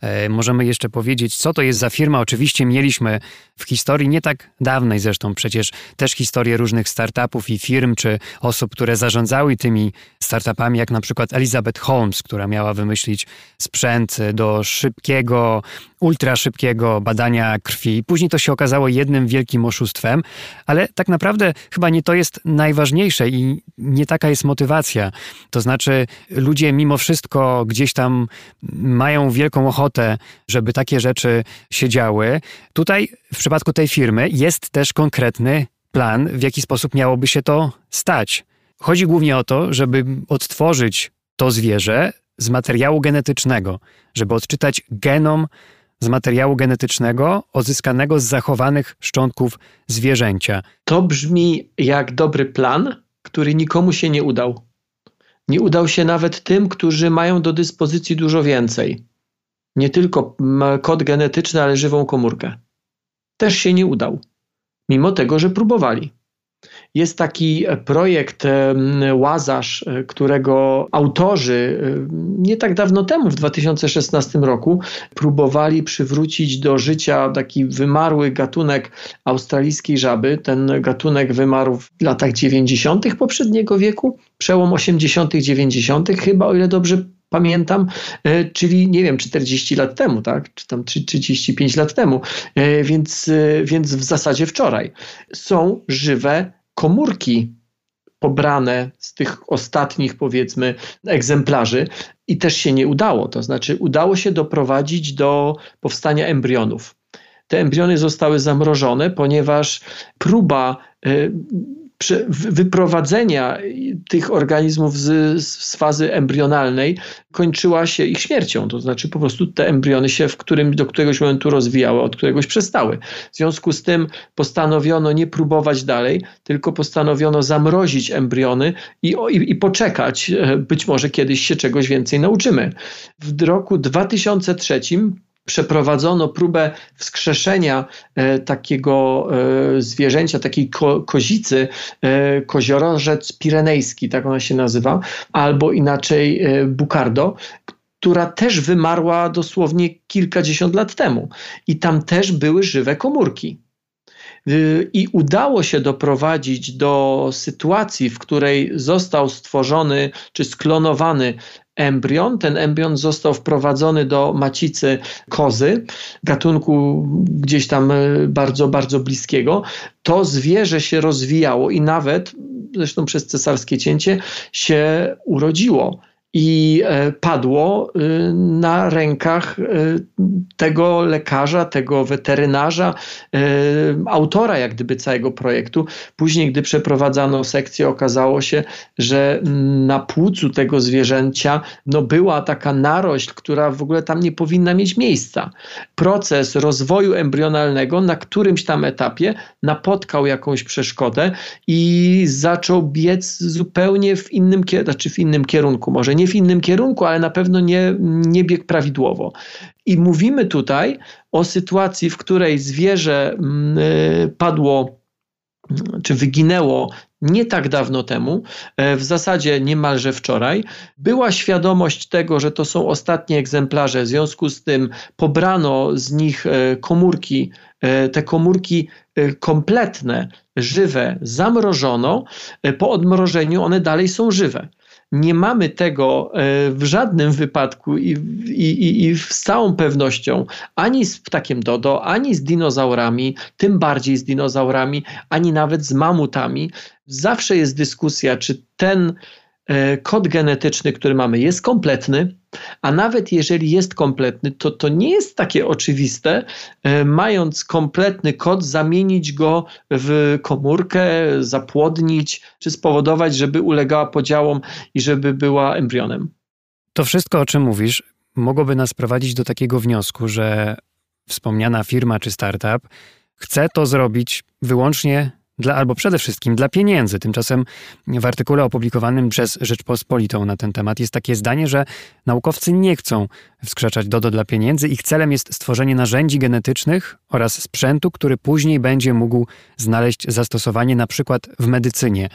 e, możemy jeszcze powiedzieć, co to jest za firma. Oczywiście mieliśmy w historii nie tak dawnej zresztą przecież też historię różnych startupów i firm, czy osób, które zarządzały tymi startupami, jak na przykład Elizabeth Holmes, która miała wymyślić sprzęt do szybkiego, ultra szybkiego badania krwi. Później to się okazało jednym wielkim oszustwem, ale tak naprawdę chyba nie to jest najważniejsze i nie taka jest motywacja. To znaczy, ludzie mimo wszystko gdzieś tam mają wielką ochotę, żeby takie rzeczy się działy. Tutaj w przypadku tej firmy jest też konkretny plan, w jaki sposób miałoby się to stać. Chodzi głównie o to, żeby odtworzyć to zwierzę z materiału genetycznego, żeby odczytać genom z materiału genetycznego odzyskanego z zachowanych szczątków zwierzęcia. To brzmi jak dobry plan, który nikomu się nie udał. Nie udał się nawet tym, którzy mają do dyspozycji dużo więcej. Nie tylko kod genetyczny, ale żywą komórkę. Też się nie udał, mimo tego, że próbowali. Jest taki projekt Łazarz, e, którego autorzy e, nie tak dawno temu, w 2016 roku, próbowali przywrócić do życia taki wymarły gatunek australijskiej żaby. Ten gatunek wymarł w latach 90. poprzedniego wieku, przełom 80., 90., chyba, o ile dobrze pamiętam, e, czyli nie wiem, 40 lat temu, tak? czy tam 35 lat temu, więc, więc w zasadzie wczoraj. Są żywe komórki pobrane z tych ostatnich, powiedzmy, egzemplarzy i też się nie udało. To znaczy, udało się doprowadzić do powstania embrionów. Te embriony zostały zamrożone, ponieważ próba y, wyprowadzenia tych organizmów z, z, fazy embrionalnej kończyła się ich śmiercią. To znaczy po prostu te embriony się w którym, do któregoś momentu rozwijały, od któregoś przestały. W związku z tym postanowiono nie próbować dalej, tylko postanowiono zamrozić embriony i, i, i poczekać. E, być może kiedyś się czegoś więcej nauczymy. W roku 2003 przeprowadzono próbę wskrzeszenia e, takiego e, zwierzęcia, takiej ko kozicy, e, koziorożec pirenejski, tak ona się nazywa, albo inaczej e, bukardo, która też wymarła dosłownie kilkadziesiąt lat temu. I tam też były żywe komórki. I udało się doprowadzić do sytuacji, w której został stworzony czy sklonowany embrion. Ten embrion został wprowadzony do macicy kozy, gatunku gdzieś tam y, bardzo, bardzo bliskiego. To zwierzę się rozwijało i nawet, zresztą przez cesarskie cięcie, się urodziło. I e, padło y, na rękach y, tego lekarza, tego weterynarza, y, autora jak gdyby całego projektu. Później, gdy przeprowadzano sekcję, okazało się, że na płucu tego zwierzęcia no, była taka narośl, która w ogóle tam nie powinna mieć miejsca. Proces rozwoju embrionalnego na którymś tam etapie napotkał jakąś przeszkodę i zaczął biec zupełnie w innym, znaczy w innym kierunku. Może nie w innym kierunku, ale na pewno nie, nie biegł prawidłowo. I mówimy tutaj o sytuacji, w której zwierzę mm, y, padło czy wyginęło nie tak dawno temu, e, w zasadzie niemalże wczoraj, była świadomość tego, że to są ostatnie egzemplarze, w związku z tym pobrano z nich e, komórki, e, te komórki kompletne, żywe, zamrożono. Po odmrożeniu one dalej są żywe nie mamy tego e, w żadnym wypadku i, i, i z całą pewnością ani z ptakiem dodo, ani z dinozaurami, tym bardziej z dinozaurami, ani nawet z mamutami. Zawsze jest dyskusja, czy ten kod genetyczny, który mamy, jest kompletny, a nawet jeżeli jest kompletny, to to nie jest takie oczywiste, e, mając kompletny kod, zamienić go w komórkę, zapłodnić, czy spowodować, żeby ulegała podziałom i żeby była embrionem. To wszystko, o czym mówisz, mogłoby nas prowadzić do takiego wniosku, że wspomniana firma czy startup chce to zrobić wyłącznie dla, albo przede wszystkim dla pieniędzy. Tymczasem w artykule opublikowanym przez Rzeczpospolitą na ten temat jest takie zdanie, że naukowcy nie chcą wskrzeszać DODO dla pieniędzy. Ich celem jest stworzenie narzędzi genetycznych oraz sprzętu, który później będzie mógł znaleźć zastosowanie na przykład w medycynie.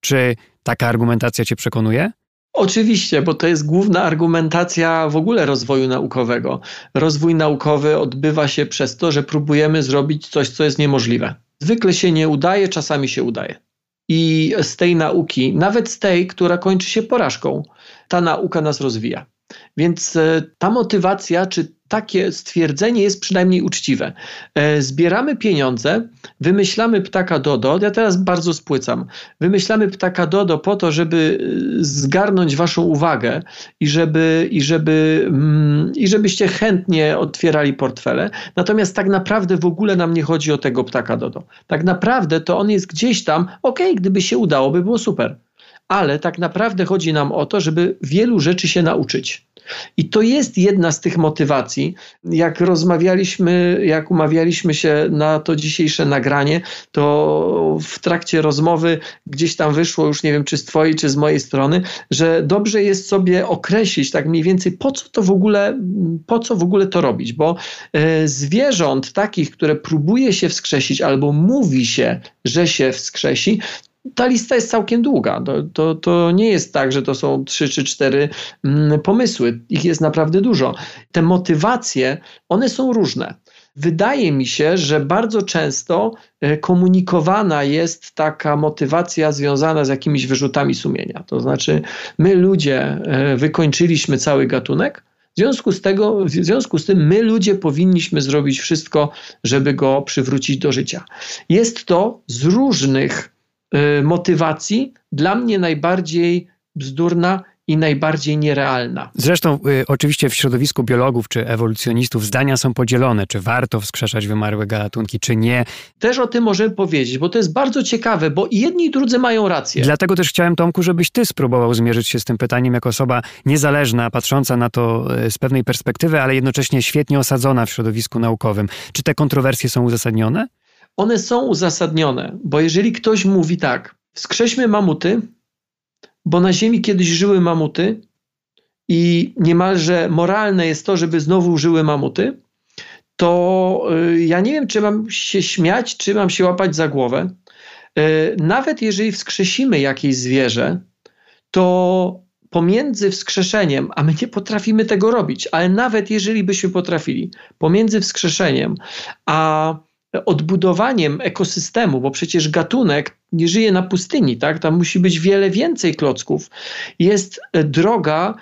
Czy taka argumentacja cię przekonuje? Oczywiście, bo to jest główna argumentacja w ogóle rozwoju naukowego. Rozwój naukowy odbywa się przez to, że próbujemy zrobić coś, co jest niemożliwe. Zwykle się nie udaje, czasami się udaje. I z tej nauki, nawet z tej, która kończy się porażką, ta nauka nas rozwija. Więc e, ta motywacja, czy takie stwierdzenie jest przynajmniej uczciwe. E, zbieramy pieniądze, wymyślamy ptaka Dodo. Ja teraz bardzo spłycam. Wymyślamy ptaka Dodo po to, żeby e, zgarnąć waszą uwagę i żeby, i żeby mm, i żebyście chętnie otwierali portfele. Natomiast tak naprawdę w ogóle nam nie chodzi o tego ptaka Dodo. Tak naprawdę to on jest gdzieś tam, okej, okay, gdyby się udało, by było super. Ale tak naprawdę chodzi nam o to, żeby wielu rzeczy się nauczyć. I to jest jedna z tych motywacji. Jak rozmawialiśmy, jak umawialiśmy się na to dzisiejsze nagranie, to w trakcie rozmowy gdzieś tam wyszło, już nie wiem czy z Twojej, czy z mojej strony, że dobrze jest sobie określić tak mniej więcej, po co to w ogóle, po co w ogóle to robić, bo e, zwierząt takich, które próbuje się wskrzesić albo mówi się, że się wskrzesi, ta lista jest całkiem długa. To, to, to, nie jest tak, że to są trzy czy cztery mm, pomysły. Ich jest naprawdę dużo. Te motywacje, one są różne. Wydaje mi się, że bardzo często e, komunikowana jest taka motywacja związana z jakimiś wyrzutami sumienia. To znaczy, my ludzie e, wykończyliśmy cały gatunek, w związku, z tego, w związku z tym my ludzie powinniśmy zrobić wszystko, żeby go przywrócić do życia. Jest to z różnych Y, motywacji dla mnie najbardziej bzdurna i najbardziej nierealna. Zresztą y, oczywiście w środowisku biologów czy ewolucjonistów zdania są podzielone, czy warto wskrzeszać wymarłe gatunki, czy nie. Też o tym możemy powiedzieć, bo to jest bardzo ciekawe, bo i jedni i drudzy mają rację. Dlatego też chciałem, Tomku, żebyś ty spróbował zmierzyć się z tym pytaniem jako osoba niezależna, patrząca na to y, z pewnej perspektywy, ale jednocześnie świetnie osadzona w środowisku naukowym. Czy te kontrowersje są uzasadnione? One są uzasadnione, bo jeżeli ktoś mówi tak, wskrześmy mamuty, bo na Ziemi kiedyś żyły mamuty i niemalże moralne jest to, żeby znowu żyły mamuty, to y, ja nie wiem, czy mam się śmiać, czy mam się łapać za głowę. Y, nawet jeżeli wskrzesimy jakieś zwierzę, to pomiędzy wskrzeszeniem, a my nie potrafimy tego robić, ale nawet jeżeli byśmy potrafili, pomiędzy wskrzeszeniem a odbudowaniem ekosystemu, bo przecież gatunek nie żyje na pustyni, tak? Tam musi być wiele więcej klocków. Jest droga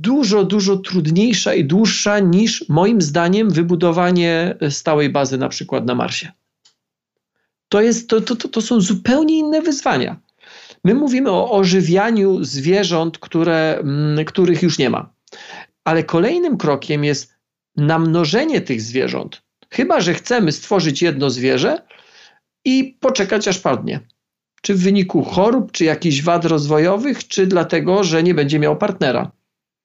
dużo, dużo trudniejsza i dłuższa niż moim zdaniem wybudowanie stałej bazy na przykład na Marsie. To, jest, to, to, to są zupełnie inne wyzwania. My mówimy o ożywianiu zwierząt, które, mm, których już nie ma. Ale kolejnym krokiem jest namnożenie tych zwierząt. Chyba, że chcemy stworzyć jedno zwierzę i poczekać aż padnie. Czy w wyniku chorób, czy jakichś wad rozwojowych, czy dlatego, że nie będzie miał partnera.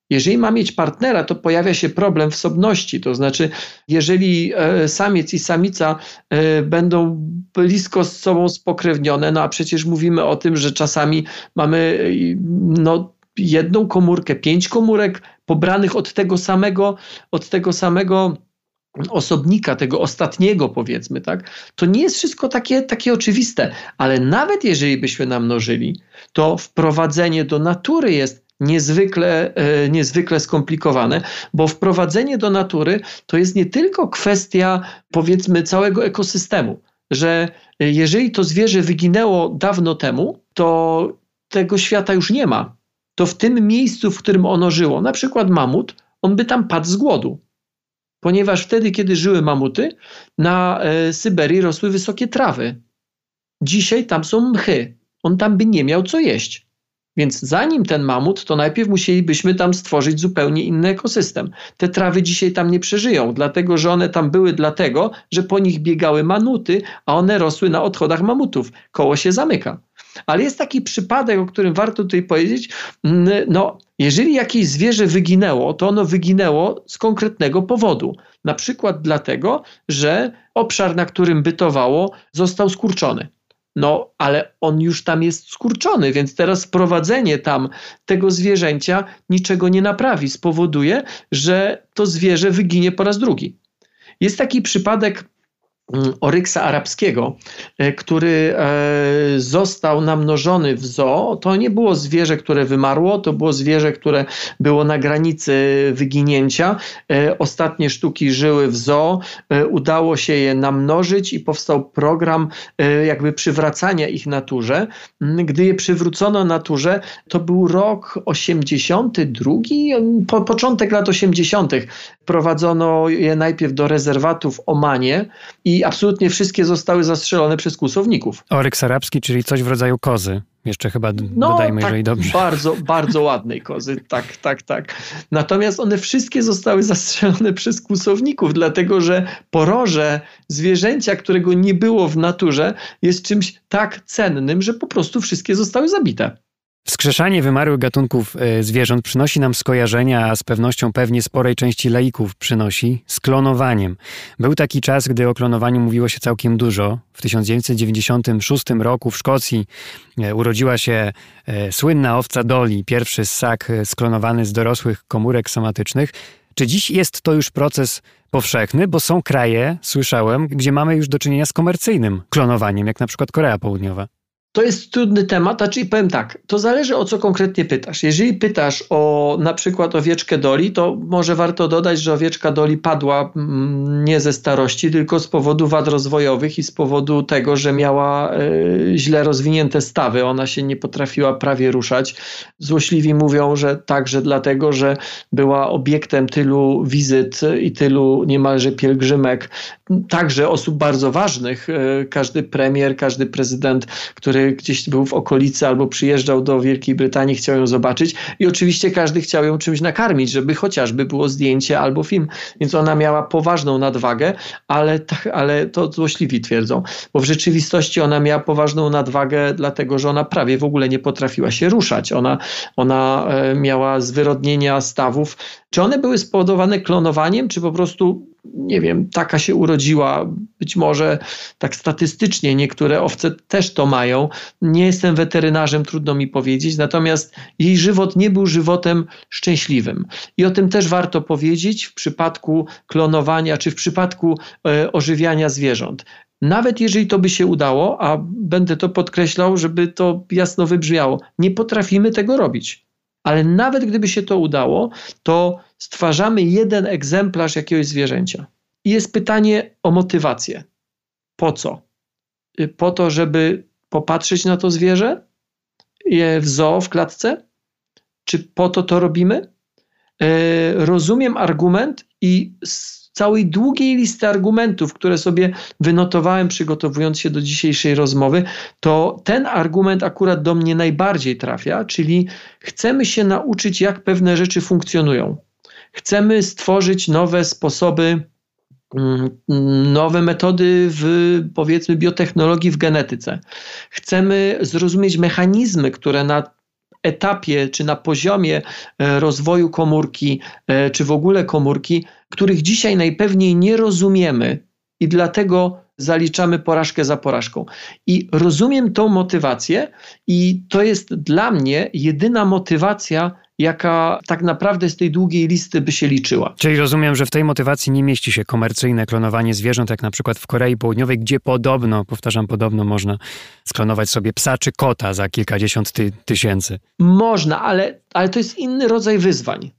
Jeżeli ma mieć partnera, to pojawia się problem wsobności, to znaczy, jeżeli e, samiec i samica e, będą blisko z sobą spokrewnione, no a przecież mówimy o tym, że czasami mamy no, jedną komórkę, pięć komórek pobranych od tego samego, od tego samego osobnika, tego ostatniego powiedzmy, tak, to nie jest wszystko takie, takie oczywiste, ale nawet jeżeli byśmy namnożyli, to wprowadzenie do natury jest niezwykle, e, niezwykle skomplikowane, bo wprowadzenie do natury to jest nie tylko kwestia powiedzmy całego ekosystemu, że jeżeli to zwierzę wyginęło dawno temu, to tego świata już nie ma. To w tym miejscu, w którym ono żyło, na przykład mamut, on by tam padł z głodu. Ponieważ wtedy, kiedy żyły mamuty, na e, Syberii rosły wysokie trawy. Dzisiaj tam są mchy. On tam by nie miał co jeść. Więc zanim ten mamut, to najpierw musielibyśmy tam stworzyć zupełnie inny ekosystem. Te trawy dzisiaj tam nie przeżyją, dlatego że one tam były dlatego, że po nich biegały manuty, a one rosły na odchodach mamutów. Koło się zamyka. Ale jest taki przypadek, o którym warto tutaj powiedzieć. No, jeżeli jakieś zwierzę wyginęło, to ono wyginęło z konkretnego powodu. Na przykład dlatego, że obszar, na którym bytowało, został skurczony. No, ale on już tam jest skurczony, więc teraz wprowadzenie tam tego zwierzęcia niczego nie naprawi. Spowoduje, że to zwierzę wyginie po raz drugi. Jest taki przypadek Mm, oryksa arabskiego, e, który e, został namnożony w zoo. To nie było zwierzę, które wymarło, to było zwierzę, które było na granicy wyginięcia. E, ostatnie sztuki żyły w zoo, udało się je namnożyć i powstał program jakby przywracania ich naturze. Mm, gdy je przywrócono naturze, to był rok 82, po, początek lat 80. Prowadzono je najpierw do rezerwatu w Omanie i i absolutnie wszystkie zostały zastrzelone przez kłusowników. Oryks arabski, czyli coś w rodzaju kozy. Jeszcze chyba no, dodajmy, tak, jeżeli dobrze. Bardzo, bardzo ładnej kozy, tak, tak, tak. Natomiast one wszystkie zostały zastrzelone przez kłusowników, dlatego że poroże zwierzęcia, którego nie było w naturze, jest czymś tak cennym, że po prostu wszystkie zostały zabite. Wskrzeszanie wymarłych gatunków e, zwierząt przynosi nam skojarzenia, a z pewnością pewnie sporej części laików przynosi, z klonowaniem. Był taki czas, gdy o klonowaniu mówiło się całkiem dużo. W 1996 roku w Szkocji e, urodziła się e, słynna owca Dolly, pierwszy ssak sklonowany z dorosłych komórek somatycznych. Czy dziś jest to już proces powszechny, bo są kraje, słyszałem, gdzie mamy już do czynienia z komercyjnym klonowaniem, jak na przykład Korea Południowa? To jest trudny temat, a czyli powiem tak, to zależy o co konkretnie pytasz. Jeżeli pytasz o na przykład owieczkę Doli, to może warto dodać, że owieczka Doli padła mm, nie ze starości, tylko z powodu wad rozwojowych i z powodu tego, że miała y, źle rozwinięte stawy. Ona się nie potrafiła prawie ruszać. Złośliwi mówią, że także dlatego, że była obiektem tylu wizyt i tylu niemalże pielgrzymek, także osób bardzo ważnych. Y, każdy premier, każdy prezydent, który gdzieś był w okolicy albo przyjeżdżał do Wielkiej Brytanii, chciał ją zobaczyć i oczywiście każdy chciał ją czymś nakarmić, żeby chociażby było zdjęcie albo film. Więc ona miała poważną nadwagę, ale, tak, ale to złośliwi twierdzą, bo w rzeczywistości ona miała poważną nadwagę, dlatego że ona prawie w ogóle nie potrafiła się ruszać. Ona, ona e, miała zwyrodnienia stawów. Czy one były spowodowane klonowaniem, czy po prostu nie wiem, taka się urodziła, być może tak statystycznie niektóre owce też to mają. Nie jestem weterynarzem, trudno mi powiedzieć, natomiast jej żywot nie był żywotem szczęśliwym. I o tym też warto powiedzieć w przypadku klonowania czy w przypadku e, ożywiania zwierząt. Nawet jeżeli to by się udało, a będę to podkreślał, żeby to jasno wybrzmiało, nie potrafimy tego robić. Ale nawet gdyby się to udało, to stwarzamy jeden egzemplarz jakiegoś zwierzęcia. I jest pytanie o motywację. Po co? Y, po to, żeby popatrzeć na to zwierzę w zoo, w klatce? Czy po to to robimy? Y, rozumiem argument i całej długiej listy argumentów, które sobie wynotowałem, przygotowując się do dzisiejszej rozmowy, to ten argument akurat do mnie najbardziej trafia, czyli chcemy się nauczyć, jak pewne rzeczy funkcjonują. Chcemy stworzyć nowe sposoby mm, nowe metody w powiedzmy biotechnologii w genetyce. Chcemy zrozumieć mechanizmy, które na etapie czy na poziomie e, rozwoju komórki, e, czy w ogóle komórki, których dzisiaj najpewniej nie rozumiemy i dlatego zaliczamy porażkę za porażką. I rozumiem tą motywację, i to jest dla mnie jedyna motywacja, jaka tak naprawdę z tej długiej listy by się liczyła. Czyli rozumiem, że w tej motywacji nie mieści się komercyjne klonowanie zwierząt, jak na przykład w Korei Południowej, gdzie podobno, powtarzam, podobno można sklonować sobie psa czy kota za kilkadziesiąt ty tysięcy. Można, ale, ale to jest inny rodzaj wyzwań.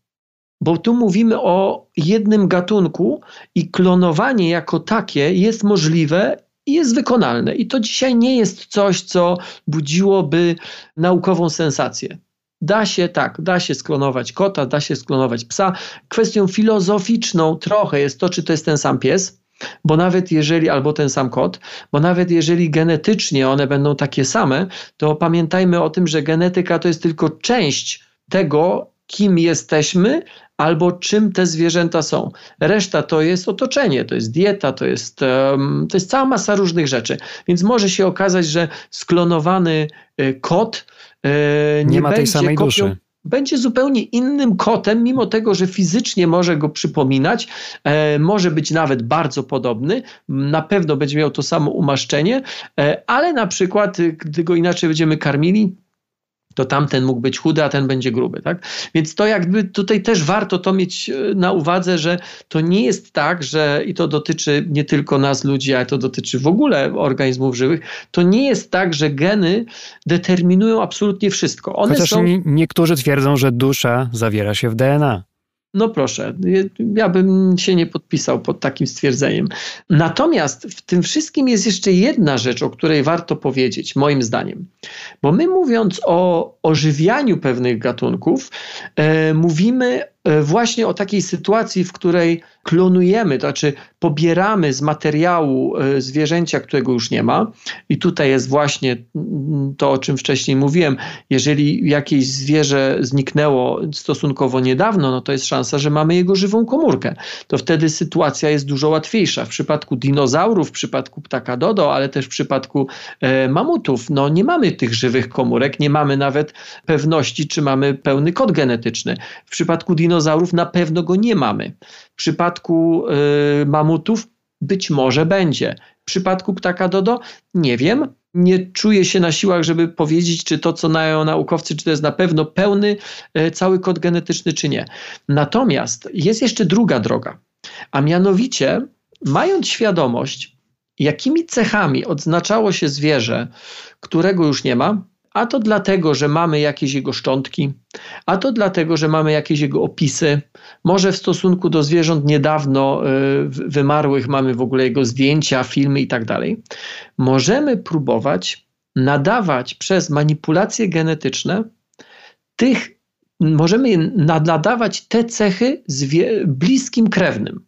Bo tu mówimy o jednym gatunku i klonowanie jako takie jest możliwe i jest wykonalne. I to dzisiaj nie jest coś, co budziłoby naukową sensację. Da się tak, da się sklonować kota, da się sklonować psa. Kwestią filozoficzną trochę jest to, czy to jest ten sam pies, bo nawet jeżeli, albo ten sam kot, bo nawet jeżeli genetycznie one będą takie same, to pamiętajmy o tym, że genetyka to jest tylko część tego, kim jesteśmy, albo czym te zwierzęta są. Reszta to jest otoczenie, to jest dieta, to jest, to jest cała masa różnych rzeczy. Więc może się okazać, że sklonowany y, kot e, nie, nie ma tej samej kopią, duszy. będzie zupełnie innym kotem, mimo tego, że fizycznie może go przypominać, e, może być nawet bardzo podobny, na pewno będzie miał to samo umaszczenie, e, ale na przykład, gdy go inaczej będziemy karmili, to tamten mógł być chudy, a ten będzie gruby. Tak? Więc to jakby tutaj też warto to mieć e, na uwadze, że to nie jest tak, że i to dotyczy nie tylko nas ludzi, ale to dotyczy w ogóle organizmów żywych, to nie jest tak, że geny determinują absolutnie wszystko. One Chociaż są... niektórzy twierdzą, że dusza zawiera się w DNA. No proszę, ja bym się nie podpisał pod takim stwierdzeniem. Natomiast w tym wszystkim jest jeszcze jedna rzecz, o której warto powiedzieć, moim zdaniem. Bo my mówiąc o ożywianiu pewnych gatunków, e, mówimy właśnie o takiej sytuacji, w której klonujemy, to znaczy pobieramy z materiału e, zwierzęcia, którego już nie ma. I tutaj jest właśnie to, o czym wcześniej mówiłem. Jeżeli jakieś zwierzę zniknęło stosunkowo niedawno, no to jest szansa, że mamy jego żywą komórkę. To wtedy sytuacja jest dużo łatwiejsza. W przypadku dinozaurów, w przypadku ptaka dodo, ale też w przypadku e, mamutów, no nie mamy tych żywych komórek, nie mamy nawet pewności, czy mamy pełny kod genetyczny. W przypadku dinozaurów dinozaurów na pewno go nie mamy. W przypadku y, mamutów być może będzie. W przypadku ptaka dodo nie wiem. Nie czuję się na siłach, żeby powiedzieć, czy to, co mają naukowcy, czy to jest na pewno pełny y, cały kod genetyczny, czy nie. Natomiast jest jeszcze druga droga, a mianowicie, mając świadomość, jakimi cechami odznaczało się zwierzę, którego już nie ma, a to dlatego, że mamy jakieś jego szczątki, a to dlatego, że mamy jakieś jego opisy. Może w stosunku do zwierząt niedawno y, wymarłych mamy w ogóle jego zdjęcia, filmy i tak. Możemy próbować nadawać przez manipulacje genetyczne tych, możemy nadawać te cechy bliskim krewnym.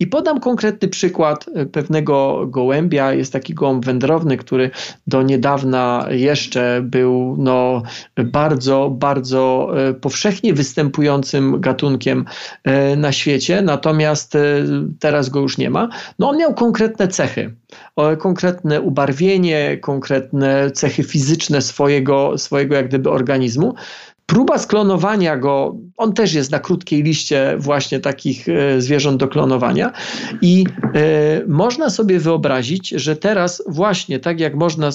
I podam konkretny przykład e, pewnego gołębia. Jest taki gołąb wędrowny, który do niedawna jeszcze był no, bardzo, bardzo e, powszechnie występującym gatunkiem e, na świecie, natomiast teraz go już nie ma. No, on miał konkretne cechy, konkretne ubarwienie, konkretne cechy fizyczne swojego, swojego jak gdyby organizmu. Próba sklonowania go, on też jest na krótkiej liście właśnie takich e, zwierząt do klonowania i e, można sobie wyobrazić, że teraz właśnie tak jak można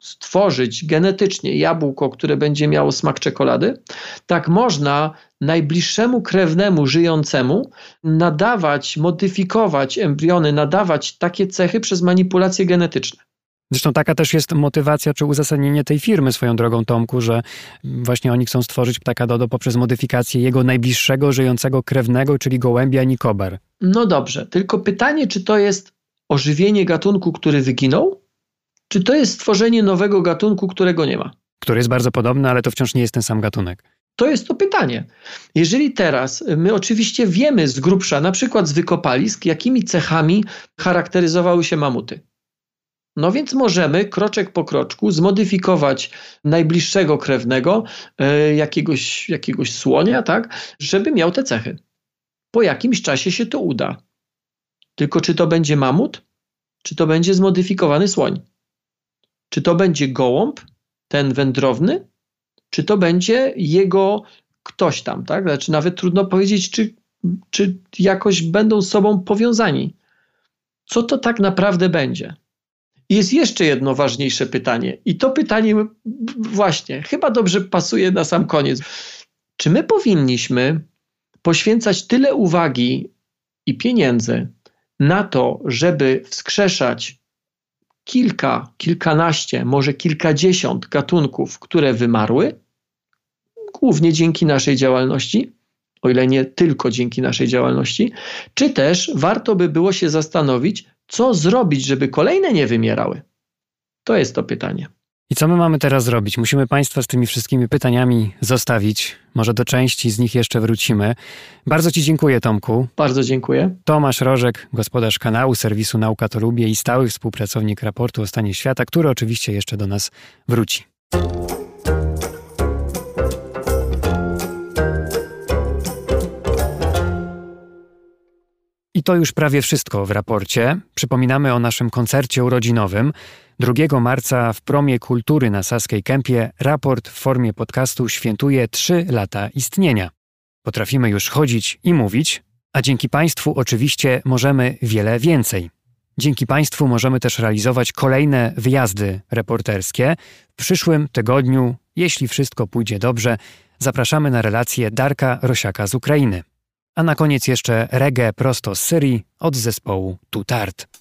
stworzyć genetycznie jabłko, które będzie miało smak czekolady, tak można najbliższemu krewnemu żyjącemu nadawać, modyfikować embriony, nadawać takie cechy przez manipulacje genetyczne. Zresztą taka też jest motywacja czy uzasadnienie tej firmy swoją drogą, Tomku, że właśnie oni chcą stworzyć ptaka Dodo poprzez modyfikację jego najbliższego żyjącego krewnego, czyli gołębia Nikobar. No dobrze, tylko pytanie, czy to jest ożywienie gatunku, który wyginął, czy to jest stworzenie nowego gatunku, którego nie ma? Który jest bardzo podobny, ale to wciąż nie jest ten sam gatunek. To jest to pytanie. Jeżeli teraz my oczywiście wiemy z grubsza, na przykład z wykopalisk, jakimi cechami charakteryzowały się mamuty. No więc możemy kroczek po kroczku zmodyfikować najbliższego krewnego, e, jakiegoś, jakiegoś słonia, tak, żeby miał te cechy. Po jakimś czasie się to uda. Tylko czy to będzie mamut, czy to będzie zmodyfikowany słoń? Czy to będzie gołąb, ten wędrowny, czy to będzie jego ktoś tam, tak? Znaczy nawet trudno powiedzieć, czy, czy jakoś będą z sobą powiązani. Co to tak naprawdę będzie? Jest jeszcze jedno ważniejsze pytanie, i to pytanie właśnie chyba dobrze pasuje na sam koniec. Czy my powinniśmy poświęcać tyle uwagi i pieniędzy na to, żeby wskrzeszać kilka, kilkanaście, może kilkadziesiąt gatunków, które wymarły, głównie dzięki naszej działalności, o ile nie tylko dzięki naszej działalności, czy też warto by było się zastanowić, co zrobić, żeby kolejne nie wymierały? To jest to pytanie. I co my mamy teraz zrobić? Musimy Państwa z tymi wszystkimi pytaniami zostawić. Może do części z nich jeszcze wrócimy. Bardzo Ci dziękuję, Tomku. Bardzo dziękuję. Tomasz Rożek, gospodarz kanału serwisu Nauka to Lubię i stały współpracownik raportu o stanie świata, który oczywiście jeszcze do nas wróci. I to już prawie wszystko w raporcie. Przypominamy o naszym koncercie urodzinowym. 2 marca w Promie Kultury na Saskiej Kępie raport w formie podcastu świętuje 3 lata istnienia. Potrafimy już chodzić i mówić, a dzięki Państwu oczywiście możemy wiele więcej. Dzięki Państwu możemy też realizować kolejne wyjazdy reporterskie. W przyszłym tygodniu, jeśli wszystko pójdzie dobrze, zapraszamy na relację Darka Rosiaka z Ukrainy. A na koniec jeszcze reggae prosto z Syrii od zespołu Tutart.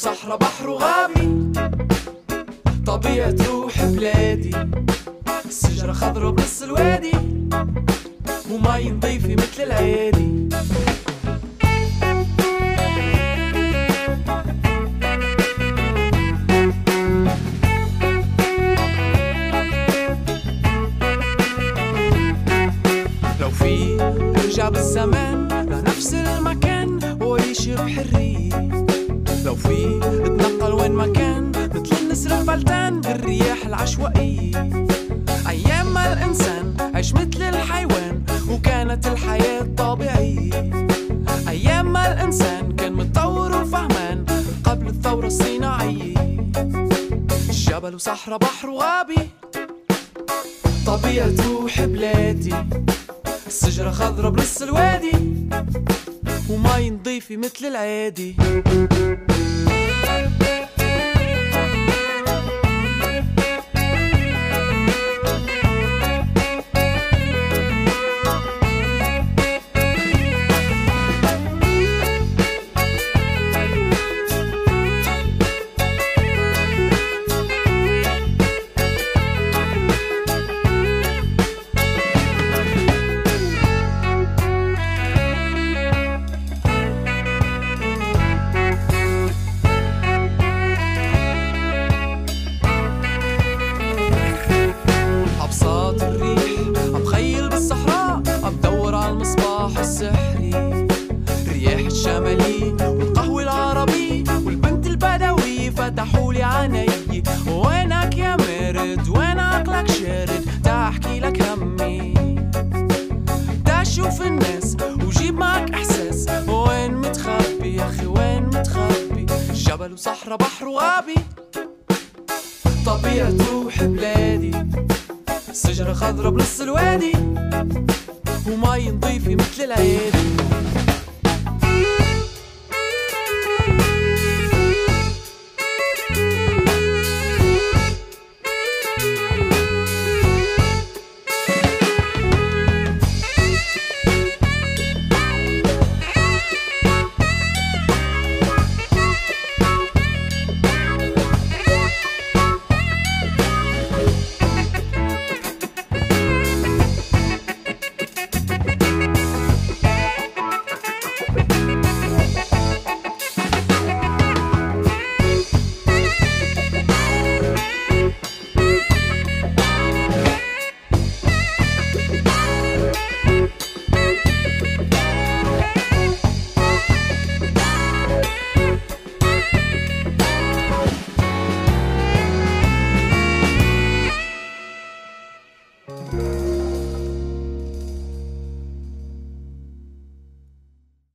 صحراء